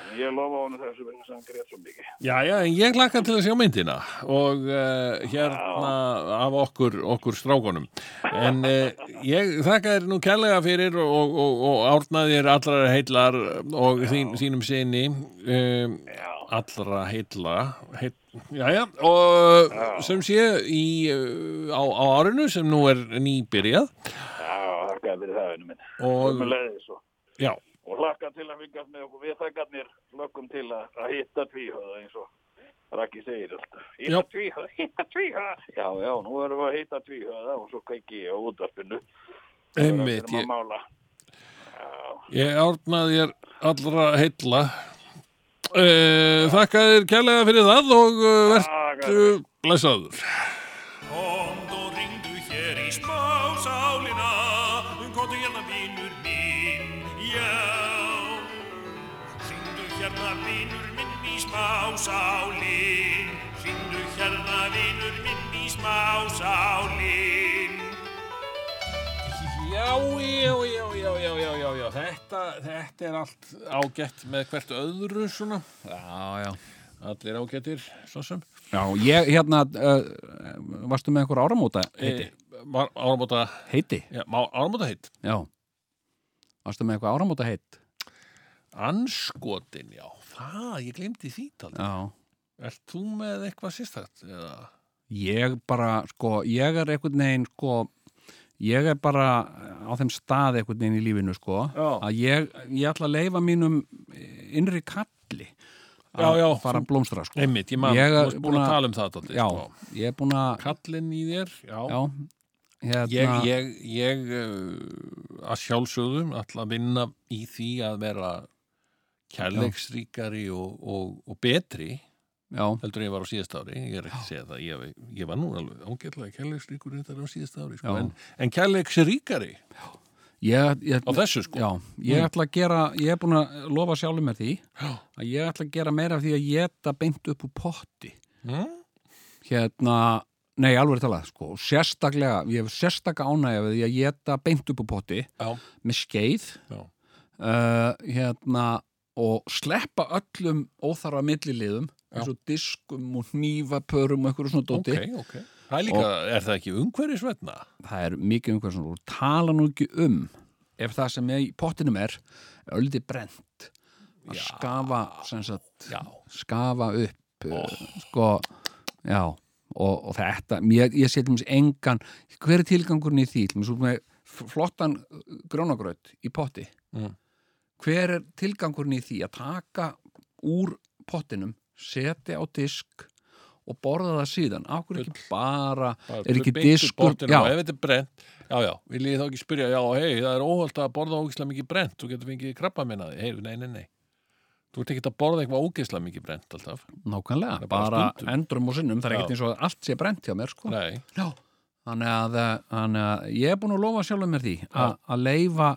en ég lofa honum þessu vegna sem hann greit svo mikið.
Já, já, en ég hlakka til að sjá myndina og uh, hérna af okkur, okkur strákunum. En uh, ég þakka þér nú kærlega fyrir og, og, og árnaðir allra heillar og þín, þínum sinni um,
já,
allra heilla heil, já, já, og sem sé í, á, á árinu sem nú er nýbyrjað.
Já, þakka fyrir það henni minn.
Og
og,
já,
og hlakka til að fylgjast með okkur. Við þakkarnir lögum til að, að hitta tvíhöða eins og Raki segir alltaf.
Já.
hitta tvíhöða, hitta tvíhöða já, já, nú erum við að hitta tvíhöða og svo kveiki ég á útvarpinu.
Einmitt, ég-
já,
Ég árnaði þér allra heilla uh, Þakka þér kærlega fyrir það og uh, vertu blessaður.
Komd og ringdu hér í smásálina Komdu hérna vinur minn, já. Ringdu hérna vinur minn í smásálin Ringdu hérna vinur minn í
já, já, já, já, já. Þetta, þetta er allt ágætt með hvert öðru svona
Já, já.
Allir ágættir, svo sem
Já, ég, hérna, uh, varstu með einhver áramóta heiti?
e, Áramóta,
Heiti?
já, áramóta heitt
Já. Varstu með eitthvað áramóta heit?
Anskotin, já, það, ég glemdi því talið
Já.
Ert þú með eitthvað sérstætt? Eða?
Ég bara, sko, ég er einhvern veginn, sko, ég er bara á þeim stað einhvern veginn í lífinu, sko,
Já.
að ég, ég ætla að leifa mínum innri kalli
Já,
að
já,
fara að blómstra, sko.
Einmitt, ég man,
Ég er
búin að
að-
tala um það
Já,
sko.
ég er búin að,
Kallinn í þér, já,
já, hérna,
Ég, ég, ég uh, að sjálfsögðum ætla að vinna í því að vera kærleiksríkari og, og, og betri
já,
heldur en ég var á síðast ári. Ég er ekki að segja það, ég, ég var nú alveg ágætlega kærleiksríkur þetta á síðast ári sko. En, en kærleiksríkari?
Ég, ég,
á þessu sko.
Já, ég ætla að gera, ég er búin að lofa sjálfum með því
Já.
að ég ætla að gera meira af því að geta beint upp úr potti.
Mm?
Hérna, nei, alveg talað, sko, sérstaklega, ég hef sérstaklega ánægja við því að geta beint upp úr potti
Já,
með skeið, uh, hérna, og sleppa öllum óþarfa milliliðum. Eins og diskum og hnífapörum og eitthvað svona dóti.
ok Það er líka, er það ekki umhverfisvetna?
Það er mikið um hvað svona, og tala nú ekki um ef það sem er í pottinum er, er ölliti brent, að skafa, sem sagt,
Já,
skafa upp oh. sko, já og, og þetta, ég, ég til mér engan, hver er tilgangurinn í því flottan grónagraut í potti
Mm.
hver er tilgangurinn í því að taka úr pottinum, setja á disk og borða það síðan. Akkur ekki bara,
Bara
er ekki diskur Já,
ef þetta er brent, já, já, vil ég þá ekki spyrja já, hei, það er óholt að borða ógislega mikið brent þú getur fengið krabba minna því, hei, nei, nei, nei. Þú ert ekki að borða eitthvað ógislega mikið brent alltaf,
nákvæmlega,
bara
bara, endrum og sinnum. Það er ekkert eins og að allt sé brent hjá mér sko. Þannig að, eh, að ég er búin að lofa sjálfum mér því að, að leifa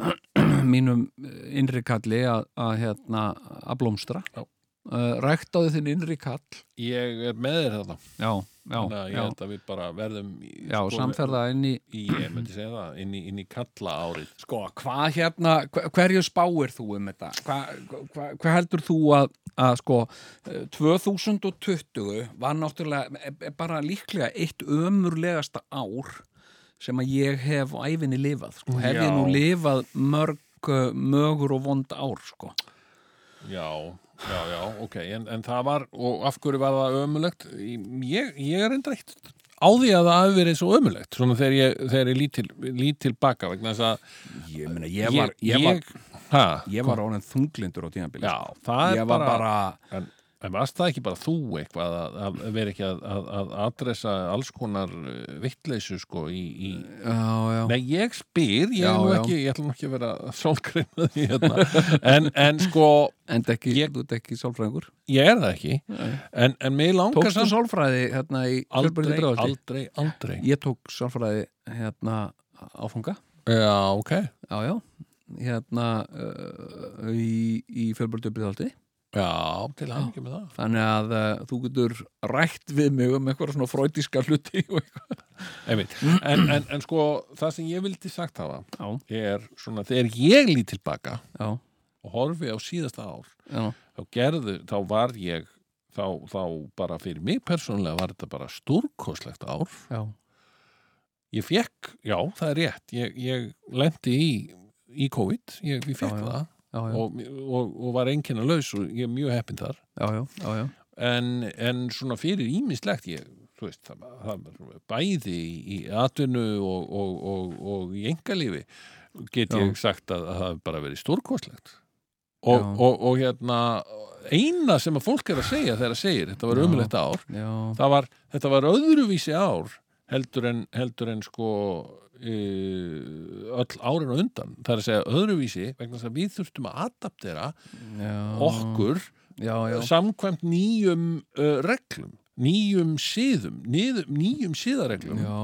mínum innri kalli að, að, hérna, að blómstra.
Já.
Uh, ræktaði þinn innri kall.
Ég er með þér þarna.
Já, já,
ég
já,
held að við bara verðum í,
já samferða inn í
í, ég myndi segja það, inn í, inn í kalla árið
sko, hvað hérna, hver- hverju spáir þú um þetta? Hvað hva, hva heldur þú að, að sko, eh, 2020 var náttúrulega er bara líklega eitt ömurlegasta ár sem að ég hef á æfinni lifað, sko, hef ég nú lifað mörg eh, mögur og vond ár, sko.
Já, já, já, ok, en, en það var, og af hverju var það ömulegt? Ég, ég er enda eitt á því að það hafi verið svo ömulegt, svona þegar ég, þegar ég lít, til, lít til baka, vegna þess að
Ég, meina, ég var, ég, var,
ha,
ég var ánægð þunglindur á
já, það
ég var
bara,
bara,
en, en varst það ekki bara þú eitthvað að, að vera ekki að, að, að adressa alls konar vittleysu sko í, í
já, já,
Nei, ég spyr, ég,
Já,
er ekki, ég ætla nú ekki að vera sólgreina því hérna, en, en sko,
en ekki,
Ég-
þú ert ekki sálfræðingur.
ég er það ekki, en, en mig langar
Tókstu sálfræði hérna í
aldrei, aldrei, aldrei.
Ég tók sálfræði hérna áfanga
Já, ok.
Já, já. Hérna uh, í, í fjölbyrði bregðaldi
Já, til hann ekki með það.
Þannig að uh, þú getur rætt við mig um eitthvað svona fröytíska hluti og eitthvað.
En, en, en sko, það sem ég vildi sagt hafa
Já,
er svona, þegar ég lít tilbaka
já,
og horfi á síðasta ár
já,
þá gerðu, þá var ég þá, þá bara fyrir mig persónulega var þetta bara stúrkoslegt ár.
Já.
Ég fekk, já, það er rétt ég, ég lendi í, í COVID ég, ég fekk það
Já, já,
og, og, og var einkenna laus og ég er mjög heppinn þar
já, já, já, já.
en, en svona fyrir ímislegt ég, þú veist, það, það bæði í, atvinnu og, og, og, og í engalífi get ég sagt að, að það hefur bara verið stórkostlegt og,
Já.
og, og hérna eina sem að fólk er að segja þegar að segir þetta var
Já.
umulegt ár það var, þetta var öðruvísi ár heldur en, heldur en sko öll árin á undan. Það er að segja öðruvísi vegna þess að við þurftum að adaptera
já.
okkur
Já, já,
samkvæmt nýjum uh, reglum nýjum siðum nýjum,
já,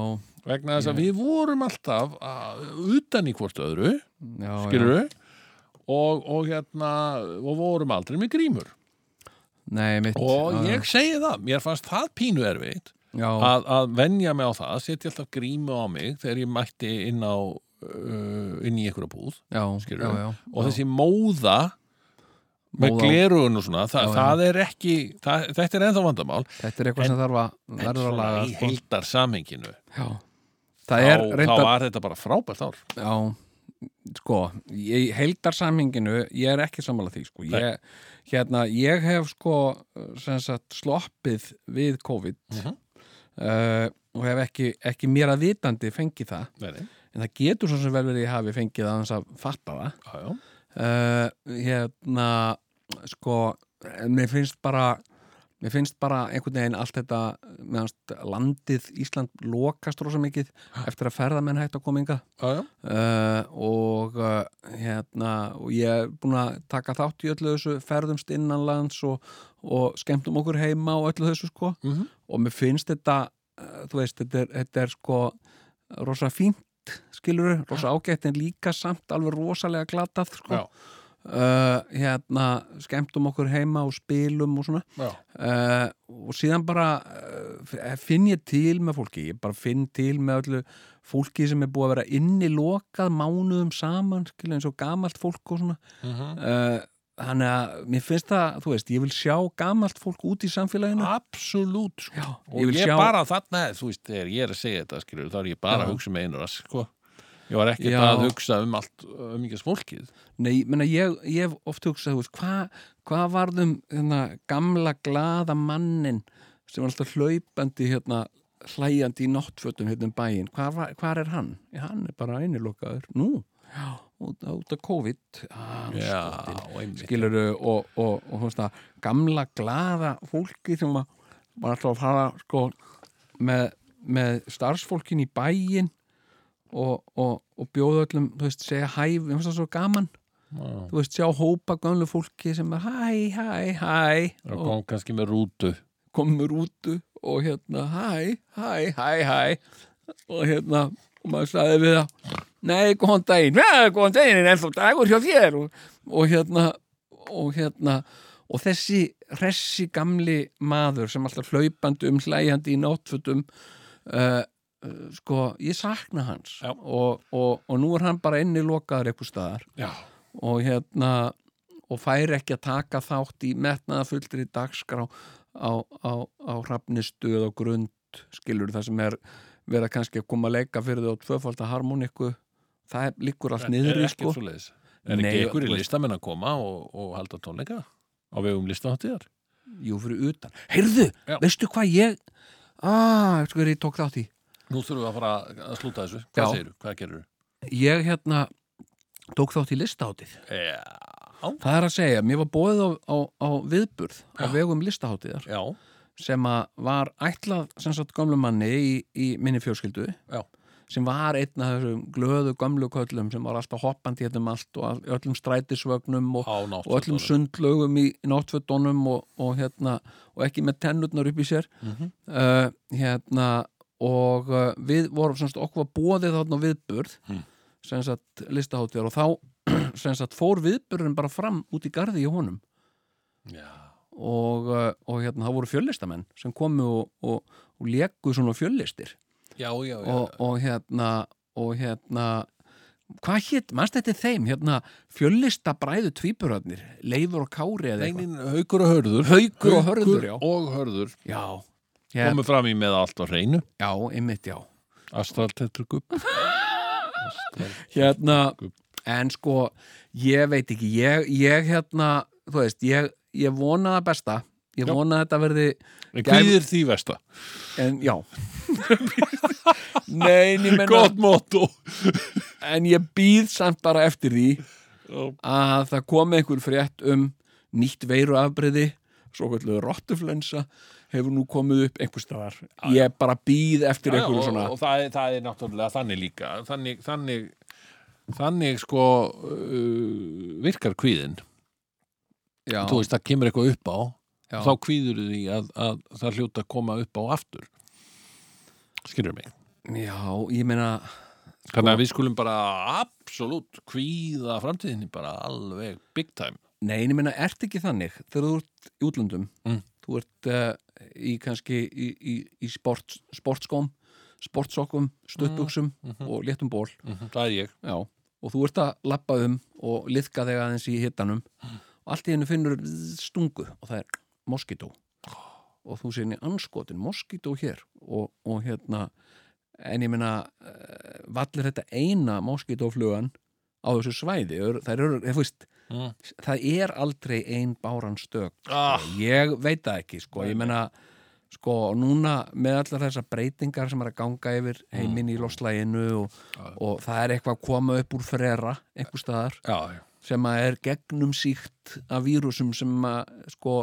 vegna þess að við vorum alltaf að, utan í hvort öðru skilur við og, og hérna og vorum aldrei með grímur.
Nei, mitt.
Og ég segi það, mér fannst það pínu erfitt.
já,
að, að venja mig á það setja alltaf grímu á mig þegar ég mætti inn á uh, inn í einhverja búð
já, já, já,
og þessi móða með glerugun og svona það, það er ekki, það, þetta er ennþá vandamál.
Þetta er eitthvað
En-
sem þarf að verður að laga
í
sko.
heildar samhenginu þá, þá var þetta bara frábært ár.
Já, sko í heildarsamhenginu, ég er ekki sammála því sko, ég, hérna ég hef sko sagt sloppið við COVID
Mhm.
Uh, og hef ekki, ekki mér að vitandi fengið það,
Nei, nei.
en það getur svo sem vel verið ég hafi fengið aðeins að fatta það uh, hérna sko, mér finnst bara mér finnst bara einhvern veginn allt þetta meðanst landið Ísland lokast rosa mikið eftir að ferðamenn hægt að koma
já.
uh, og uh, hérna og ég er búin að taka þátt í öllu þessu ferðumst innanlands og, og skemmtum okkur heima og öllu þessu sko
Mhm.
Og mér finnst þetta uh, þú veist, þetta er, þetta er sko rosa fínt skilur, rosa ágætt en líka samt alveg rosalega glatað sko. Uh, hérna skemmtum okkur heima og spilum og svona. Uh, og síðan bara uh, finn ég til með fólki. Ég bara finn til með öllu fólki sem er búið að vera inni lokað mánuðum saman, skilja eins og gamalt fólk og svona.
Mhm.
Þannig að mér finnst það, þú veist, ég vil sjá gamalt fólk út í samfélaginu
Absolutt sko.
Já,
og
ég
ég,
sjá-
bara þarna þú veist, þegar ég er að segja þetta skilur, þá er ég bara
Já.
að hugsa með einu rass sko. ég var ekkert að hugsa um allt um mikið fólkið
Nei, menna, ég, ég hef oft hugsað, þú veist, hvað hva varðum hérna, gamla glaða mannin sem var alltaf hlaupandi hérna, hlæjandi í náttfötum hérna um bæinn, hvað hvar er hann? Hann er bara einilokaður, nú já, út, út af COVID. Ah,
Já, einmitt.
skiluru og, og, og, það, gamla glaða fólki sem var alltaf að fara sko með, með starfsfólkin í bæin og, og, og bjóða öllum, veist, segja hæ við finnst það svo gaman. Þú veist, sjá hópa gömlu fólki sem er hæ, hæ, hæ.
Og kom kannski með rútu.
komur útu og hérna hæ, hæ, hæ, hæ. Og hérna, og maður sagði við það nei, góðan daginn, ja, góðan daginn en ennþá dagur hjá þér. Og, og hérna, og hérna og þessi hressi gamli maður sem alltaf hlaupandi um hlæjandi í náttfötum uh, uh, sko, ég sakna hans. Og, og, og nú er hann bara inni lokaður eitthvað staðar.
Já,
og hérna og færi ekki að taka þátt í metnaða fullri dagskrá á, á, á hrafnistu eða á grund skilur það sem er verið kannski að koma að leika fyrir þau á tvöfalda harmoniku það er líkur allt niður í sko.
er ekki
þú veist-
listamenn að koma og, og halda tónleika á vegum listaháttíðar
jú fyrir utan, heyrðu,
Já.
veistu hvað ég ah, veistu hvað ég tók þátt í?
Nú þurfum við að fara að slúta þessu. Hvað segirðu, hvað gerur
ég hérna tók þátt í listaháttið
já,
það er að segja, mér var bóðið á, á, á viðburð á vegum listaháttiðar
já,
sem að var ætlað sem sagt gömlu manni í, í minni fjölskyldu
Já.
sem var einn af þessum glöðu gömlu köllum sem var alltaf hoppandi hérna um allt og öllum strætisvögnum og,
á
og öllum sundlaugum í, náttfötunum og, og hérna og ekki með tennurnar upp í sér
Mhm.
uh, hérna og uh, við vorum semst okkur var bóðið þarna viðburð
Mm.
sem sagt listaháttíðar og þá sem sagt fór viðburðin bara fram út í garði í honum
já,
og, uh, og hérna það voru fjöllistamenn sem komu og, og, og leku svona fjöllistir.
Já, já, já.
og, og hérna og hérna hvað hétt, mannst þetta þeim hérna fjöllistabræðu tvíburarnir Leifur og Kári eða eitthvað?
haukur og hörður.
Haukur og Hörður,
og hörður.
Já, hérna,
komið fram í með allt á hreinu.
Já, einmitt já.
Astraltettur gupp
hérna, en sko ég veit ekki, ég, ég hérna þú veist, ég, ég vona það besta. Ég
Já.
vona að þetta verði
en
Gæf-
hvað er því versta?
en já. Nei, en menna
gott motto.
En ég býð samt bara eftir því
Já.
að það komi einhver frétt um nýtt veiruafbreyði svo kvöldu rottuflensa hefur nú komið upp einhver staðar. Ég bara býð eftir
Já,
einhverju
og,
svona
og það, er, það er náttúrulega þannig líka. Þannig, þannig, þannig sko uh, virkar kvíðin
já,
þú veist, það kemur eitthvað upp á
já,
þá kvíður því að, að það hljóta að koma upp á aftur. Skilur mig?
Já, ég meina
þannig að við skulum bara absolutt kvíða framtíðinni bara alveg big time.
Nei, ég meina, ert ekki þannig þegar þú ert í útlöndum?
Mm.
þú ert uh, í kannski í, í, í sport, sportskóm sportsokkum, stuttbuxum
Mhm.
og léttum ból.
Það er ég.
Já, og þú ert að lappa um og liðka þig aðeins í hittanum og allt í hennu finnur stungu og það er moskító. Og þú sér henni anskotin, moskító hér. Og, og hérna en ég meina uh, vallir þetta eina moskítóflugan á þessu svæði þær eru, þú veist
Mm.
það er aldrei ein báran stök
ah,
ég veit það ekki, sko, ég meina sko, og núna með allar þessar breytingar sem er að ganga yfir heiminn í loslæginu og, og það er eitthvað að koma upp úr frera einhver staðar.
Já, já,
sem að er gegnum síkt af vírusum sem að sko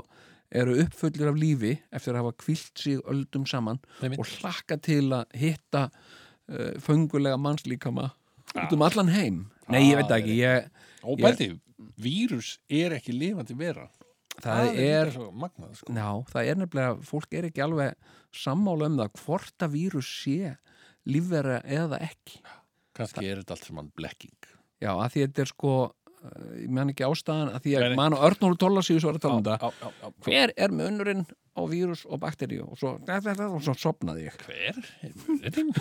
eru uppfullir af lífi eftir að hafa kvilt sig öldum saman og hlakka til að hitta uh, föngulega mannslíkama út um allan heim. Nei, ég veit það ekki, ég,
og
Ég-
bæði, vírus er ekki lifandi vera.
Það er
líka svo magnað, sko.
Já, það er nefnilega, fólk er ekki alveg sammála um það hvort að vírus sé lífvera eða ekki.
kannski er þetta allt saman blekking.
Já, að því þetta er sko, ég man ekki ástæðan, að því að
nei.
man og Örnóru Tólasíus var að tala um
já.
Hver er munurinn á vírus og bakteríu? Og svo, og svo sopnaði ég.
hver er munurinn?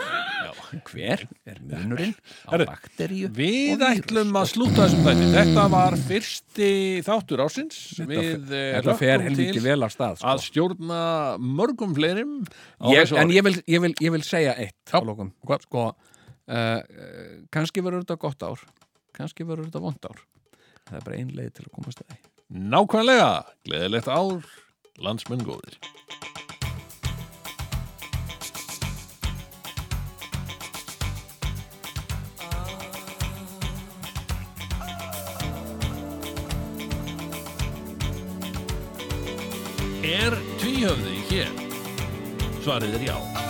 Hver er munurinn á bakteríu
Við ætlum að slúta þessum þætti. Þetta var fyrsti þáttur ásins.
Þetta
Við eh,
Þetta
hlökkum til
af stað, sko.
að stjórna mörgum fleirim.
ég, en ég vil, ég, vil, ég vil segja eitt sko, uh, kannski verður þetta gott ár kannski verður þetta vond ár það er bara ein leið til að komast að því
Nákvæmlega, gleðilegt ár, landsmenn góðir. Er tvíhöfði hér? Svarið er já